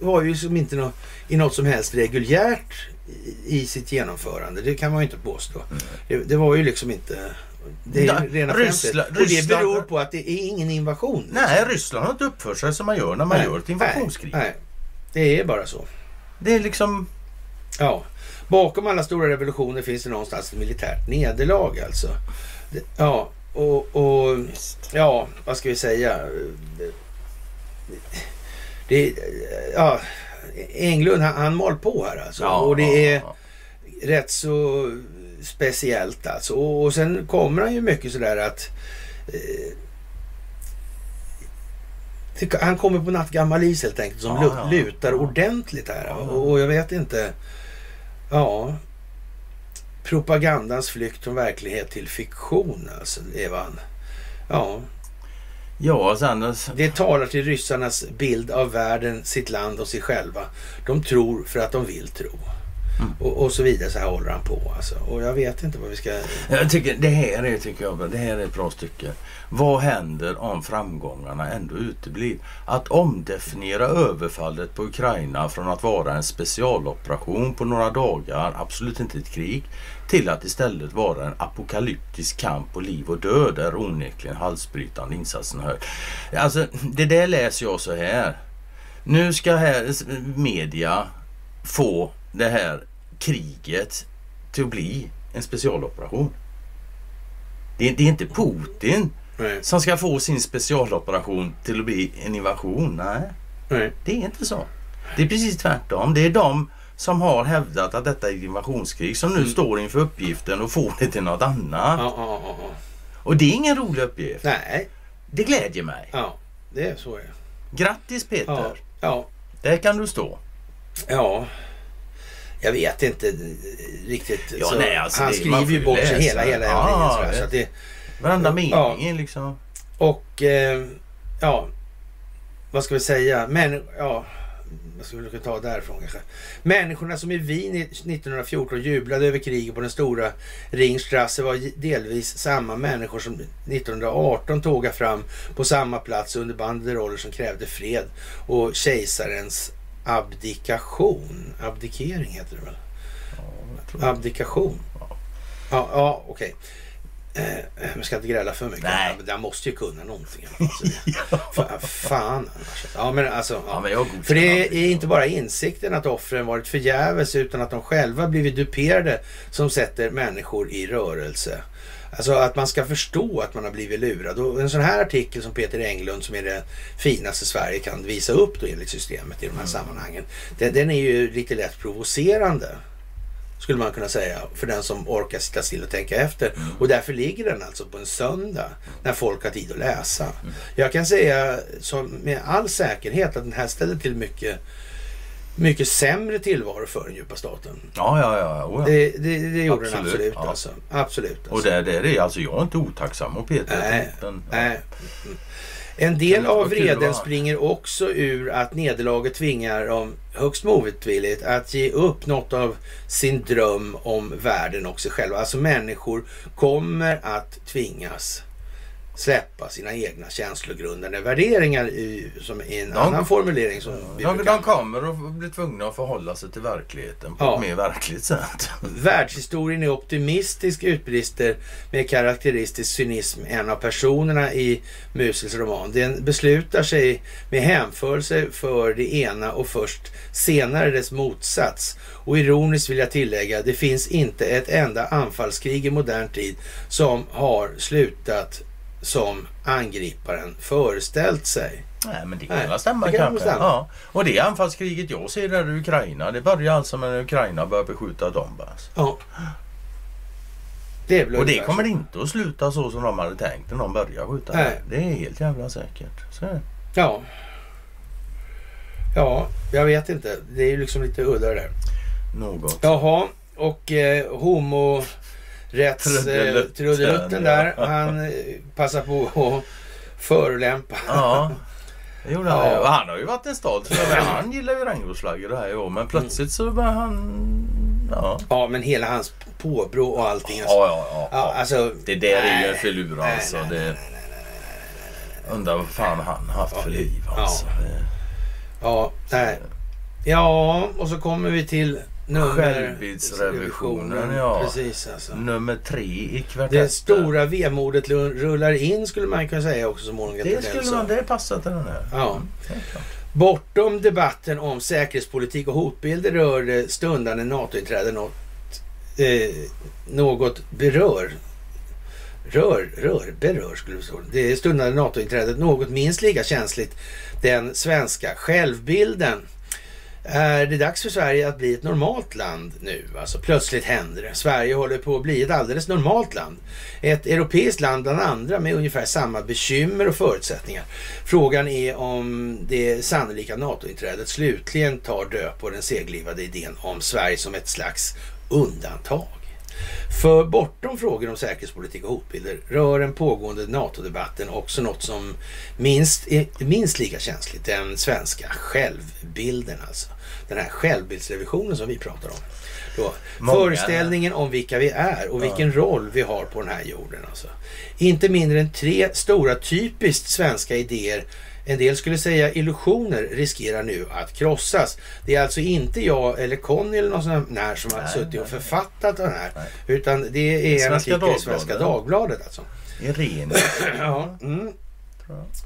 var ju som inte nå, i något som helst reguljärt i- i sitt genomförande. Det kan man ju inte påstå. Det, det var ju liksom inte... Det är rena Ryssland-. Och det beror på att det är ingen invasion. liksom. Nej, Ryssland har inte uppfört sig som man gör när man Nej, gör ett invasionskrig. Nej, nej, det är bara så. Det är liksom... Ja. Bakom alla stora revolutioner finns det någonstans ett militärt nederlag alltså. Det, ja, och, och ja, vad ska vi säga? Det, ja, Englund han, han mal på här alltså. och det är rätt så speciellt alltså. Och, och sen kommer han ju mycket sådär att eh, det- han kommer på nattgammal is helt enkelt som Ja, ja, lutar ordentligt här. Ja. Och, och jag vet inte. Ja. Propagandans flykt från verklighet till fiktion alltså, Evan. Ja, Ja, sen... det talar till ryssarnas bild av världen, sitt land och sig själva. De tror för att de vill tro. Mm. Och, och så vidare. Så här håller han på alltså. Och jag vet inte vad vi ska... Jag tycker det här är, tycker jag, det här är ett bra stycke. Vad händer om framgångarna ändå uteblir? Att omdefiniera överfallet på Ukraina från att vara en specialoperation på några dagar, absolut inte ett krig, till att istället vara en apokalyptisk kamp på liv och död är onekligen halsbrytande insatsen hör. Alltså, det där läser jag så här. Nu ska här media få det här kriget till att bli en specialoperation. Det är, det är inte Putin Nej, som ska få sin specialoperation till att bli en invasion. Nej, nej. det är inte så. Det är precis tvärtom. Det är de som har hävdat att detta är ett invasionskrig som nu Mm. står inför uppgiften och får det till något annat. Ja, ja, ja. Och det är ingen rolig uppgift. Nej, Det glädjer mig. ja. Det är så är. Grattis Peter! Ja, ja. Där kan du stå. Ja. Jag vet inte riktigt. Ja, nej, alltså han det- skriver ju bort sig hela, hela Ja, ja, så att det, Varenda Ja. mening är liksom... Och eh, ja, vad ska vi säga? Men, ja, vad ska vi ta därifrån kanske? Människorna som i Wien i 1914 jublade över kriget på den stora Ringstrasse var delvis samma människor som 1918 tågade fram på samma plats under banderoller som krävde fred och kejsarens abdikation. Abdikering heter det väl? det. Abdikation. Ja, ja okej. Eh, jag ska inte gräla för mycket. Nej. Men jag måste ju kunna någonting. Alltså, *laughs* Fa- fan annars. Ja, men alltså. Ja, Ja. men För det är inte bara insikten att offren varit förgäves utan att de själva blivit duperade som sätter människor i rörelse. Alltså att man ska förstå att man har blivit lurad. Och en sån här artikel som Peter Englund som är det finaste Sverige kan visa upp då enligt systemet i de här Mm. sammanhangen. Den, den är ju lite lätt provocerande. Skulle man kunna säga. För den som orkar sitta still och tänka efter. Mm. Och därför ligger den alltså på en söndag. När folk har tid att läsa. Mm. Jag kan säga som med all säkerhet att den här ställer till mycket mycket sämre tillvaro för den djupa staten. Ja, ja, ja. Oh, ja. Det, det, det gjorde den Absolut, absolut. ja. Alltså. Absolut. Och Alltså. där, där är alltså jag är inte otacksam mot Peter. Nej, utan- nej. En del av vreden springer också ur att nederlaget tvingar dem högst motvilligt att ge upp något av sin dröm om världen och sig själva. Alltså människor kommer att tvingas släppa sina egna känslogrundande värderingar i, som i en De- annan formulering som vi De, brukar de kommer att bli tvungna att förhålla sig till verkligheten på Ja. ett mer verkligt sätt. *laughs* Världshistorien är optimistisk utbrister med karaktäristisk cynism en av personerna i Musels roman. Den beslutar sig med hänförelse för det ena och först senare dess motsats. Och ironiskt vill jag tillägga, det finns inte ett enda anfallskrig i modern tid som har slutat som angriparen föreställt sig. Nej men det kan väl stämma det kan kanske. stämma. Ja. Och det anfallskriget jag ser där i Ukraina det börjar alltså med när Ukraina börjar beskjuta Donbass. Ja. Det Och det ungefär kommer inte att sluta så som de hade tänkt när de börjar skjuta. Nej. Det är helt jävla säkert. Så. Ja. Ja, jag vet inte. Det är ju liksom lite udda det där. Något. Jaha, och eh, homo rätts eh, Trudelutten, där. ja. Han eh, passar på att förolämpa. Ja. Det gjorde han Ja. ju. Han har ju varit en för Han gillar ju regnbågsflaggor det här år. Men plötsligt så börjar han... Ja. Ja, men hela hans påbrå och allting. Ja, Alltså. ja, ja. Ja, ja. alltså, Det där är ju nej, en filur nej, alltså. nej, Det... Undrar vad fan han har haft för liv Ja. alltså. Det- Ja, nej. Ja, och så kommer vi till nummer... Självbildsrevisionen, ja. Precis alltså. Nummer tre i kvartetten. Det stora vemodet rullar in skulle man kunna säga också som Monica Det skulle man, det passar till den här. Ja. Klart. Bortom debatten om säkerhetspolitik och hotbilder rör det stundande NATO-inträde något, eh, något berör. Rör, rör, berör skulle det stå. Det stundande NATO-inträdet något minst lika känsligt. Den svenska självbilden. Är det dags för Sverige att bli ett normalt land nu? Alltså plötsligt händer det. Sverige håller på att bli ett alldeles normalt land. Ett europeiskt land bland andra med ungefär samma bekymmer och förutsättningar. Frågan är om det sannolika NATO-inträdet slutligen tar död på den seglivade idén om Sverige som ett slags undantag. För bortom frågor om säkerhetspolitik och hotbilder rör den pågående NATO-debatten också något som minst, är minst lika känsligt, den svenska självbilden alltså. Den här självbildsrevisionen som vi pratar om. Då. Många- Föreställningen om vilka vi är och vilken roll vi har på den här jorden. Alltså. Inte mindre än tre stora typiskt svenska idéer en del skulle säga illusioner riskerar nu att krossas. Det är alltså inte jag eller Conny eller någon sån här som har Nej, suttit och nej. författat den här. Nej. Utan det är en artikel i Svenska Dagbladet. Alltså. Irene. *clears throat* Ja. Mm.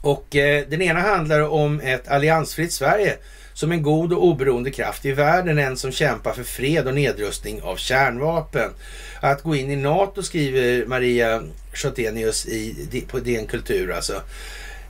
Och eh, den ena handlar om ett alliansfritt Sverige som en god och oberoende kraft i världen. En som kämpar för fred och nedrustning av kärnvapen. Att gå in i NATO skriver Maria Schottenius i, på DN Kultur alltså.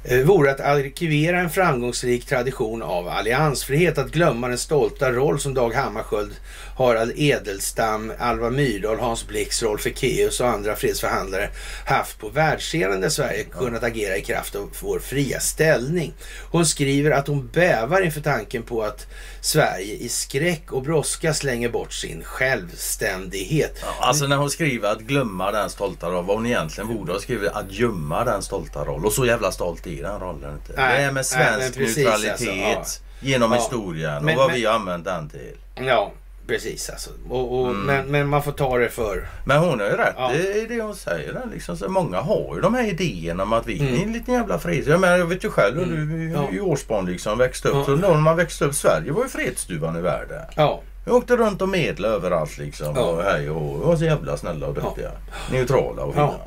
Eh, vore att arkivera en framgångsrik tradition av alliansfrihet. Att glömma den stolta roll som Dag Hammarskjöld, Harald Edelstam, Alva Myrdal, Hans Blix, Rolf Ekéus och andra fredsförhandlare haft på världsscenen där Sverige kunnat agera i kraft av vår fria ställning. Hon skriver att hon bävar inför tanken på att Sverige i skräck och brådska slänger bort sin självständighet. Ja, alltså när hon skriver att glömma den stolta roll. Vad hon egentligen borde ha skrivit att gömma den stolta roll. Och så jävla stolt i den rollen inte. Nej, det är med nej, svensk men precis, neutralitet alltså, genom Ja. historien Men- och vad men- vi har använt den till. Ja, precis alltså. Och, och, Mm. men, men man får ta det för... Men hon har ju rätt Ja. i det hon säger. Liksom. Så många har ju de här idéerna om att vi Mm. är en liten jävla fred. Jag, menar, jag vet ju själv hur du Ja. i årsbarn liksom växte upp. Ja. Så när man växte upp, Sverige var ju fredsstuvan i världen. Ja, Vi åkte runt och medlade överallt liksom. Ja. Och hej och var så jävla snälla och duktiga. Neutrala och Ja. fina.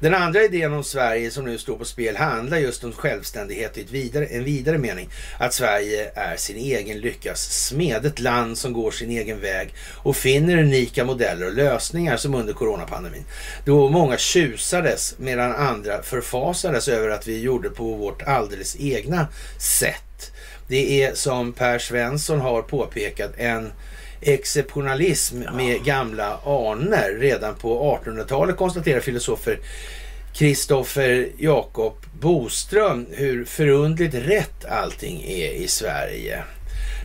Den andra idén om Sverige som nu står på spel handlar just om självständighet i ett vidare, en vidare mening. Att Sverige är sin egen lyckas smed, ett land som går sin egen väg och finner unika modeller och lösningar som under coronapandemin. Då många tjusades medan andra förfasades över att vi gjorde på vårt alldeles egna sätt. Det är som Per Svensson har påpekat en exceptionalism med gamla aner. Redan på 1800-talet konstaterar filosofer Kristoffer Jakob Boström hur förundligt rätt allting är i Sverige.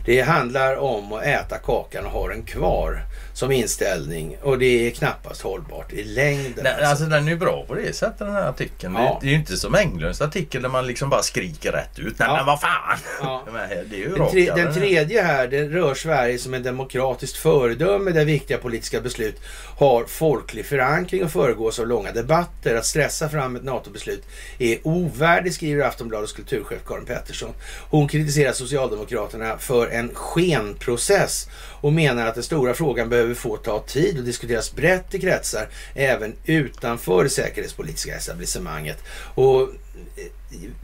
Det handlar om att äta kakan och ha den kvar som inställning och det är knappast hållbart i längden. Nej, alltså. alltså den är ju bra på det sättet den här artikeln. Ja. Det, det är ju inte som Englunds artikel där man liksom bara skriker rätt ut. Nej Ja. men vad fan! Ja. *laughs* Det är ju Den, tre, den tredje här, den rör Sverige som en demokratiskt föredöme där viktiga politiska beslut har folklig förankring och föregås av långa debatter. Att stressa fram ett NATO-beslut är ovärdigt, skriver Aftonbladets kulturchef Karin Pettersson. Hon kritiserar Socialdemokraterna för en skenprocess och menar att den stora frågan behöver få ta tid och diskuteras brett i kretsar även utanför det säkerhetspolitiska etablissemanget. Och eh,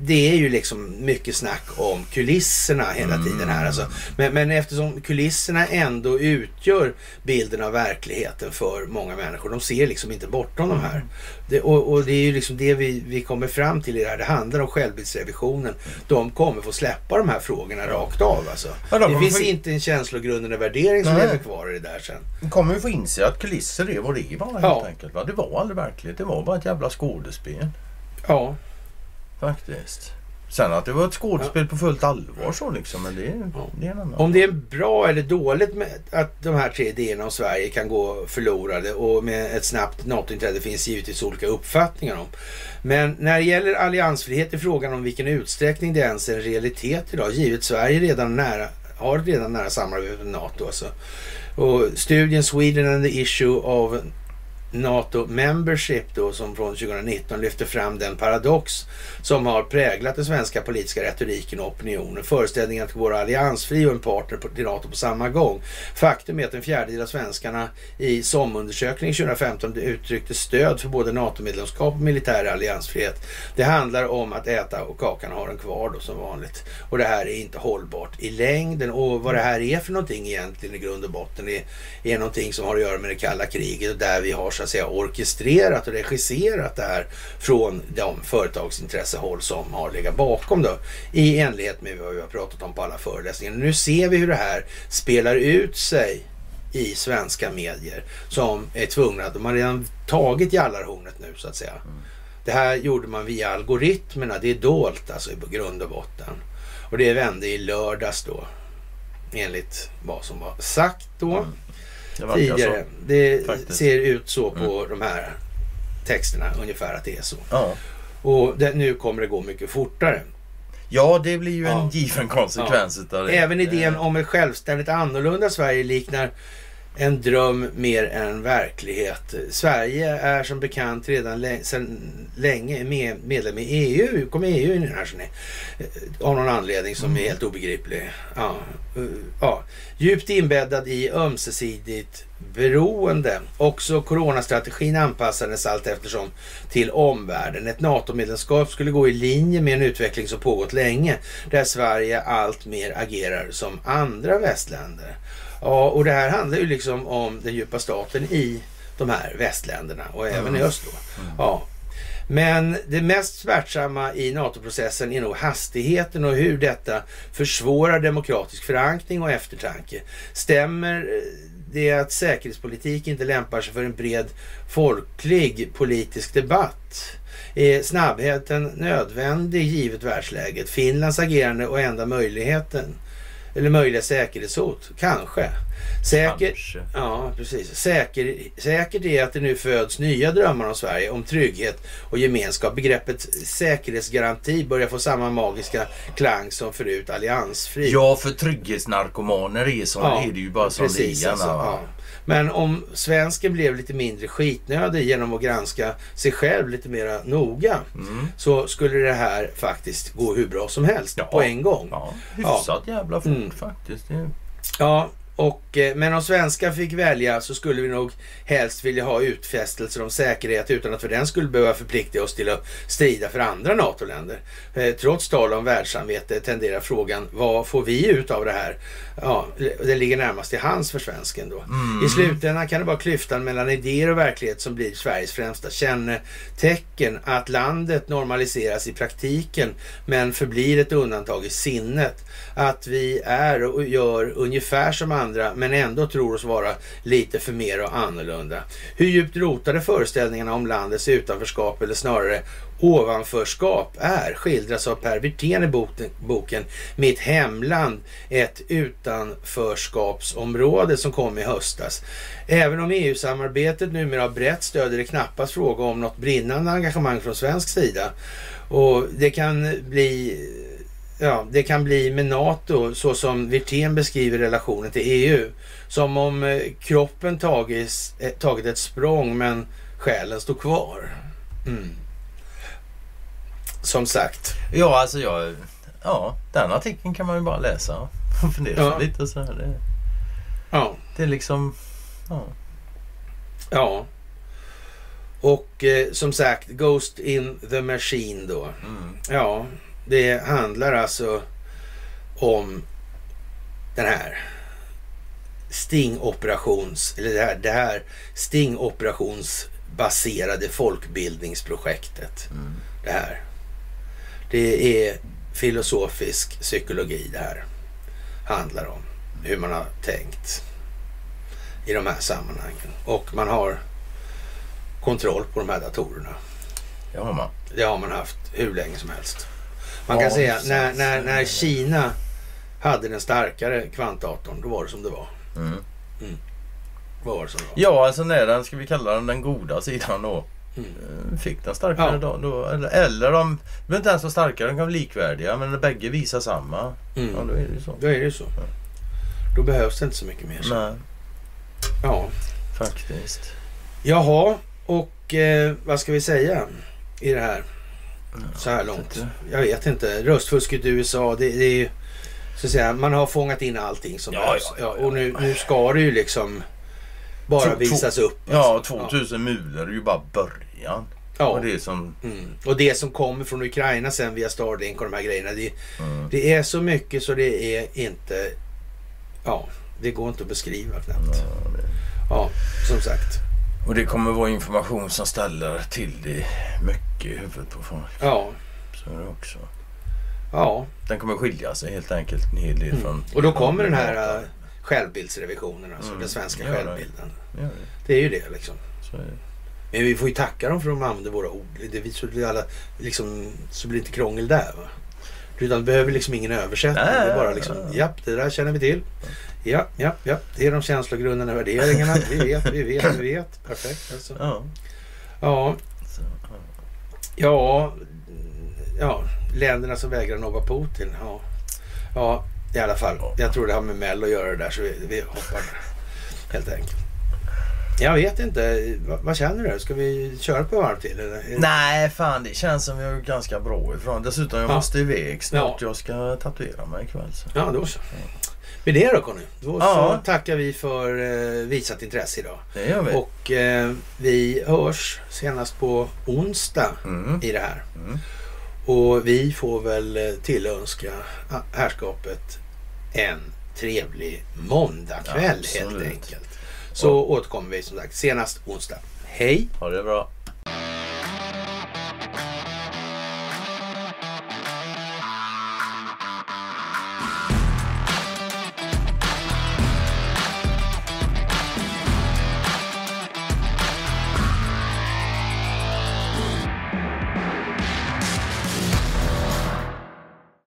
det är ju liksom mycket snack om kulisserna hela Mm. tiden här. Alltså. Men, men eftersom kulisserna ändå utgör bilden av verkligheten för många människor. De ser liksom inte bortom de här. Det, och, och det är ju liksom det vi, vi kommer fram till i det här. Det handlar om självbildsrevisionen. De kommer få släppa de här frågorna rakt av. Alltså. Ja, de det finns få- inte en känslogrundande värdering som Nej. lever kvar i det där sen. Vi kommer ju få inse att kulisser är vad det är bara Ja. helt enkelt. Va? Det var aldrig verkligt. Det var bara ett jävla skådespel. Ja, Faktiskt. Sen att det var ett skådespel på fullt allvar så liksom. Men det, Ja. det är en annan Om det är bra eller dåligt med att de här tre idéerna om Sverige kan gå förlorade och med ett snabbt NATO-inträde finns givetvis olika uppfattningar om. Men när det gäller alliansfrihet är frågan om vilken utsträckning det ens är en realitet idag. Givet Sverige redan nära, har redan nära samarbete med NATO. Alltså. Och studien Sweden and the issue of NATO membership då som från 2019 lyfter fram den paradox som har präglat den svenska politiska retoriken och opinionen. Föreställningen att vara alliansfri och en partner till NATO på samma gång. Faktum är att en fjärdedel av svenskarna i SOM-undersökningen 2015 uttryckte stöd för både NATO-medlemskap och militär alliansfrihet. Det handlar om att äta och kakan har den kvar då som vanligt. Och det här är inte hållbart i längden. Och vad det här är för någonting egentligen i grund och botten är, är någonting som har att göra med det kalla kriget och där vi har så att säga orkestrerat och regisserat det här från de företagsintressehåll som har legat bakom då i enlighet med vad vi har pratat om på alla föreläsningar. Nu ser vi hur det här spelar ut sig i svenska medier som är tvungna, de har redan tagit jallarhornet nu så att säga. Det här gjorde man via algoritmerna, det är dolt alltså på grund och botten. Och det vände i lördags då enligt vad som var sagt då Mm. Det tidigare. så. Det Faktiskt. ser ut så på de här texterna ungefär att det är så. Ja. Och det, nu kommer det gå mycket fortare. ja, det blir ju en Ja. given konsekvens utav det. Även idén om ett självständigt annorlunda Sverige liknar en dröm mer än verklighet. Sverige är som bekant redan lä- sedan länge med, medlem i EU. Kom EU in här så ni, av någon anledning som är helt obegriplig. Ja, eh, ja. Djupt inbäddad i ömsesidigt beroende. Också coronastrategin anpassades allt eftersom till omvärlden. Ett NATO-medlemskap skulle gå i linje med en utveckling som pågått länge där Sverige allt mer agerar som andra västländer. Ja, och det här handlar ju liksom om den djupa staten i de här västländerna och även i öst då. Ja. Men det mest smärtsamma i NATO-processen är nog hastigheten och hur detta försvårar demokratisk förankring och eftertanke. Stämmer eh, det att säkerhetspolitik inte lämpar sig för en bred folklig politisk debatt? Är snabbheten nödvändig givet världsläget? Finlands agerande och enda möjligheten? Eller möjliga säkerhetshot? Kanske. Säkert, Kanske. Ja, precis. Säker, säkert är att det nu föds nya drömmar om Sverige, om trygghet och gemenskap. Begreppet säkerhetsgaranti börjar få samma magiska klang som förut alliansfri. Ja, för trygghetsnarkomaner är, som, Ja, är det ju bara som precis, det är. alltså, ja. Men om svensken blev lite mindre skitnödig genom att granska sig själv lite mera noga Mm. så skulle det här faktiskt gå hur bra som helst Ja. på en gång. Ja, hyfsat jävla fort Mm. faktiskt. Ja, och, eh, men om svenskar fick välja så skulle vi nog helst vilja ha utfästelser om säkerhet utan att för den skulle behöva förplikta oss till att strida för andra NATO-länder. Eh, Trots tal om världssamvete tenderar frågan vad får vi ut av det här? Ja, det ligger närmast till hands för svensken då. Mm. I slutändan kan det vara klyftan mellan idéer och verklighet som blir Sveriges främsta kännetecken. Att landet normaliseras i praktiken men förblir ett undantag i sinnet. Att vi är och gör ungefär som andra men ändå tror oss vara lite för mer och annorlunda. Hur djupt rotade föreställningarna om landets utanförskap eller snarare ovanförskap är skildras av Per Wirtén i boken Mitt hemland, ett utanförskapsområde som kom i höstas. Även om EU-samarbetet numera har brett stöd är det knappast fråga om något brinnande engagemang från svensk sida. Och det kan bli Ja, det kan bli med NATO så som Wirtén beskriver relationen till EU. Som om eh, kroppen tagis, eh, tagit ett språng men själen står kvar. Mm. Som sagt. ja, alltså jag... Ja, den artikeln kan man ju bara läsa och *laughs* fundera Ja. lite så här. Det, Ja, det är liksom... Ja. ja. Och eh, som sagt, Ghost in the Machine då. Mm. Ja, det handlar alltså om den här stingoperations, eller det här, det här stingoperationsbaserade folkbildningsprojektet. Mm. Det här. Det är filosofisk psykologi det här handlar om. Hur man har tänkt i de här sammanhangen. Och man har kontroll på de här datorerna. Det har man. Det har man haft hur länge som helst. Man Ja, kan säga sant. när, när, när Kina hade den starkare kvantdatorn, då var det som det var. Mm. Vad var det som det var? Ja, alltså när den, ska vi kalla den den goda sidan då, Mm. eh, fick den starkare Ja. då, då. Eller, eller de behöver inte ens vara starkare, de kan vara likvärdiga. Men när bägge visar samma, Mm. ja då är det ju så. Då är det så. Då behövs det inte så mycket mer. Så. Nej, Ja. faktiskt. Jaha, och eh, vad ska vi säga i det här? Så här långt. inte. Jag vet inte. Röstfusket i USA, det, det är ju så att säga, man har fångat in allting som Ja, behövs. ja, ja, ja. och nu, nu ska det ju liksom bara två- visas upp. Ja, alltså. 2000 mulor är ju bara början. Ja. Och det är som... Mm. Och det som kommer från Ukraina sen via Starlink och de här grejerna. Det, Mm. det är så mycket så det är inte... Ja, det går inte att beskriva knappt. Ja, Ja, som sagt. Och det kommer vara information som ställer till det mycket i huvudet på folk. Ja, Så är det också. ja. Den kommer skilja sig helt enkelt en hel del Mm. från... Och då kommer den här äh, självbildsrevisionen, alltså Mm, den svenska det. självbilden. Ja, det- Det är ju det liksom. är det. Men vi får ju tacka dem för att de använder våra ord. Det, vi- så, det alla, liksom, så blir det inte krångel där. Va? Utan det behöver liksom ingen översättning. Nej. Det är bara liksom, japp, det där känner vi till. Ja, ja, ja. Det är de känslogrundande värderingarna. Vi vet, vi vet, vi vet. *laughs* Perfekt alltså. Ja. Ja, ja. ja, ja. Länderna som vägrar nobba Putin. Ja, ja i alla fall. Jag tror det har med Mell att göra det där så vi, vi hoppar. Helt enkelt. Jag vet inte. Vad, vad känner du? Ska vi köra på varv till? Eller? Nej, fan det känns som jag är ganska bra ifrån. Dessutom jag Ja. måste iväg snart. Ja. Jag ska tatuera mig ikväll. Så. Ja, då så. Med det då Conny. Då Ja. så tackar vi för eh, visat intresse idag. Det gör vi. Och eh, vi hörs senast på onsdag Mm. i det här. Mm. Och vi får väl eh, tillönska härskapet en trevlig måndagkväll helt Absolut. enkelt. Så återkommer vi som sagt senast onsdag. Hej! Ha det bra.